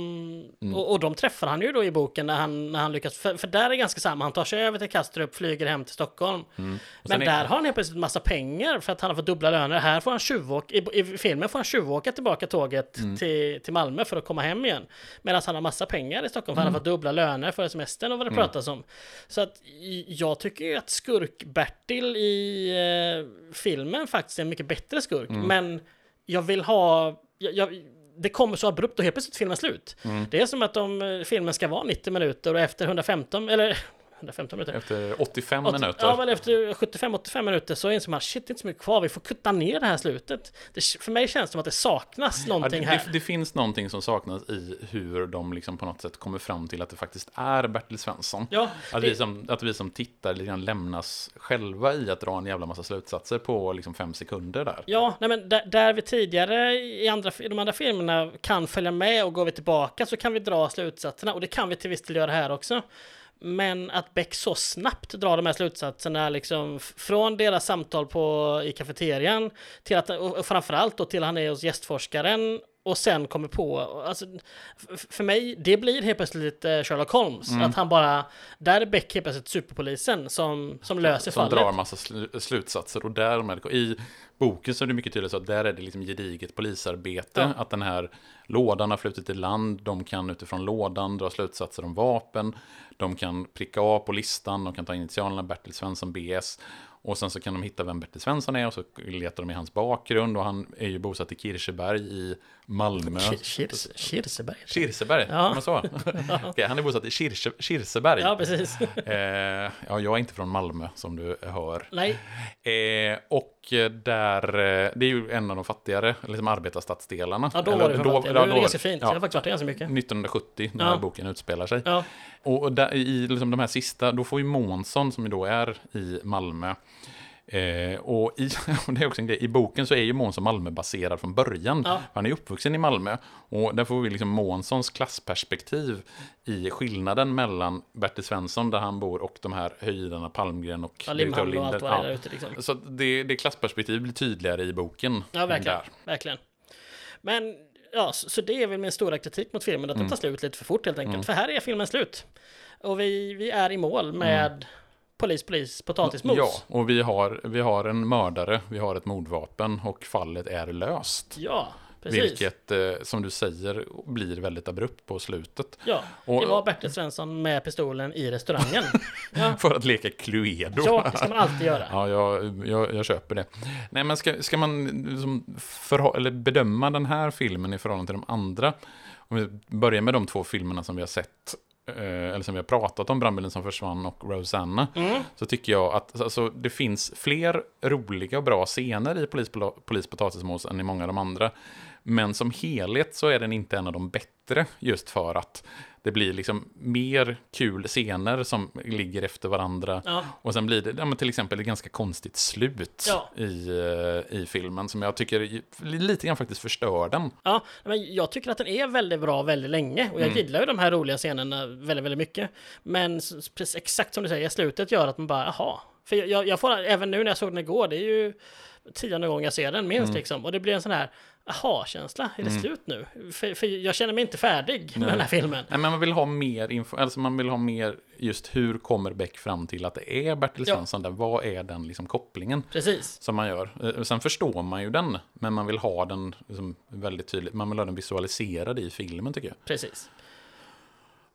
Mm. Och, och de träffar han ju då i boken när han, när han lyckas. För, för där är det ganska samma. Han tar sig över till Kastrup, flyger hem till Stockholm. Mm. Men är- där har han helt plötsligt massa pengar för att han har fått dubbla löner. Här får han tjuvåka, i, i filmen får han tjuvåka tillbaka tåget Mm. till, till Malmö för att komma hem igen. Medan han har massa pengar i Stockholm för han Mm. har fått dubbla löner för semestern och vad det Mm. pratas om. Så att jag tycker ju att skurk-Bertil i eh, filmen faktiskt är en mycket bättre skurk. Mm. Men jag vill ha... Jag, jag, det kommer så abrupt och helt plötsligt filmen slut. Mm. Det är som att om eh, filmen ska vara 90 minuter och efter 115, eller 115 minuter. Efter 85 åt- minuter. Ja, men efter 75-85 minuter så inser man shit, det är inte så mycket kvar. Vi får kutta ner det här slutet. Det, för mig känns det som att det saknas Ja, någonting det, här. det, det finns någonting som saknas i hur de liksom på något sätt kommer fram till att det faktiskt är Bertil Svensson. Ja, att, vi som, att vi som tittar lite grann lämnas själva i att dra en jävla massa slutsatser på liksom fem sekunder där. Ja, nej men där, där vi tidigare i, andra, i de andra filmerna kan följa med och går vi tillbaka så kan vi dra slutsatserna och det kan vi till viss del göra här också. Men att Beck så snabbt drar de här slutsatserna liksom från deras samtal på, i kafeterian till att, och framförallt då till han är hos gästforskaren och sen kommer på, alltså, för mig, det blir helt plötsligt lite Sherlock Holmes. Mm. Att han bara, där är Beck helt plötsligt superpolisen som, som löser som fallet. drar massa sl- slutsatser och därmed, i boken så är det mycket tydligt så att där är det liksom gediget polisarbete, Ja. att den här lådan har flutit i land, de kan utifrån lådan dra slutsatser om vapen, de kan pricka av på listan, de kan ta initialerna Bertil Svensson BS, och sen så kan de hitta vem Bertil Svensson är och så letar de i hans bakgrund och han är ju bosatt i Kirseberg i Malmö. Kir- Kirs, Kirseberg. Kirseberg, Ja. ja. man så? Okej, han är bosatt i Kirse, Kirseberg. Ja, precis. Eh, ja, jag är inte från Malmö som du hör. Nej. Eh, och där, eh, det är ju en av de fattigare liksom arbetarstadsdelarna. Ja, då var det för fattigt. Det ja, var ganska fint. Jag har faktiskt varit där ganska mycket. 1970 när Ja. boken utspelar sig. Ja. Och där, i liksom de här sista, då får ju Månsson, som ju då är i Malmö, Eh, och, i, och det är också en grej, i boken så är ju Månsson Malmö-baserad från början. Ja. Han är uppvuxen i Malmö. Och där får vi liksom Månssons klassperspektiv i skillnaden mellan Bertil Svensson, där han bor, och de här höjdarna Palmgren och Ja, direktör Limhamn och allt där ute, liksom. Så det, det klassperspektiv blir tydligare i boken. Ja, verkligen. Verkligen. Men, ja, så, så det är väl min stora kritik mot filmen, att den Mm. tar slut lite för fort helt enkelt. Mm. För här är filmen slut. Och vi, vi är i mål med polis, polis, potatismos. Ja, och vi har, vi har en mördare, vi har ett mordvapen och fallet är löst. Ja, precis. Vilket, eh, som du säger, blir väldigt abrupt på slutet. Ja, Och- det var Bertil Svensson med pistolen i restaurangen. ja. För att leka Cluedo. Ja, det ska man alltid göra. Ja, jag, jag, jag köper det. Nej, men ska, ska man liksom förha- eller bedöma den här filmen i förhållande till de andra? Om vi börjar med de två filmerna som vi har sett, eller som vi har pratat om, Brandbilen som försvann och Rosanna, Mm. så tycker jag att alltså, det finns fler roliga och bra scener i Polis, Polis Potatismos än i många av de andra. Men som helhet så är den inte en av de bättre, just för att det blir liksom mer kul scener som ligger efter varandra. Ja. Och sen blir det ja, till exempel ett ganska konstigt slut Ja. i, eh, i filmen som jag tycker lite grann faktiskt förstör den. Ja, men jag tycker att den är väldigt bra väldigt länge och jag Mm. gillar ju de här roliga scenerna väldigt, väldigt mycket. Men precis, exakt som du säger, slutet gör att man bara, jaha. För jag, jag får, även nu när jag såg den igår, det är ju tionde gången jag ser den minst Mm. liksom. Och det blir en sån här, jaha-känsla, är det Mm. slut nu? För, för jag känner mig inte färdig med Nej. den här filmen. Nej, men man vill ha mer info, alltså man vill ha mer just hur kommer Beck fram till att det är Bertil Ja. Svensson där, vad är den liksom kopplingen Precis. som man gör. Eh, Sen förstår man ju den, men man vill ha den liksom väldigt tydligt, man vill ha den visualiserad i filmen tycker jag. Precis.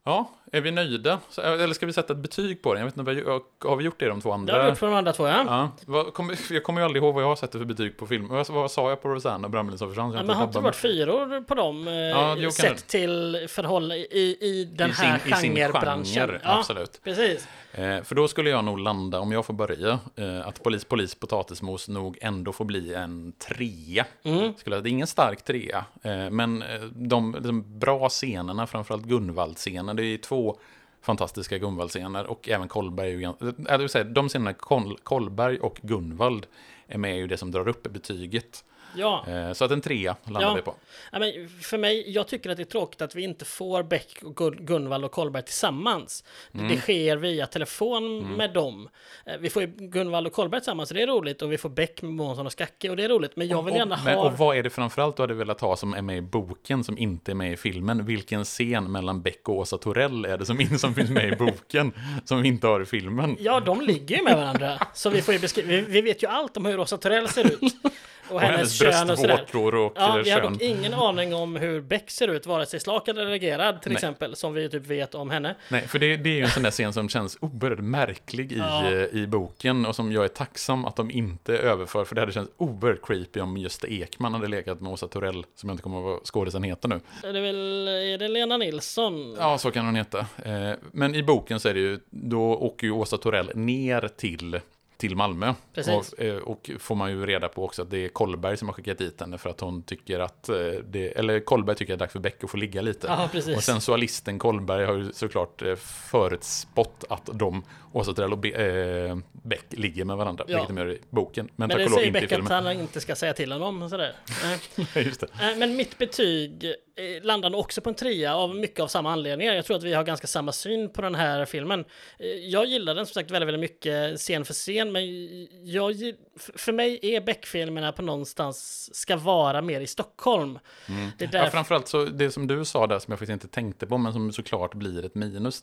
Ja, är vi nöjda? Eller ska vi sätta ett betyg på den? Jag vet inte, har vi gjort det de två andra? Det har vi gjort för de andra två, ja. Ja, jag kommer ju aldrig ihåg vad jag har sett för betyg på film. Vad, sa jag på Rosanna och Brandbilen som försvann? Så Ja, men har inte varit fyror på dem, eh, Ja, jo, sett till förhållande i, i den I här sin- i sin genrebranschen? genre, absolut. Precis. Eh, för då skulle jag nog landa, om jag får börja, eh, att Polis, Polis, Potatismos nog ändå får bli en trea. Mm. Skulle, det är ingen stark trea, eh, men de liksom, bra scenerna, framförallt Gunvald-scenen, det är två fantastiska Gunvald-scener och även Kolberg. gan- äh, det vill säga, de scenerna, Kol, Kolberg och Gunvald, är med ju det som drar upp betyget. Ja. Eh, så att en trea landar vi på. Ja, men för mig, jag tycker att det är tråkigt att vi inte får Beck, och Gunvald och Kolberg tillsammans. Mm. Det sker via telefon Mm. med dem. Eh, Vi får Gunvald och Kolberg tillsammans, det är roligt. Och vi får Beck med Månsson och Skacke, och det är roligt. Men jag vill och, gärna men, ha... och vad är det framförallt du hade velat ha som är med i boken som inte är med i filmen? Vilken scen mellan Beck och Åsa Torell är det som, som finns med i boken som vi inte har i filmen? Ja, de ligger ju med varandra. Så vi får ju beskriva... Vi, vi vet ju allt om hur Åsa Torell ser ut. Och, hennes kön och sådär. och, Ja, vi har dock ingen aning om hur Beck ser ut, vare sig slak eller regerad till Nej. exempel, som vi typ vet om henne. Nej, för det, det är ju en sån där scen som känns oerhört märklig i, Ja. eh, i boken och som jag är tacksam att de inte överför, för det hade känts oerhört creepy om Gösta Ekman hade legat med Åsa Torell, som jag inte kommer ihåg vad skådisen heter nu. Är det väl... Är det Lena Nilsson? Ja, så kan hon heta. Eh, Men i boken så är det ju, då åker ju Åsa Torell ner till, till Malmö. Precis. Och, eh, och får man ju reda på också att det är Kolberg som har skickat dit henne för att hon tycker att, eh, det, eller Kolberg tycker att det är dags för Beck att få ligga lite. Precis. Och sensualisten Kolberg har ju såklart eh, förutspått att de, Åsa Torell och Be, eh, Beck ligger med varandra, Ja. vilket de gör i boken. Men, Men, det säger Beck att han inte ska säga till honom. Sådär. Just det. Men mitt betyg eh, landar nog också på en trea av mycket av samma anledningar. Jag tror att vi har ganska samma syn på den här filmen. Eh, Jag gillar den som sagt väldigt, väldigt mycket scen för scen, men jag, för mig är Beck-filmerna på någonstans ska vara mer i Stockholm. Mm. Det är Ja, framförallt så det som du sa där som jag faktiskt inte tänkte på men som såklart blir ett minus.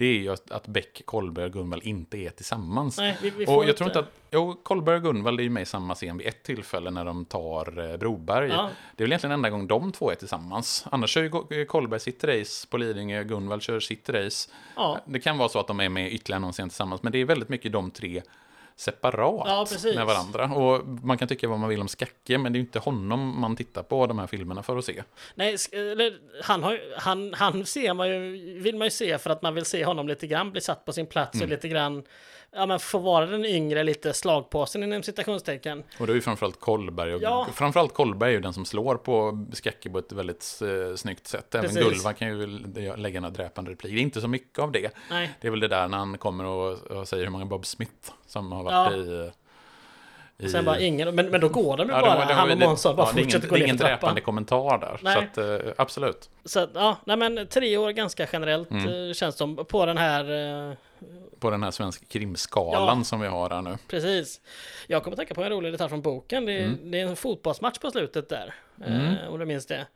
Det är ju att, Beck, Kolberg och Gunvald inte är tillsammans. Nej, vi- vi och får jag tror inte- inte att, jo, Kolberg och Gunvald är ju med i samma scen vid ett tillfälle när de tar eh, Broberg. Ja. Det är väl egentligen enda gång de två är tillsammans. Annars kör ju eh, Kolberg sitt race på Lidingö, Gunvald kör sitt race. Ja. Det kan vara så att de är med ytterligare någon scen tillsammans, men det är väldigt mycket de tre separat Ja, med varandra. Och man kan tycka vad man vill om Skacke, men det är ju inte honom man tittar på de här filmerna för att se. Nej, han, har, han, han ser man ju, vill man ju se för att man vill se honom lite grann bli satt på sin plats och Mm. lite grann ja, men få vara den yngre, lite slagpåsen inom citationstecken. Och det är ju framförallt Kolberg. Och Ja. Framförallt Kolberg är ju den som slår på Skacke på ett väldigt eh, snyggt sätt. Även Precis. Gulva kan ju lägga några dräpande repliker. Det är inte så mycket av det. Nej. Det är väl det där när han kommer och, och säger hur många Bob Smith som har varit Ja. i... i... Sen bara ingen, men, men då går de ju Ja, bara, det- han och Månsson bara ja, fortsätter gå Det är ner ingen dräpande kommentar där. Nej. Så att, eh, absolut. Så ja, nej men tre år ganska generellt Mm. eh, känns som på den här eh, På den här svenska krimskalan Ja. som vi har här nu. Precis. Jag kommer att tänka på en rolig detalj från boken. Det är, Mm. det är en fotbollsmatch på slutet där. Mm. Eh, om du minns det.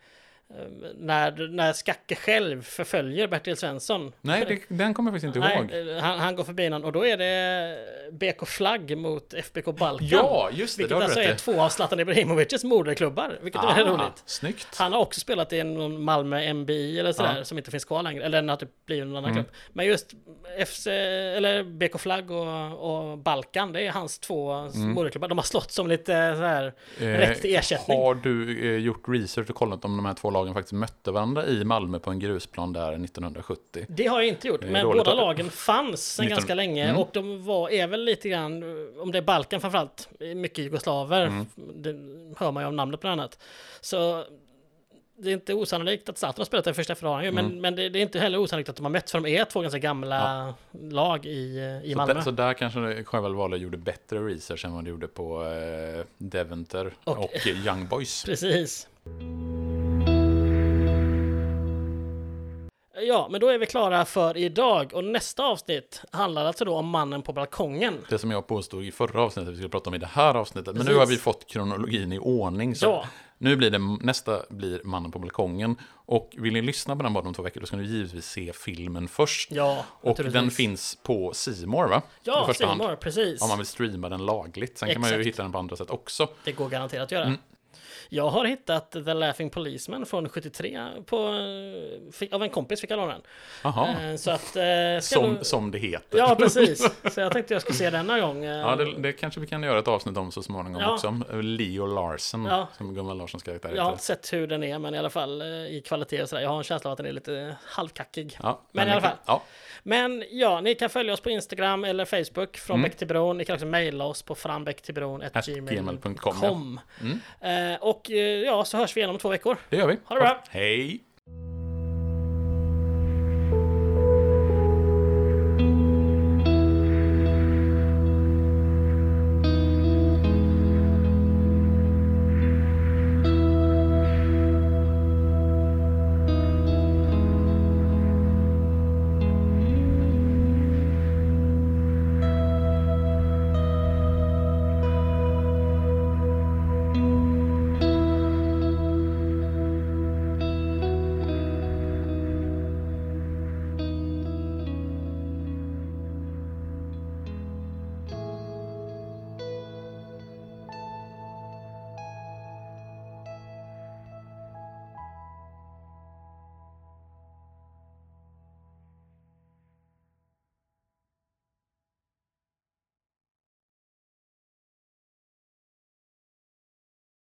Eh, när, när Skacke själv förföljer Bertil Svensson. Nej, det, den kommer jag faktiskt inte ihåg. Nej, eh, han, han går förbi någon och då är det BK Flagg mot FBK Balkan. Ja, just det, det Vilket du alltså rätt är i. två av Zlatan Ibrahimovics moderklubbar. Vilket är Ah, roligt. Snyggt. Han har också spelat i någon Malmö MBI eller sådär Ja. som inte finns kvar längre. Eller den har typ blivit någon annan Mm. klubb. Men just FC, eller BK Flagg och, och Balkan, det är hans två Mm. moderklubbar. De har slått som lite så här rätt till ersättning. Har du eh, gjort research och kollat om de här två lagen faktiskt mötte varandra i Malmö på en grusplan där 1970? Det har jag inte gjort, men båda att- lagen fanns sedan 19 ganska länge Mm. och de var, är väl lite grann, om det är Balkan framförallt, mycket jugoslaver, Mm. det hör man ju av namnet bland annat. Så det är inte osannolikt att Zlatan har spelat där första förhållandet, men, Mm. men det, det är inte heller osannolikt att de har mötts, för de är två ganska gamla lag i, i Så, Malmö. där, så där kanske Sjöwall Wahlöö gjorde bättre research än vad de gjorde på eh, Deventer och, Och- Young Boys. Precis. Ja, men då är vi klara för idag och nästa avsnitt handlar alltså då om mannen på balkongen. Det som jag påstod i förra avsnittet vi skulle prata om i det här avsnittet. Men Precis. nu har vi fått kronologin i ordning. Så Ja. Nu blir det, nästa blir Mannen på balkongen. Och vill ni lyssna på den bara om två veckor, då ska ni givetvis se filmen först. Ja, och den finns på More va? Ja, More, precis. Om man vill streama den lagligt. Sen kan man ju Exakt. hitta den på andra sätt också. Det går garanterat att göra. Mm. Jag har hittat The Laughing Policeman från 73 på, eh, av en kompis fick jag låna den. Eh, Så att... eh, Som, du- som det heter. Ja, precis. Så jag tänkte jag skulle se den någon gång. eh. Ja, det, det kanske vi kan göra ett avsnitt om så småningom Ja. också. Leo Larsen, Ja. som Gunvald Larssons karaktär Jag har heter. inte sett hur den är, men i alla fall eh, i kvalitet och sådär. Jag har en känsla av att den är lite halvkackig. Ja, Men i alla fall. Ja. Men ja, ni kan följa oss på Instagram eller Facebook från Mm. Bäck till bron. Ni kan också mejla oss på frambäcktillbron.gmail.com. Mm. Eh, Och eh, ja, så hörs vi igen om två veckor. Det gör vi. Ha det bra! Hej!